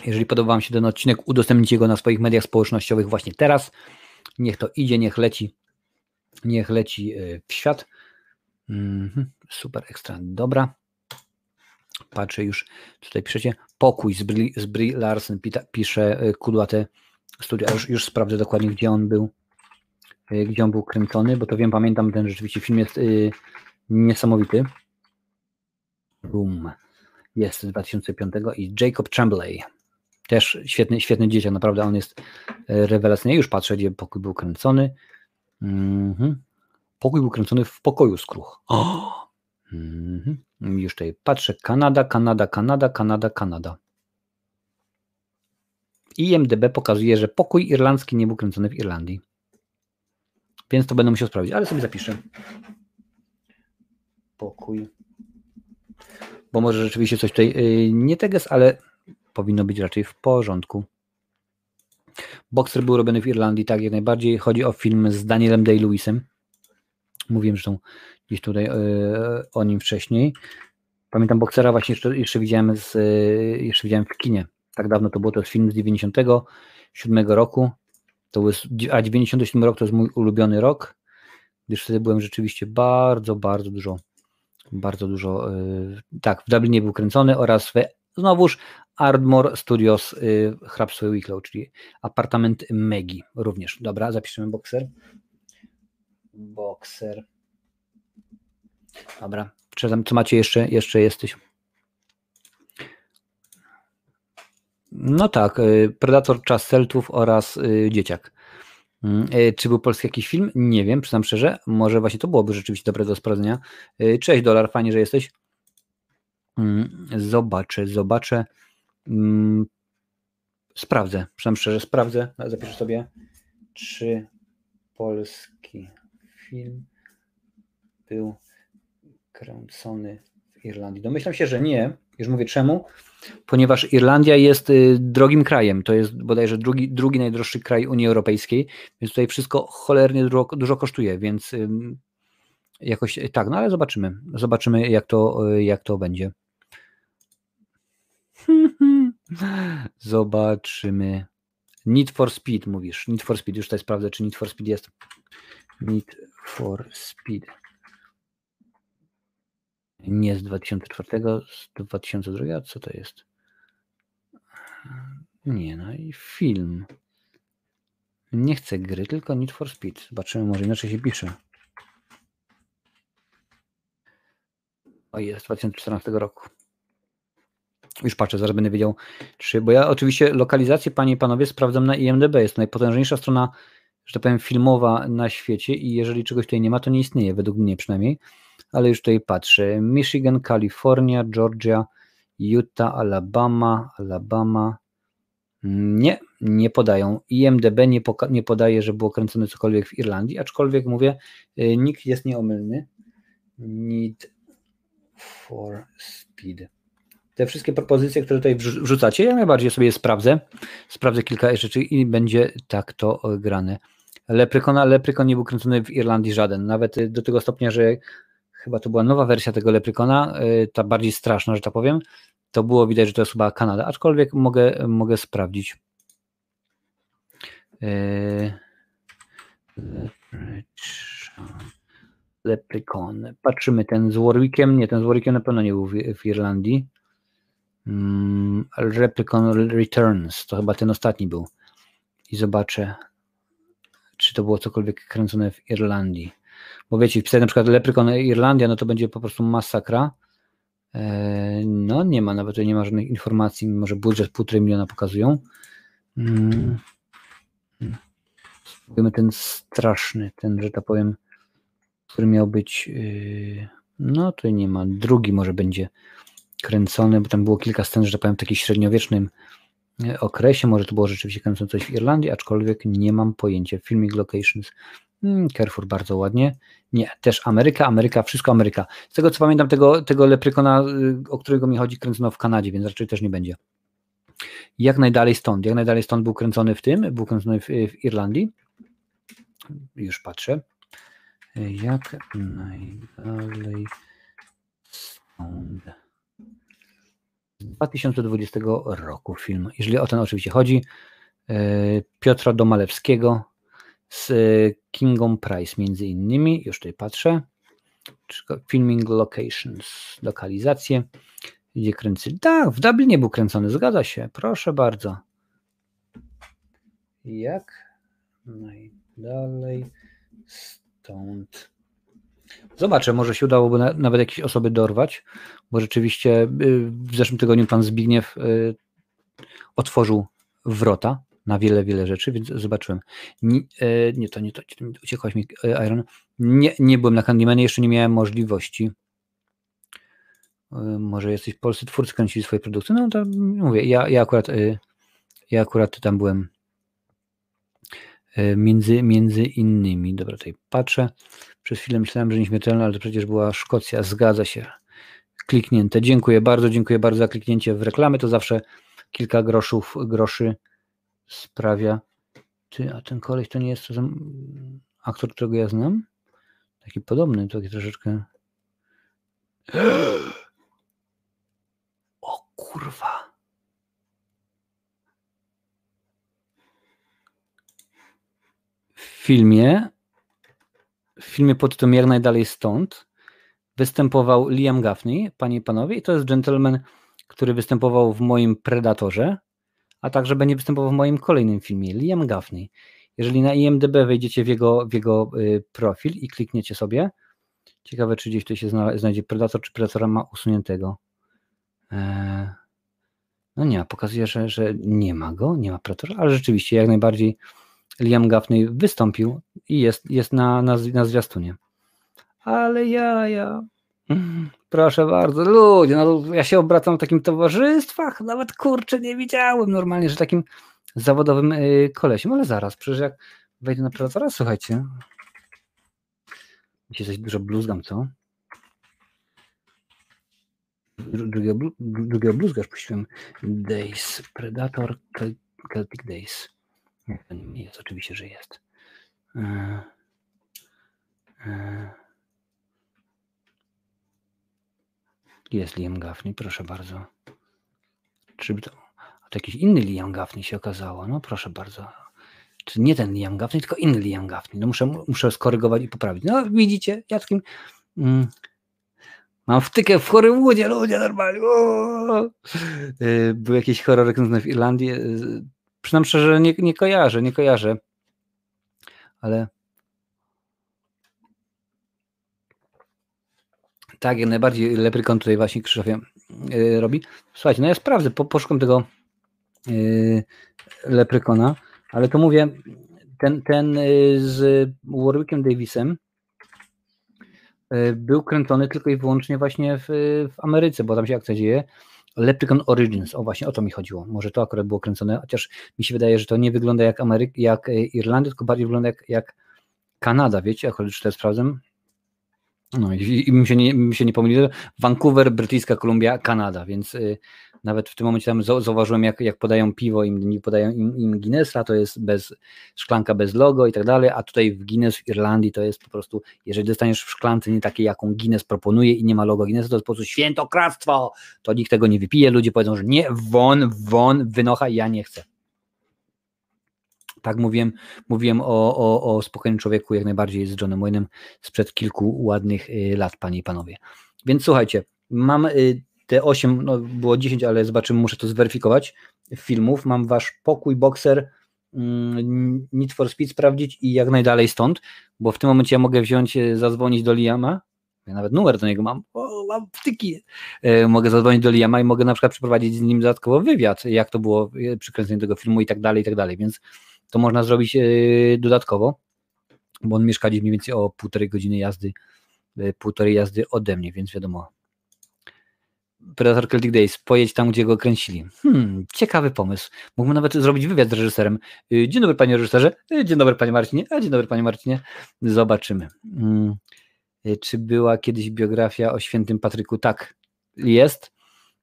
jeżeli podoba Wam się ten odcinek, udostępnijcie go na swoich mediach społecznościowych właśnie teraz. Niech to idzie, niech leci, niech leci e, w świat. Mhm, super, ekstra, dobra. Patrzę już, tutaj piszecie, pokój z Brie, z Brie Larsen, pisze e, Kudłate Studia. Już, już sprawdzę dokładnie, gdzie on był, e, gdzie on był kręcony, bo to wiem, pamiętam, ten rzeczywiście film jest niesamowity. Boom jest z 2005 i Jacob Tremblay. Też świetny, świetny dzieciak, naprawdę on jest rewelacyjny. Już patrzę, gdzie pokój był kręcony. Mhm. Pokój był kręcony w pokoju skruch. Oh! Mhm. Już tutaj patrzę. Kanada, Kanada, Kanada, Kanada, Kanada. IMDB pokazuje, że pokój irlandzki nie był kręcony w Irlandii. Więc to będę musiał sprawdzić, ale sobie zapiszę. Pokój bo może rzeczywiście coś tutaj y, nie teges, ale powinno być raczej w porządku. Boxer był robiony w Irlandii, tak jak najbardziej. Chodzi o film z Danielem Day-Lewisem. Mówiłem zresztą gdzieś tutaj y, o nim wcześniej. Pamiętam Boxera właśnie jeszcze, jeszcze, widziałem z, y, jeszcze widziałem w kinie. Tak dawno to było, to jest film z 97 roku. To jest, a 97 rok to jest mój ulubiony rok, gdyż wtedy byłem rzeczywiście bardzo, bardzo dużo bardzo dużo, y, tak, w Dublinie był kręcony oraz znowuż Ardmore Studios y, Hrabstwo Wicklow, czyli apartament Megi również. Dobra, zapiszemy Boxer. Boxer. Dobra, tam, co macie jeszcze? Jeszcze jesteś. No tak, y, Predator Czas Celtów oraz Dzieciak. Mm, e, czy był polski jakiś film? Nie wiem, przyznam szczerze. Może właśnie to byłoby rzeczywiście dobre do sprawdzenia. Cześć, dolar, fajnie, że jesteś. Mm, zobaczę, zobaczę. Mm, sprawdzę, przyznam szczerze, sprawdzę. Zapiszę sobie, czy polski film był kręcony w Irlandii. Domyślam się, że nie. Już mówię czemu ponieważ Irlandia jest y, drogim krajem, to jest bodajże drugi, drugi najdroższy kraj Unii Europejskiej, więc tutaj wszystko cholernie dużo, dużo kosztuje, więc jakoś y, tak, no ale zobaczymy, zobaczymy jak to, y, jak to będzie. Zobaczymy. Need for Speed mówisz. Need for Speed. Już tutaj sprawdzę, czy Need for Speed jest. Need for Speed. Nie z 2004, z 2002, a co to jest? Nie, no i film. Nie chcę gry, tylko Need for Speed. Zobaczymy, może inaczej się pisze. O jest, 2014 roku. Już patrzę, zaraz będę wiedział, czy. Bo ja oczywiście lokalizację, panie i panowie, sprawdzam na IMDB. Jest to najpotężniejsza strona, że tak powiem, filmowa na świecie i jeżeli czegoś tutaj nie ma, to nie istnieje, według mnie przynajmniej ale już tutaj patrzę. Michigan, Kalifornia, Georgia, Utah, Alabama, Alabama. Nie, nie podają. IMDB nie, nie podaje, że było kręcone cokolwiek w Irlandii, aczkolwiek mówię, y, nikt jest nieomylny. Need for Speed. Te wszystkie propozycje, które tutaj wrzu- wrzucacie, ja najbardziej sobie sprawdzę. Sprawdzę kilka rzeczy i będzie tak to grane. Leprykona, Leprykon nie był kręcony w Irlandii żaden. Nawet y, do tego stopnia, że chyba to była nowa wersja tego Leprykona, y, ta bardziej straszna, że tak powiem. To było widać, że to jest chyba Kanada, aczkolwiek mogę, mogę sprawdzić. Y, Leprykon. Patrzymy, ten z Warwickiem, nie, ten z Warwickiem na pewno nie był w, w Irlandii. Mm, Replicon Returns, to chyba ten ostatni był. I zobaczę, czy to było cokolwiek kręcone w Irlandii. Bo wiecie, wpisać na przykład Leprykon Irlandia, no to będzie po prostu masakra. Eee, no nie ma, nawet nie ma żadnych informacji, mimo że budżet 1,5 miliona pokazują. Mm. Spróbujmy ten straszny, ten, że tak powiem, który miał być, yy, no tutaj nie ma, drugi może będzie kręcony, bo tam było kilka scen, że tak powiem, w takim średniowiecznym e, okresie, może to było rzeczywiście kręcone coś w Irlandii, aczkolwiek nie mam pojęcia. Filming Locations, hmm, Carrefour bardzo ładnie, nie, też Ameryka, Ameryka, wszystko Ameryka. Z tego co pamiętam, tego, tego Leprykona, y, o którego mi chodzi, kręcono w Kanadzie, więc raczej też nie będzie. Jak najdalej stąd, jak najdalej stąd był kręcony w tym, był kręcony w, w Irlandii, już patrzę, jak najdalej stąd. Z 2020 roku film. Jeżeli o ten oczywiście chodzi. e, Piotra Domalewskiego z e, Kingą Price między innymi. Już tutaj patrzę. Filming locations, lokalizacje. Gdzie kręci? Tak, w Dublinie był kręcony, zgadza się. Proszę bardzo. Jak najdalej stąd. Zobaczę, może się udałoby na, nawet jakieś osoby dorwać, bo rzeczywiście y, w zeszłym tygodniu pan Zbigniew y, otworzył wrota na wiele, wiele rzeczy, więc zobaczyłem. Nie, e, nie to, nie to, uciekłaś mi Iron. Nie, nie byłem na Candymanie, jeszcze nie miałem możliwości. Może jesteś polscy twórcy kręcili swoje produkty. No to mówię, ja, ja akurat ja akurat tam byłem między, między innymi. Dobra, tutaj patrzę. Przez chwilę myślałem, że nieśmiertelna, ale to przecież była Szkocja. Zgadza się. Kliknięte. Dziękuję bardzo, dziękuję bardzo za kliknięcie w reklamy. To zawsze kilka groszów, groszy sprawia. Ty, a ten koleś to nie jest ten aktor, którego ja znam? Taki podobny, taki troszeczkę. O kurwa. W filmie, filmie pod tytułem Jak najdalej stąd występował Liam Gaffney, panie i panowie, i to jest gentleman, który występował w moim Predatorze, a także będzie występował w moim kolejnym filmie, Liam Gaffney. Jeżeli na IMDB wejdziecie w jego, w jego y, profil i klikniecie sobie, ciekawe czy gdzieś tu się zna- znajdzie Predator, czy Predatora ma usuniętego. Eee, no nie pokazuje, że, że nie ma go, nie ma Predatora, ale rzeczywiście jak najbardziej Liam Gaffney wystąpił i jest, jest na, na, na zwiastunie. Ale ja, ja. Proszę bardzo, ludzie, no ja się obracam w takim towarzystwach, nawet kurczę nie widziałem normalnie, że takim zawodowym y, kolesiem, ale zaraz, przecież jak wejdę na Predatora, słuchajcie, dzisiaj coś dużo bluzgam, co? Dru- Drugiego, drugiego bluzga już puściłem. Days, Predator, Cel- Celtic Days. Nie, to nie jest, oczywiście, że jest. E, e, Jest Liam Gaffney, proszę bardzo. Czy to, a to jakiś inny Liam Gaffney się okazało? No proszę bardzo. Czy nie ten Liam Gaffney, tylko inny Liam Gaffney. No muszę, muszę skorygować i poprawić. No widzicie, ja mm, mam wtykę w Hollywoodzie, ludzie normalnie. O! Y, Był jakiś horror w Irlandii. Przynam szczerze, nie, nie kojarzę, nie kojarzę. Ale Tak, jak najbardziej Leprykon tutaj właśnie Krzysztofie yy, robi. Słuchajcie, no ja sprawdzę, po, poszukam tego yy, Leprykona, ale to mówię, ten, ten yy, z Warwickiem Davisem był kręcony tylko i wyłącznie właśnie w, w Ameryce, bo tam się akcja dzieje. Leprechaun Origins, o właśnie o to mi chodziło. Może to akurat było kręcone, chociaż mi się wydaje, że to nie wygląda jak, Ameryk, jak yy, Irlandia, tylko bardziej wygląda jak, jak Kanada, wiecie, akurat już to sprawdzam. No i, i mi, się nie, się nie pomyliło. Vancouver, Brytyjska Kolumbia, Kanada, więc y, nawet w tym momencie tam zauważyłem, jak, jak podają piwo, im podają im, im Guinnessa, to jest bez szklanka bez logo i tak dalej, a tutaj w Guinness w Irlandii to jest po prostu, jeżeli dostaniesz w szklance nie takiej, jaką Guinness proponuje i nie ma logo Guinnessa, to jest po prostu świętokradztwo, to nikt tego nie wypije, ludzie powiedzą, że nie, won, won, wynocha, ja nie chcę. Tak mówiłem, mówiłem o, o, o spokojnym człowieku jak najbardziej z Johnem Wayne'em sprzed kilku ładnych y, lat, panie i panowie. Więc słuchajcie, mam y, te 8, no było 10, ale zobaczymy, muszę to zweryfikować, filmów. Mam wasz pokój, bokser, mm, Need for Speed sprawdzić i jak najdalej stąd, bo w tym momencie ja mogę wziąć, y, zadzwonić do Liama, ja nawet numer do niego mam, o, mam wtyki, mogę zadzwonić do Liama i mogę na przykład przeprowadzić z nim dodatkowo wywiad, jak to było przy kręceniu tego filmu i tak dalej, i tak dalej, więc to można zrobić e, dodatkowo, bo on mieszka gdzieś mniej więcej o półtorej godziny jazdy, e, półtorej jazdy ode mnie, więc wiadomo. Predator Celtic Days, pojedź tam, gdzie go kręcili. Hmm, ciekawy pomysł. Mógłbym nawet zrobić wywiad z reżyserem. E, dzień dobry, panie reżyserze. Dzień dobry, panie Marcinie. A dzień dobry, panie Marcinie. Zobaczymy. Hmm. Czy była kiedyś biografia o świętym Patryku? Tak, jest.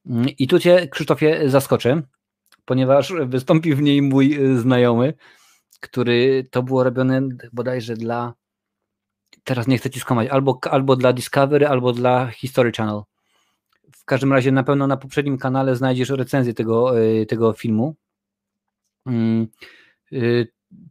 Hmm, I tu cię, Krzysztofie, zaskoczę ponieważ wystąpił w niej mój y, znajomy, który to było robione bodajże dla teraz nie chcę ci skomać, albo, albo dla Discovery, albo dla History Channel. W każdym razie na pewno na poprzednim kanale znajdziesz recenzję tego, y, tego filmu.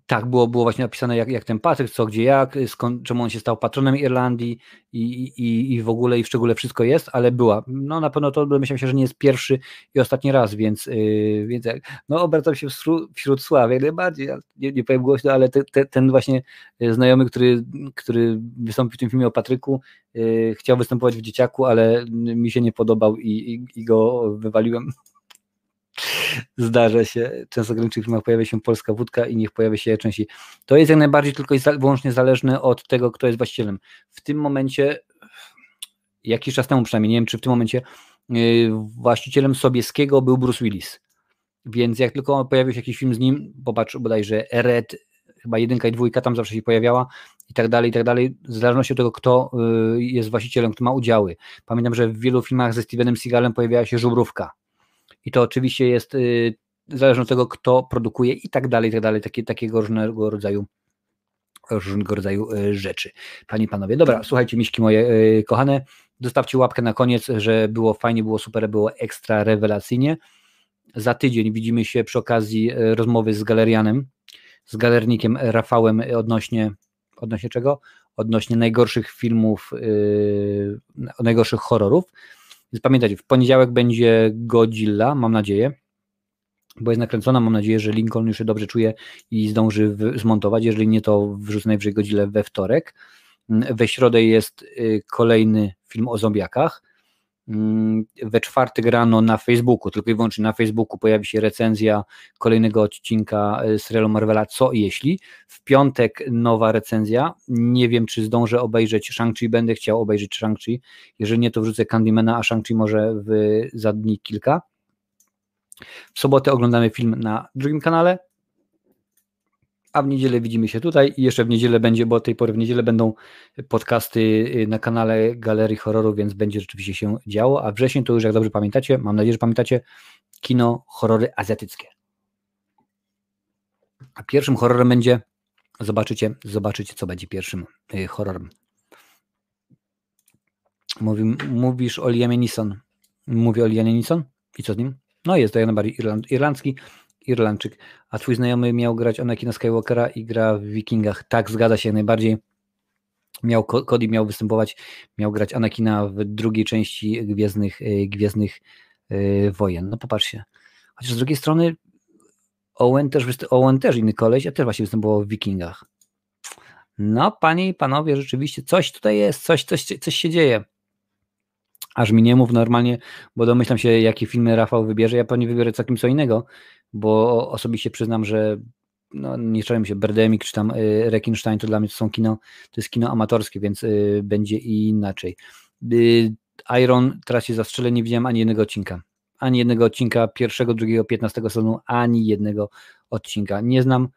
Tak, było, było właśnie napisane, jak, jak ten Patryk, co, gdzie, jak, skąd, czemu on się stał patronem Irlandii i, i, i w ogóle i w szczególe wszystko jest, ale była. No na pewno to myślałem się, że nie jest pierwszy i ostatni raz, więc, yy, więc no obracam się wśród, wśród sław, jak najbardziej, nie, nie powiem głośno, ale te, te, ten właśnie y, znajomy, który, który wystąpił w tym filmie o Patryku, yy, chciał występować w Dzieciaku, ale mi się nie podobał i, i, i go wywaliłem Zdarza się. Często w granicznych filmach pojawia się polska wódka i niech pojawia się częściej. To jest jak najbardziej tylko i wyłącznie zależne od tego, kto jest właścicielem. W tym momencie, jakiś czas temu przynajmniej, nie wiem czy w tym momencie, yy, właścicielem Sobieskiego był Bruce Willis. Więc jak tylko pojawił się jakiś film z nim, popatrz bodajże Red, chyba jedynka i dwójka tam zawsze się pojawiała i tak dalej, i tak dalej, w zależności od tego, kto yy, jest właścicielem, kto ma udziały. Pamiętam, że w wielu filmach ze Stevenem Seagalem pojawiała się żubrówka i to oczywiście jest y, zależne od tego, kto produkuje i tak dalej, i tak dalej, takie, takiego różnego rodzaju różnego rodzaju y, rzeczy. Panie i panowie, dobra, słuchajcie, miśki moje y, kochane, dostawcie łapkę na koniec, że było fajnie, było super, było ekstra rewelacyjnie. Za tydzień widzimy się przy okazji rozmowy z galerianem, z galernikiem Rafałem odnośnie, odnośnie czego? Odnośnie najgorszych filmów, najgorszych horrorów. Więc pamiętajcie, w poniedziałek będzie Godzilla, mam nadzieję, bo jest nakręcona, mam nadzieję, że Lincoln już się dobrze czuje i zdąży zmontować, jeżeli nie, to wrzucę najwyżej Godzilla we wtorek. Mm, we środę jest y, kolejny film o zombiakach, we czwartek rano na Facebooku, tylko i wyłącznie na Facebooku pojawi się recenzja kolejnego odcinka e, serialu Marvela Co jeśli. W piątek nowa recenzja. Nie wiem, czy zdążę obejrzeć Shang-Chi, będę chciał obejrzeć Shang-Chi. Jeżeli nie, to wrzucę Candymana, a Shang-Chi może w, za dni kilka. W sobotę oglądamy film na drugim kanale, a w niedzielę widzimy się tutaj i jeszcze w niedzielę będzie, bo tej pory w niedzielę będą podcasty y, na kanale Galerii Horroru, więc będzie rzeczywiście się działo, a wrzesień to już jak dobrze pamiętacie, mam nadzieję, że pamiętacie, kino horrory azjatyckie. A pierwszym horrorem będzie, zobaczycie, zobaczycie co będzie pierwszym y, horrorem. Mówi, mówisz o Liamie Neeson. Mówi o Liamie Neeson? I co z nim? No jest to jak najbardziej irland, irlandzki Irlandczyk. A twój znajomy miał grać Anakina Skywalkera i gra w Wikingach. Tak, zgadza się najbardziej. Miał, Cody miał występować, miał grać Anakina w drugiej części Gwiezdnych, e, Gwiezdnych yy, Wojen. No popatrzcie. Chociaż z drugiej strony Owen też, Owen też inny koleś, a też właśnie występował w Wikingach. No, panie i panowie, rzeczywiście coś tutaj jest, coś, coś, coś się dzieje. Aż mi nie mów normalnie, bo domyślam się, jakie filmy Rafał wybierze. Ja pewnie wybiorę całkiem co innego, bo osobiście przyznam, że no, nie czułem się Berdemik czy tam y, Rekinstein, to dla mnie to są kino, to jest kino amatorskie, więc y, będzie inaczej. Y, Iron, teraz się zastrzelę, nie widziałem ani jednego odcinka. Ani jednego odcinka pierwszego, drugiego, piętnastego sezonu, ani jednego odcinka. Nie znam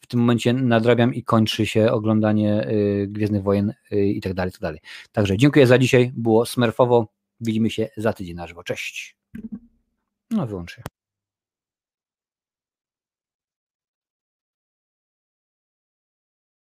w tym momencie nadrabiam i kończy się oglądanie y, Gwiezdnych Wojen y, i tak dalej, tak dalej. Także dziękuję za dzisiaj, było smerfowo, widzimy się za tydzień na żywo, cześć. No wyłączę.